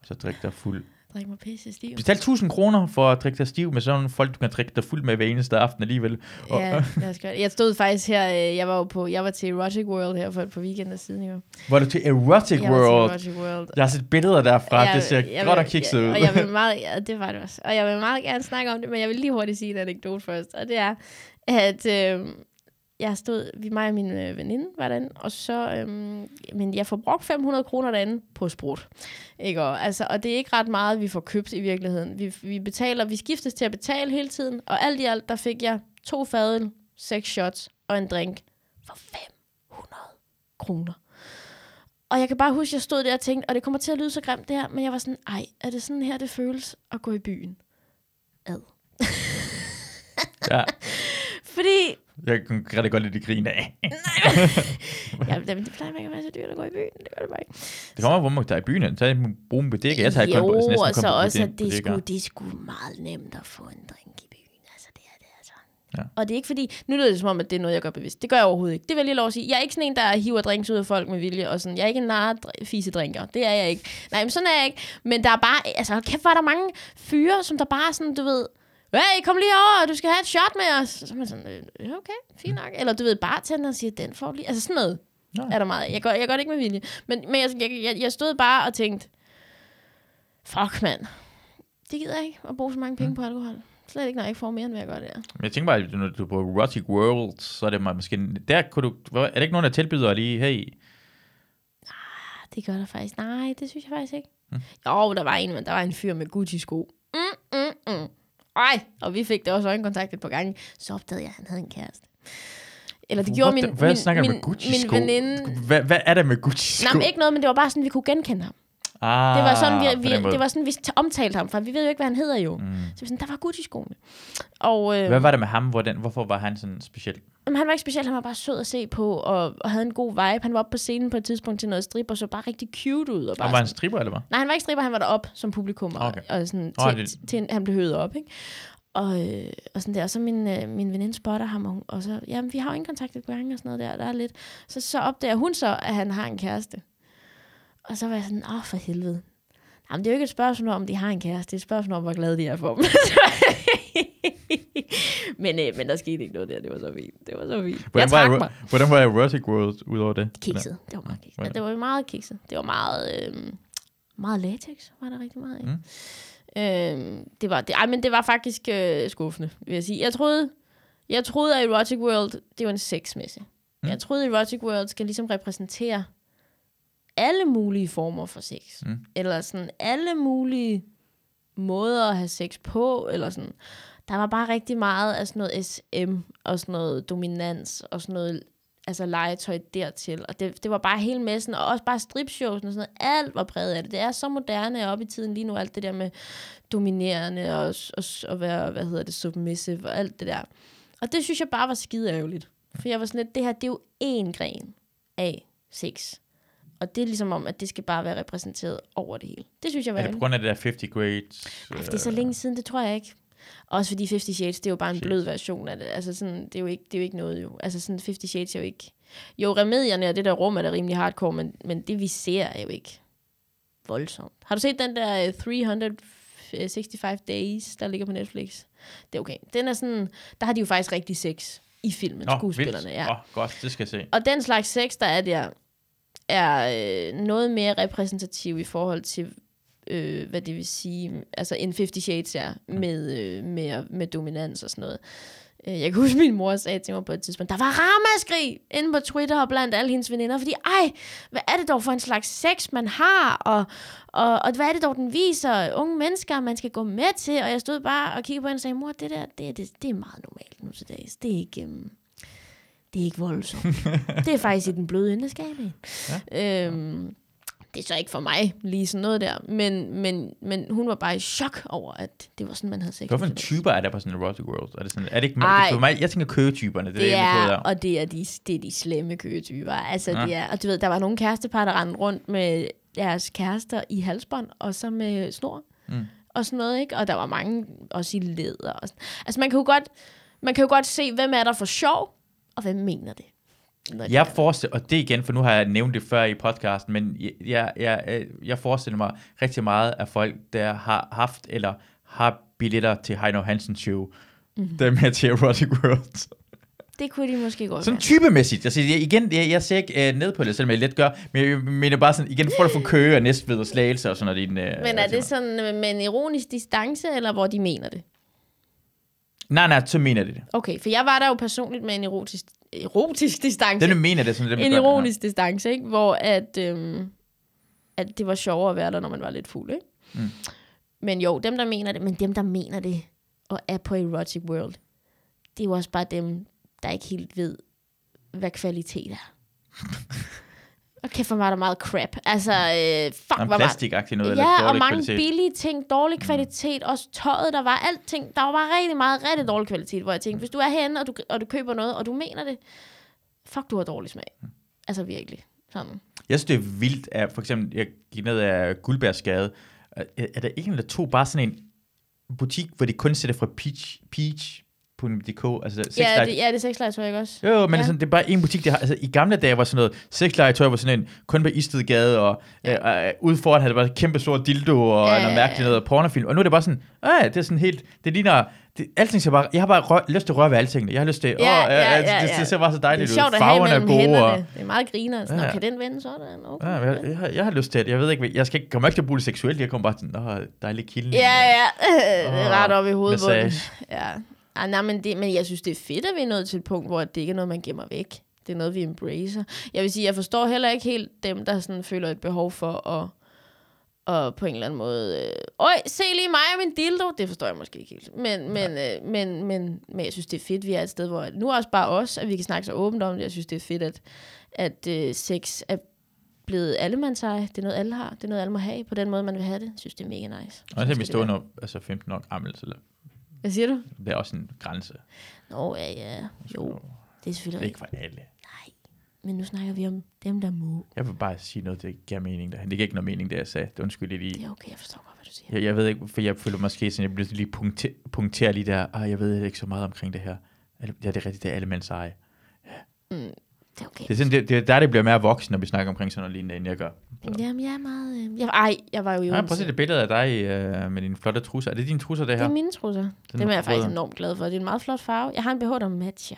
Og så drikke dig fuld. Drik mig pisse stiv. Betal 1000 kroner for at drikke dig stiv med sådan nogle folk, du kan drikke dig fuld med hver eneste aften alligevel. Og, Ja, lad os gøre det. Jeg stod faktisk her, øh, jeg var jo på, jeg var til Erotic World her for et par weekender siden, jo. Var du til Erotic Jeg var World? til Erotic World. Jeg har set billeder derfra, Jeg- det ser jeg godt og kikset ud. Og jeg vil (laughs) meget, ja, det var det også. Og jeg vil meget gerne snakke om det, men jeg vil lige hurtigt sige en anekdote først. Og det er, at øh, jeg stod, vi mig og min øh, veninde var derinde, og så, øh, men jeg får brugt 500 kroner derinde på sprut. Ikke? Og, altså, og det er ikke ret meget, vi får købt i virkeligheden. Vi, vi betaler, vi skiftes til at betale hele tiden, og alt i alt, der fik jeg to fadøl, seks shots og en drink for 500 kroner. Og jeg kan bare huske, at jeg stod der og tænkte, og det kommer til at lyde så grimt det her, men jeg var sådan, ej, er det sådan her, det føles at gå i byen? Ad. Ja, (laughs) Fordi, jeg kan rigtig godt lide det grin af. ja, men det plejer ikke at være så dyrt at gå i byen, det gør det bare ikke. Det kommer, hvor man tager i byen. hen. Bruge en bodega. Jeg tager kun på, jo, næsten og kun så også, at det sgu, det sgu meget nemt at få en drink i byen. Altså, det er det altså. Ja. Og det er ikke fordi, nu lyder det som om, at det er noget, jeg gør bevidst. Det gør jeg overhovedet ikke. Det vil jeg lige lov at sige. Jeg er ikke sådan en, der hiver drinks ud af folk med vilje, og sådan. Jeg er ikke en nar fise drinker. Det er jeg ikke. Nej, men sådan er jeg ikke. Men der er bare, altså kæft, er der mange fyre, som der bare sådan, du ved, hey, kom lige over, du skal have et shot med os. Så er man sådan, øh, okay, fint nok. Eller du ved, bartenderen siger, den får lige. Altså sådan noget Nå. er der meget. Jeg gør, jeg gør det ikke med vilje. Men, men jeg, jeg, jeg, stod bare og tænkte, fuck mand, det gider jeg ikke at bruge så mange penge på alkohol. Slet ikke, når jeg ikke får mere, end hvad jeg gør der. Men jeg tænker bare, at når du er på Erotic World, så er det måske... Der kunne du... Er der ikke nogen, der tilbyder lige, hey... Ah, Det gør der faktisk. Nej, det synes jeg faktisk ikke. Mm. Jo, der var en, men der var en fyr med Gucci-sko. Mm, mm, mm. Ej, og vi fik da også øjenkontakt et par gange. Så opdagede jeg, at han havde en kæreste. Eller det gjorde What min, the- Hvad min, snakker min, med Gucci-sko? min veninde. Hvad, hvad er der med Gucci-sko? Nej, men ikke noget, men det var bare sådan, vi kunne genkende ham. Ah, Det var sådan, vi, den vi, det var sådan, vi omtalte ham, for vi ved jo ikke, hvad han hedder jo. Mm. Så vi sådan, der var Gucci-skoene. Og øh, Hvad var det med ham? Hvordan, hvorfor var han sådan speciel? Jamen, han var ikke speciel, han var bare sød at se på, og, og havde en god vibe. Han var oppe på scenen på et tidspunkt til noget strip, og så bare rigtig cute ud. Og bare Han var en sådan, stripper, eller hvad? nej, han var ikke stripper, han var deroppe som publikum, og, Okay. og sådan, Åh, til, det- til, han blev høvet op, ikke? Og, øh, og sådan der, og så min, øh, min veninde spotter ham, og, og så, jamen, vi har jo ingen kontakt et par gange og sådan noget der, der er lidt. Så, så opdager hun så, at han har en kæreste. Og så var jeg sådan, åh, for helvede. Jamen, det er jo ikke et spørgsmål om, de har en kæreste, det er et spørgsmål om, hvor glade de er for dem. (laughs) men, øh, men der skete ikke noget der, det var så fint. Det var så fint. Jeg Hvordan trak var, mig. hvordan var Erotic World udover det? Kikset. Det var meget kikset. Hvordan? Det var meget kikset. Det var meget, øh, meget latex, var der rigtig meget af. Mm. Øh, det var, det, ej, men det var faktisk øh, skuffende, vil jeg sige. Jeg troede, jeg troede, at Erotic World, det var en sexmesse. Mm. Jeg troede, at Erotic World skal ligesom repræsentere alle mulige former for sex. Mm. Eller sådan alle mulige måder at have sex på, eller sådan. Der var bare rigtig meget af sådan noget SM, og sådan noget dominans, og sådan noget altså legetøj dertil. Og det, det var bare hele messen, og også bare stripshows og sådan noget. Alt var præget af det. Det er så moderne op i tiden lige nu, alt det der med dominerende og, og, og være, hvad hedder det, submissive og alt det der. Og det synes jeg bare var skide ærgerligt. For jeg var sådan lidt, det her, det er jo én gren af sex. Og det er ligesom om, at det skal bare være repræsenteret over det hele. Det synes jeg var Er det på grund af det der 50 grades? Ej, det er så længe siden, det tror jeg ikke. Også fordi 50 Shades, det er jo bare en Shades. blød version af det. Altså sådan, det er jo ikke, det er jo ikke noget jo. Altså sådan 50 Shades er jo ikke... Jo, remedierne og det der rum er da rimelig hardcore, men, men det vi ser er jo ikke voldsomt. Har du set den der øh, 365 Days, der ligger på Netflix? Det er okay. Den er sådan, der har de jo faktisk rigtig sex i filmen, Nå, skuespillerne. vildt. Ja. Åh, godt, det skal jeg se. Og den slags sex, der er der, er øh, noget mere repræsentativ i forhold til, øh, hvad det vil sige, altså en 50 Shades er, med, øh, med, med dominans og sådan noget. Øh, Jeg kan huske, min mor sagde til mig på et tidspunkt, der var ramaskrig inde på Twitter og blandt alle hendes veninder, fordi ej, hvad er det dog for en slags sex, man har, og, og, og hvad er det dog, den viser? Unge mennesker, man skal gå med til, og jeg stod bare og kiggede på hende og sagde, mor, det der, det, det, det er meget normalt nu til dags, det er ikke, øhm, det er ikke voldsomt. (laughs) det er faktisk i den bløde ende af skalaen. Ja. Øhm, det er så ikke for mig, lige sådan noget der, men, men, men hun var bare i chok over, at det var sådan, man havde sex. Hvorfor en typer er der på sådan en erotic world? Er det sådan, er det ikke, Ej. for mig, jeg tænker køgetyperne, det, Det er det, er, er, og det er de, det er de slemme køgetyper. Altså, Ja. det er, og du ved, der var nogle kærestepar, der rendte rundt med deres kærester i halsbånd, og så med snor, Mm. og sådan noget, ikke? Og der var mange også i læder. Og sådan. Altså, man kan, jo godt, man kan jo godt se, hvem er der for sjov, og hvem mener det. Når Jeg er. forestiller, og det igen, for nu har jeg nævnt det før i podcasten, men jeg, jeg, jeg, jeg forestiller mig rigtig meget af folk, der har haft eller har billetter til Heino Hansens show, Mhm. mm-hmm. der er med til Erotic World. Det kunne de måske godt Sådan være. typemæssigt. Altså, jeg, igen, jeg, jeg ser ikke uh, ned på det, selvom jeg let gør, men jeg mener bare sådan, igen, folk fra Køge og Næstved og Slagelse og sådan noget. Din, uh, Men er det sådan øh, med en ironisk distance, eller hvor de mener det? Nej, nej, så mener det det. Okay, for jeg var der jo personligt med en erotisk, erotisk distance. Den mener det, sådan det en ironisk distance, ikke? Hvor at, øhm, at det var sjovere at være der, når man var lidt fuld, ikke? Mm. Men jo, dem der mener det, men dem der mener det, og er på Erotic World, det er jo også bare dem, der ikke helt ved, hvad kvalitet er. (laughs) Og kæft, hvor var der meget crap. Altså, øh, fuck, Om hvor var plastikagtigt noget, eller Ja, og dårlig mange kvalitet. billige ting, dårlig kvalitet, også tøjet, der var alting, der var rigtig meget, rigtig dårlig kvalitet, hvor jeg tænkte, hvis du er herinde, og du, og du køber noget, og du mener det, fuck, du har dårlig smag. Altså virkelig. Sådan. Jeg synes, det er vildt, at for eksempel, jeg gik ned af Guldbærsgade, er, er der ikke en eller to bare sådan en butik, hvor de kun sætter fra Peach, Peach altså sex Ja, det, ja, det er sexlegetøj, ikke også? Jo, jo, men Ja. ja. sådan, det er bare en butik, der har, altså i gamle dage var sådan noget, sexlegetøj var sådan en, kun på Istedgade, og ja. øh, ude foran havde det bare et kæmpe stort dildo, og Ja, ja, ja, noget ja. mærkeligt noget pornofilm, og nu er det bare sådan, øh, det er sådan helt, det ligner, det, alting ser bare, jeg har bare rør, lyst til at røre ved alting, jeg har lyst til, Ja, åh, ja, ja, det, det, ja. det, ser bare så Det er dejligt ud, sjovt at have farverne er mellem gode, hænderne. Det er meget griner. Sådan, Ja, ja, ja. Kan den vende sådan? Okay. ja, jeg, jeg, har- jeg, har lyst til det, jeg ved ikke, jeg skal ikke, kommer ikke til at bruge det seksuelt, jeg kommer bare til, nå, dejlig kilden. Ja, ja. (laughs) det er Åh, ret op i massage. Ja. Ah, nej, men, det, men jeg synes, det er fedt, at vi er nået til et punkt, hvor det ikke er noget, man gemmer væk. Det er noget, vi embracer. Jeg vil sige, jeg forstår heller ikke helt dem, der sådan føler et behov for at, og på en eller anden måde, øh, øj, se lige mig og min dildo. Det forstår jeg måske ikke helt. Men, men, øh, men, men, men jeg synes, det er fedt, vi er et sted, hvor nu er også bare os, at vi kan snakke så åbent om det. Jeg synes, det er fedt, at, at øh, sex er blevet allemandseje. Det er noget, alle har. Det er noget, alle må have på den måde, man vil have det. Jeg synes, det er mega nice. Og er vi være. op, altså 15 år gammel, så Hvad siger du? det er også en grænse. Nå, ja, ja. Jo, det er selvfølgelig ikke for alle. Nej, men nu snakker vi om dem, der må. Jeg vil bare sige noget, det giver mening. Der. Det giver ikke noget mening, det jeg sagde. Det undskyld jeg lige. Det er okay, jeg forstår godt, hvad du siger. Jeg, jeg ved ikke, for jeg føler måske sådan, jeg bliver lige punkter, punkter lige der. Ah, jeg ved ikke så meget omkring det her. Ja, det er rigtigt, det er alle mænds eje. Det er okay. Det er, sådan, det, det er der, det bliver mere voksen, når vi snakker omkring sådan noget lignende, end jeg gør. Jamen, jeg er meget... Øh... Jeg, ej, jeg var jo i Ja, prøv at Odense. se det billede af dig øh, med dine flotte trusser. Er det dine trusser, det Det her? er mine trusser. Den Dem er jeg faktisk enormt glad for. Det er en meget flot farve. Jeg har en BH, der matcher.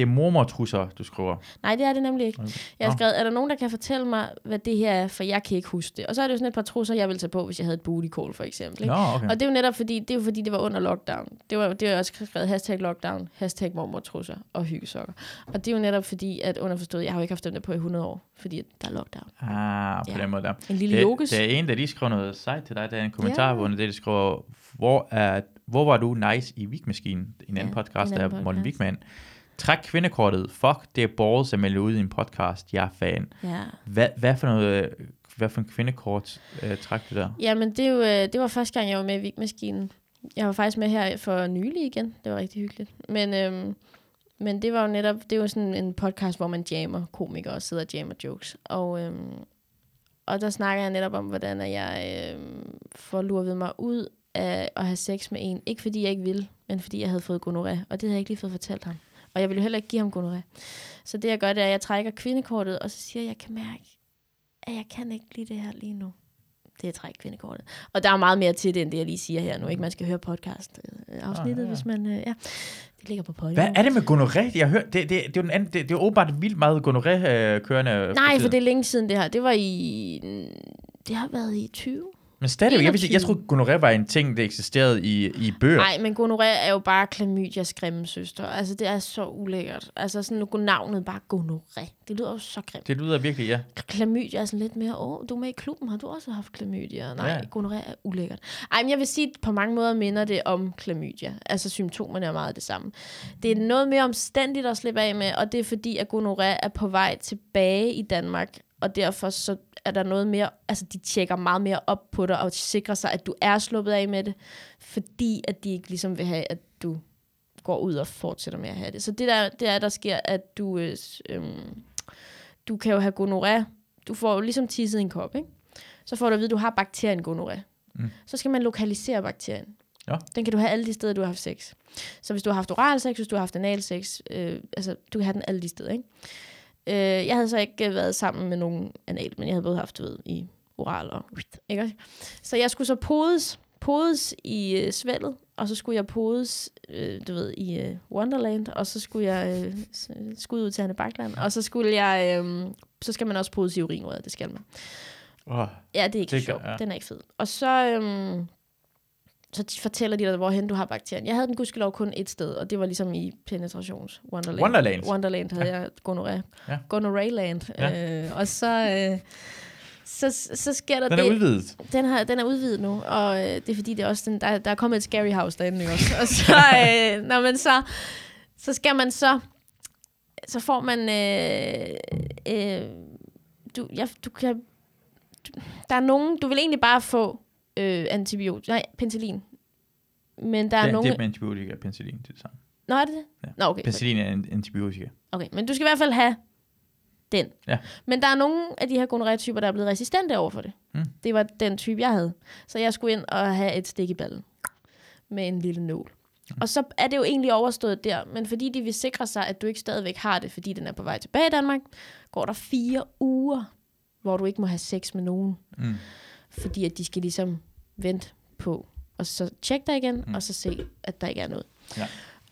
Det er mormor-trusser, du skriver. Nej, det er det nemlig ikke. Okay. Jeg har skrevet, er der nogen, der kan fortælle mig, hvad det her er, for jeg kan ikke huske det. Og så er det jo sådan et par trusser, jeg ville tage på, hvis jeg havde et booty call, for eksempel. Ikke? Nå, okay. Og det er jo netop fordi, det er jo fordi, det var under lockdown. Det var det var også skrevet hashtag lockdown, hashtag mormortrusser og hyggesokker. Og det er jo netop fordi, at underforstået, jeg har jo ikke haft dem der på i 100 år, fordi der er lockdown. Ah, på Ja. den måde der. En lille Det, yogas. det er en, der lige skrev noget sejt til dig. Der er en kommentar, hvor under det, der skriver, hvor, er, hvor var du nice i Vigmaskinen? En anden Ja, podcast, en der anden er Morten podcast. Wigman. Træk kvindekortet. Fuck, det er balls at melde ud i en podcast. Jeg er fan. Ja. Hvad, hvad for noget, hvad for en kvindekort øh, træk du der? Jamen, det, er jo, øh, det var første gang, jeg var med i Vigmaskinen. Jeg var faktisk med her for nylig igen. Det var rigtig hyggeligt. Men, øhm, men det var jo netop, det er jo sådan en podcast, hvor man jammer komikere og sidder og jammer jokes. Og, øhm, og der snakker jeg netop om, hvordan jeg øhm, får lurvet mig ud af at have sex med en. Ikke fordi jeg ikke ville, men fordi jeg havde fået gonoré. Og det havde jeg ikke lige fået fortalt ham. Og jeg ville jo heller ikke give ham gonoré. Så det jeg gør, det er, at jeg trækker kvindekortet, og så siger jeg, at jeg kan mærke, at jeg kan ikke lide det her lige nu. Det er træk kvindekortet. Og der er meget mere til det, end det, jeg lige siger her nu. Ikke? Man skal høre podcast øh, afsnittet, Ah, ja. hvis man... Øh, ja, det ligger på podcast. Hvad er det med gonoré? Jeg har hørt, det, det, det, er jo den anden, det, det er åbenbart vildt meget gonoré-kørende. Nej, for det er længe siden det her. Det var i... Det har været i 20. Men stadig, jeg, jeg 21. troede, gonoré var en ting, der eksisterede i, i bøger. Nej, men gonoré er jo bare klamydias grimme søster. Altså, det er så ulækkert. Altså, sådan nu navnet bare gonoré. Det lyder jo så grimt. Det lyder virkelig, ja. Klamydia er sådan lidt mere, åh, du er med i klubben, har du også haft klamydia? Nej, ja. gonoré er ulækkert. Ej, men jeg vil sige, at på mange måder minder det om klamydia. Altså, symptomerne er meget det samme. Det er noget mere omstændigt at slippe af med, og det er fordi, at gonoré er på vej tilbage i Danmark, og derfor så er der noget mere, altså de tjekker meget mere op på dig, og sikrer sig, at du er sluppet af med det, fordi at de ikke ligesom vil have, at du går ud og fortsætter med at have det. Så det der, det er, der sker, at du, øh, øhm, du kan jo have gonoré, du får jo ligesom tisset i en kop, ikke? Så får du at vide, at du har bakterien gonoré. Mm. Så skal man lokalisere bakterien. Ja. Den kan du have alle de steder, du har haft sex. Så hvis du har haft oral sex, hvis du har haft anal sex, øh, altså du kan have den alle de steder, ikke? Øh, jeg havde så ikke øh, været sammen med nogen anal, men jeg havde både haft, du ved, i oral og... Ikke? Så jeg skulle så podes, podes i øh, svældet, og så skulle jeg podes, øh, du ved, i øh, Wonderland, og så skulle jeg øh, skud ud til Anne Bakland, og så skulle jeg, øh, så skal man også podes i urinrøret, det skal man. Oh, Ja, det er ikke Det sjovt. ja. Den er ikke fed. Og så, øhm, så fortæller de dig, hvorhen du har bakterien. Jeg havde den gudskelov kun et sted, og det var ligesom i penetrations Wonderland. Wonderland. Wonderland havde ja. jeg gonoré. Ja. Gonorrhea-land. Ja. Øh, og så, øh, så, så sker der den er det. udvidet. Den, har, den er udvidet nu, og øh, det er fordi, det er også den, der, der er kommet et scary house derinde også. (laughs) Og så, øh, når man så, så skal man så, så får man, øh, øh, du, ja, du kan, du, der er nogen, du vil egentlig bare få øh, antibiotika, nej, penicillin. Men der er Det, nogen... det er med antibiotika og penicillin, det er det samme. Nå, er det det? Ja. Nå, okay. Penicillin er en antibiotika. Okay, men du skal i hvert fald have den. Ja. Men der er nogle af de her gonorrhea-typer, der er blevet resistente over for det. Mm. Det var den type, jeg havde. Så jeg skulle ind og have et stik i ballen med en lille nål. Og så er det jo egentlig overstået der, men fordi de vil sikre sig, at du ikke stadigvæk har det, fordi den er på vej tilbage i Danmark, går der fire uger, hvor du ikke må have sex med nogen. Mm. Fordi at de skal ligesom vente på, og så tjekke dig igen, Mm. mm. og så se, at der ikke er noget. Ja.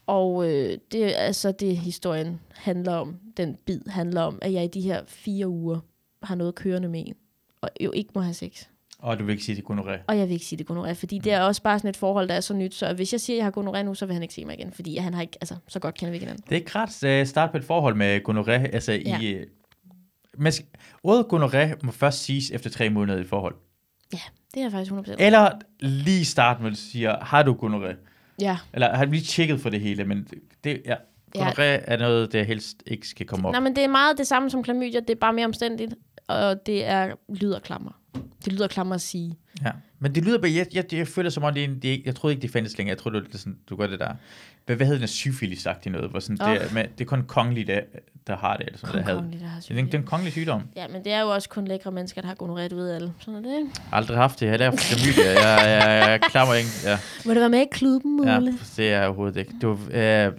Og øh, det er altså det, historien handler om. Den bid handler om, at jeg i de her fire uger har noget kørende med en, og jo ikke må have sex. Og du vil ikke sige, det er gonoré. Og jeg vil ikke sige det er gonorrhea, fordi det er også bare sådan et forhold, der er så nyt. Så hvis jeg siger, at jeg har gonorrhea nu, så vil han ikke se mig igen, fordi han har ikke, altså, så godt kender vi ikke hinanden. Det er ikke ret uh, starte på et forhold med gonoré. Altså, Ja. i, uh, man skal, ordet gonoré må først siges efter tre måneder i et forhold. Det er faktisk 100%. Eller lige starte med at sige, har du gonoré? Ja. Eller har du lige tjekket for det hele? Men det, ja, Ja. gonoré er noget, der helst ikke skal komme op. Nej, men det er meget det samme som klamydia, det er bare mere omstændigt, og det er lyder klammer. Det lyder klammer at sige. Ja. Men det lyder bare, jeg, jeg, jeg føler som om, det er, en- det jeg troede ikke, det fandtes længere. Jeg troede, det er sådan, du gør det der. Hvad, hvad hedder den syfilis sagt i noget? Hvor sådan, det, er, med, det er kun kongelige, der, der har det. Eller sådan, Kun der havde. kongelige, der har Det er, en, det er en kongelig sygdom. Ja, men det er jo også kun lækre mennesker, der har gonorrhea, du ved alle. Sådan er det. Aldrig haft det. Jeg har lært klamydia. Jeg, jeg, jeg, jeg klammer ikke. Ja. Må du være med i klubben, Ja, Mulle? det er jeg overhovedet ikke. Det var, øh,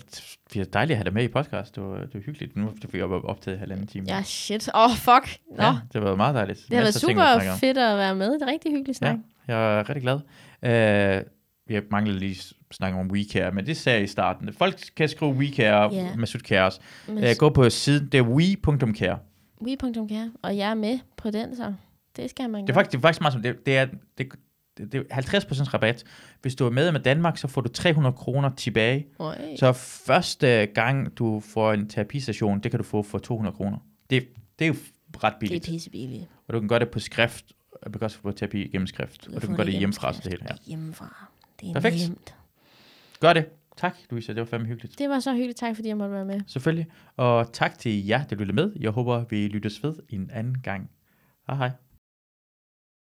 det er dejligt at have dig med i podcast. Det var, det var hyggeligt. Nu fik jeg op optaget halvanden time. Ja, shit. Åh, oh, fuck. Nå, ja, det var meget dejligt. det har været ting super om. fedt at være med. Det er rigtig hyggeligt snak. Ja, jeg er rigtig glad. Uh, jeg manglede lige snakke om WeCare, men det sagde jeg i starten. Folk kan skrive WeCare yeah. med Cares. Men Uh, gå på siden, det er we.care. we.care, og jeg er med på den, så det skal man Det er faktisk, det er faktisk meget som, det, det er, det, det, er 50% rabat. Hvis du er med med Danmark, så får du 300 kroner tilbage. Øj. Så første gang, du får en terapistation, det kan du få for 200 kroner. Det, det er jo ret Det er billigt. pissebilligt. Og du kan gøre det på skrift, og du kan også få terapi gennem skrift. Og du kan gøre det hjemmefra, så det hele her. Hjemmefra. Det er Perfekt. nemt. Gør det. Tak, Louise. Det var fandme hyggeligt. Det var så hyggeligt. Tak, fordi jeg måtte være med. Selvfølgelig. Og tak til jer, der lyttede med. Jeg håber, vi lyttes ved en anden gang. Hej hej.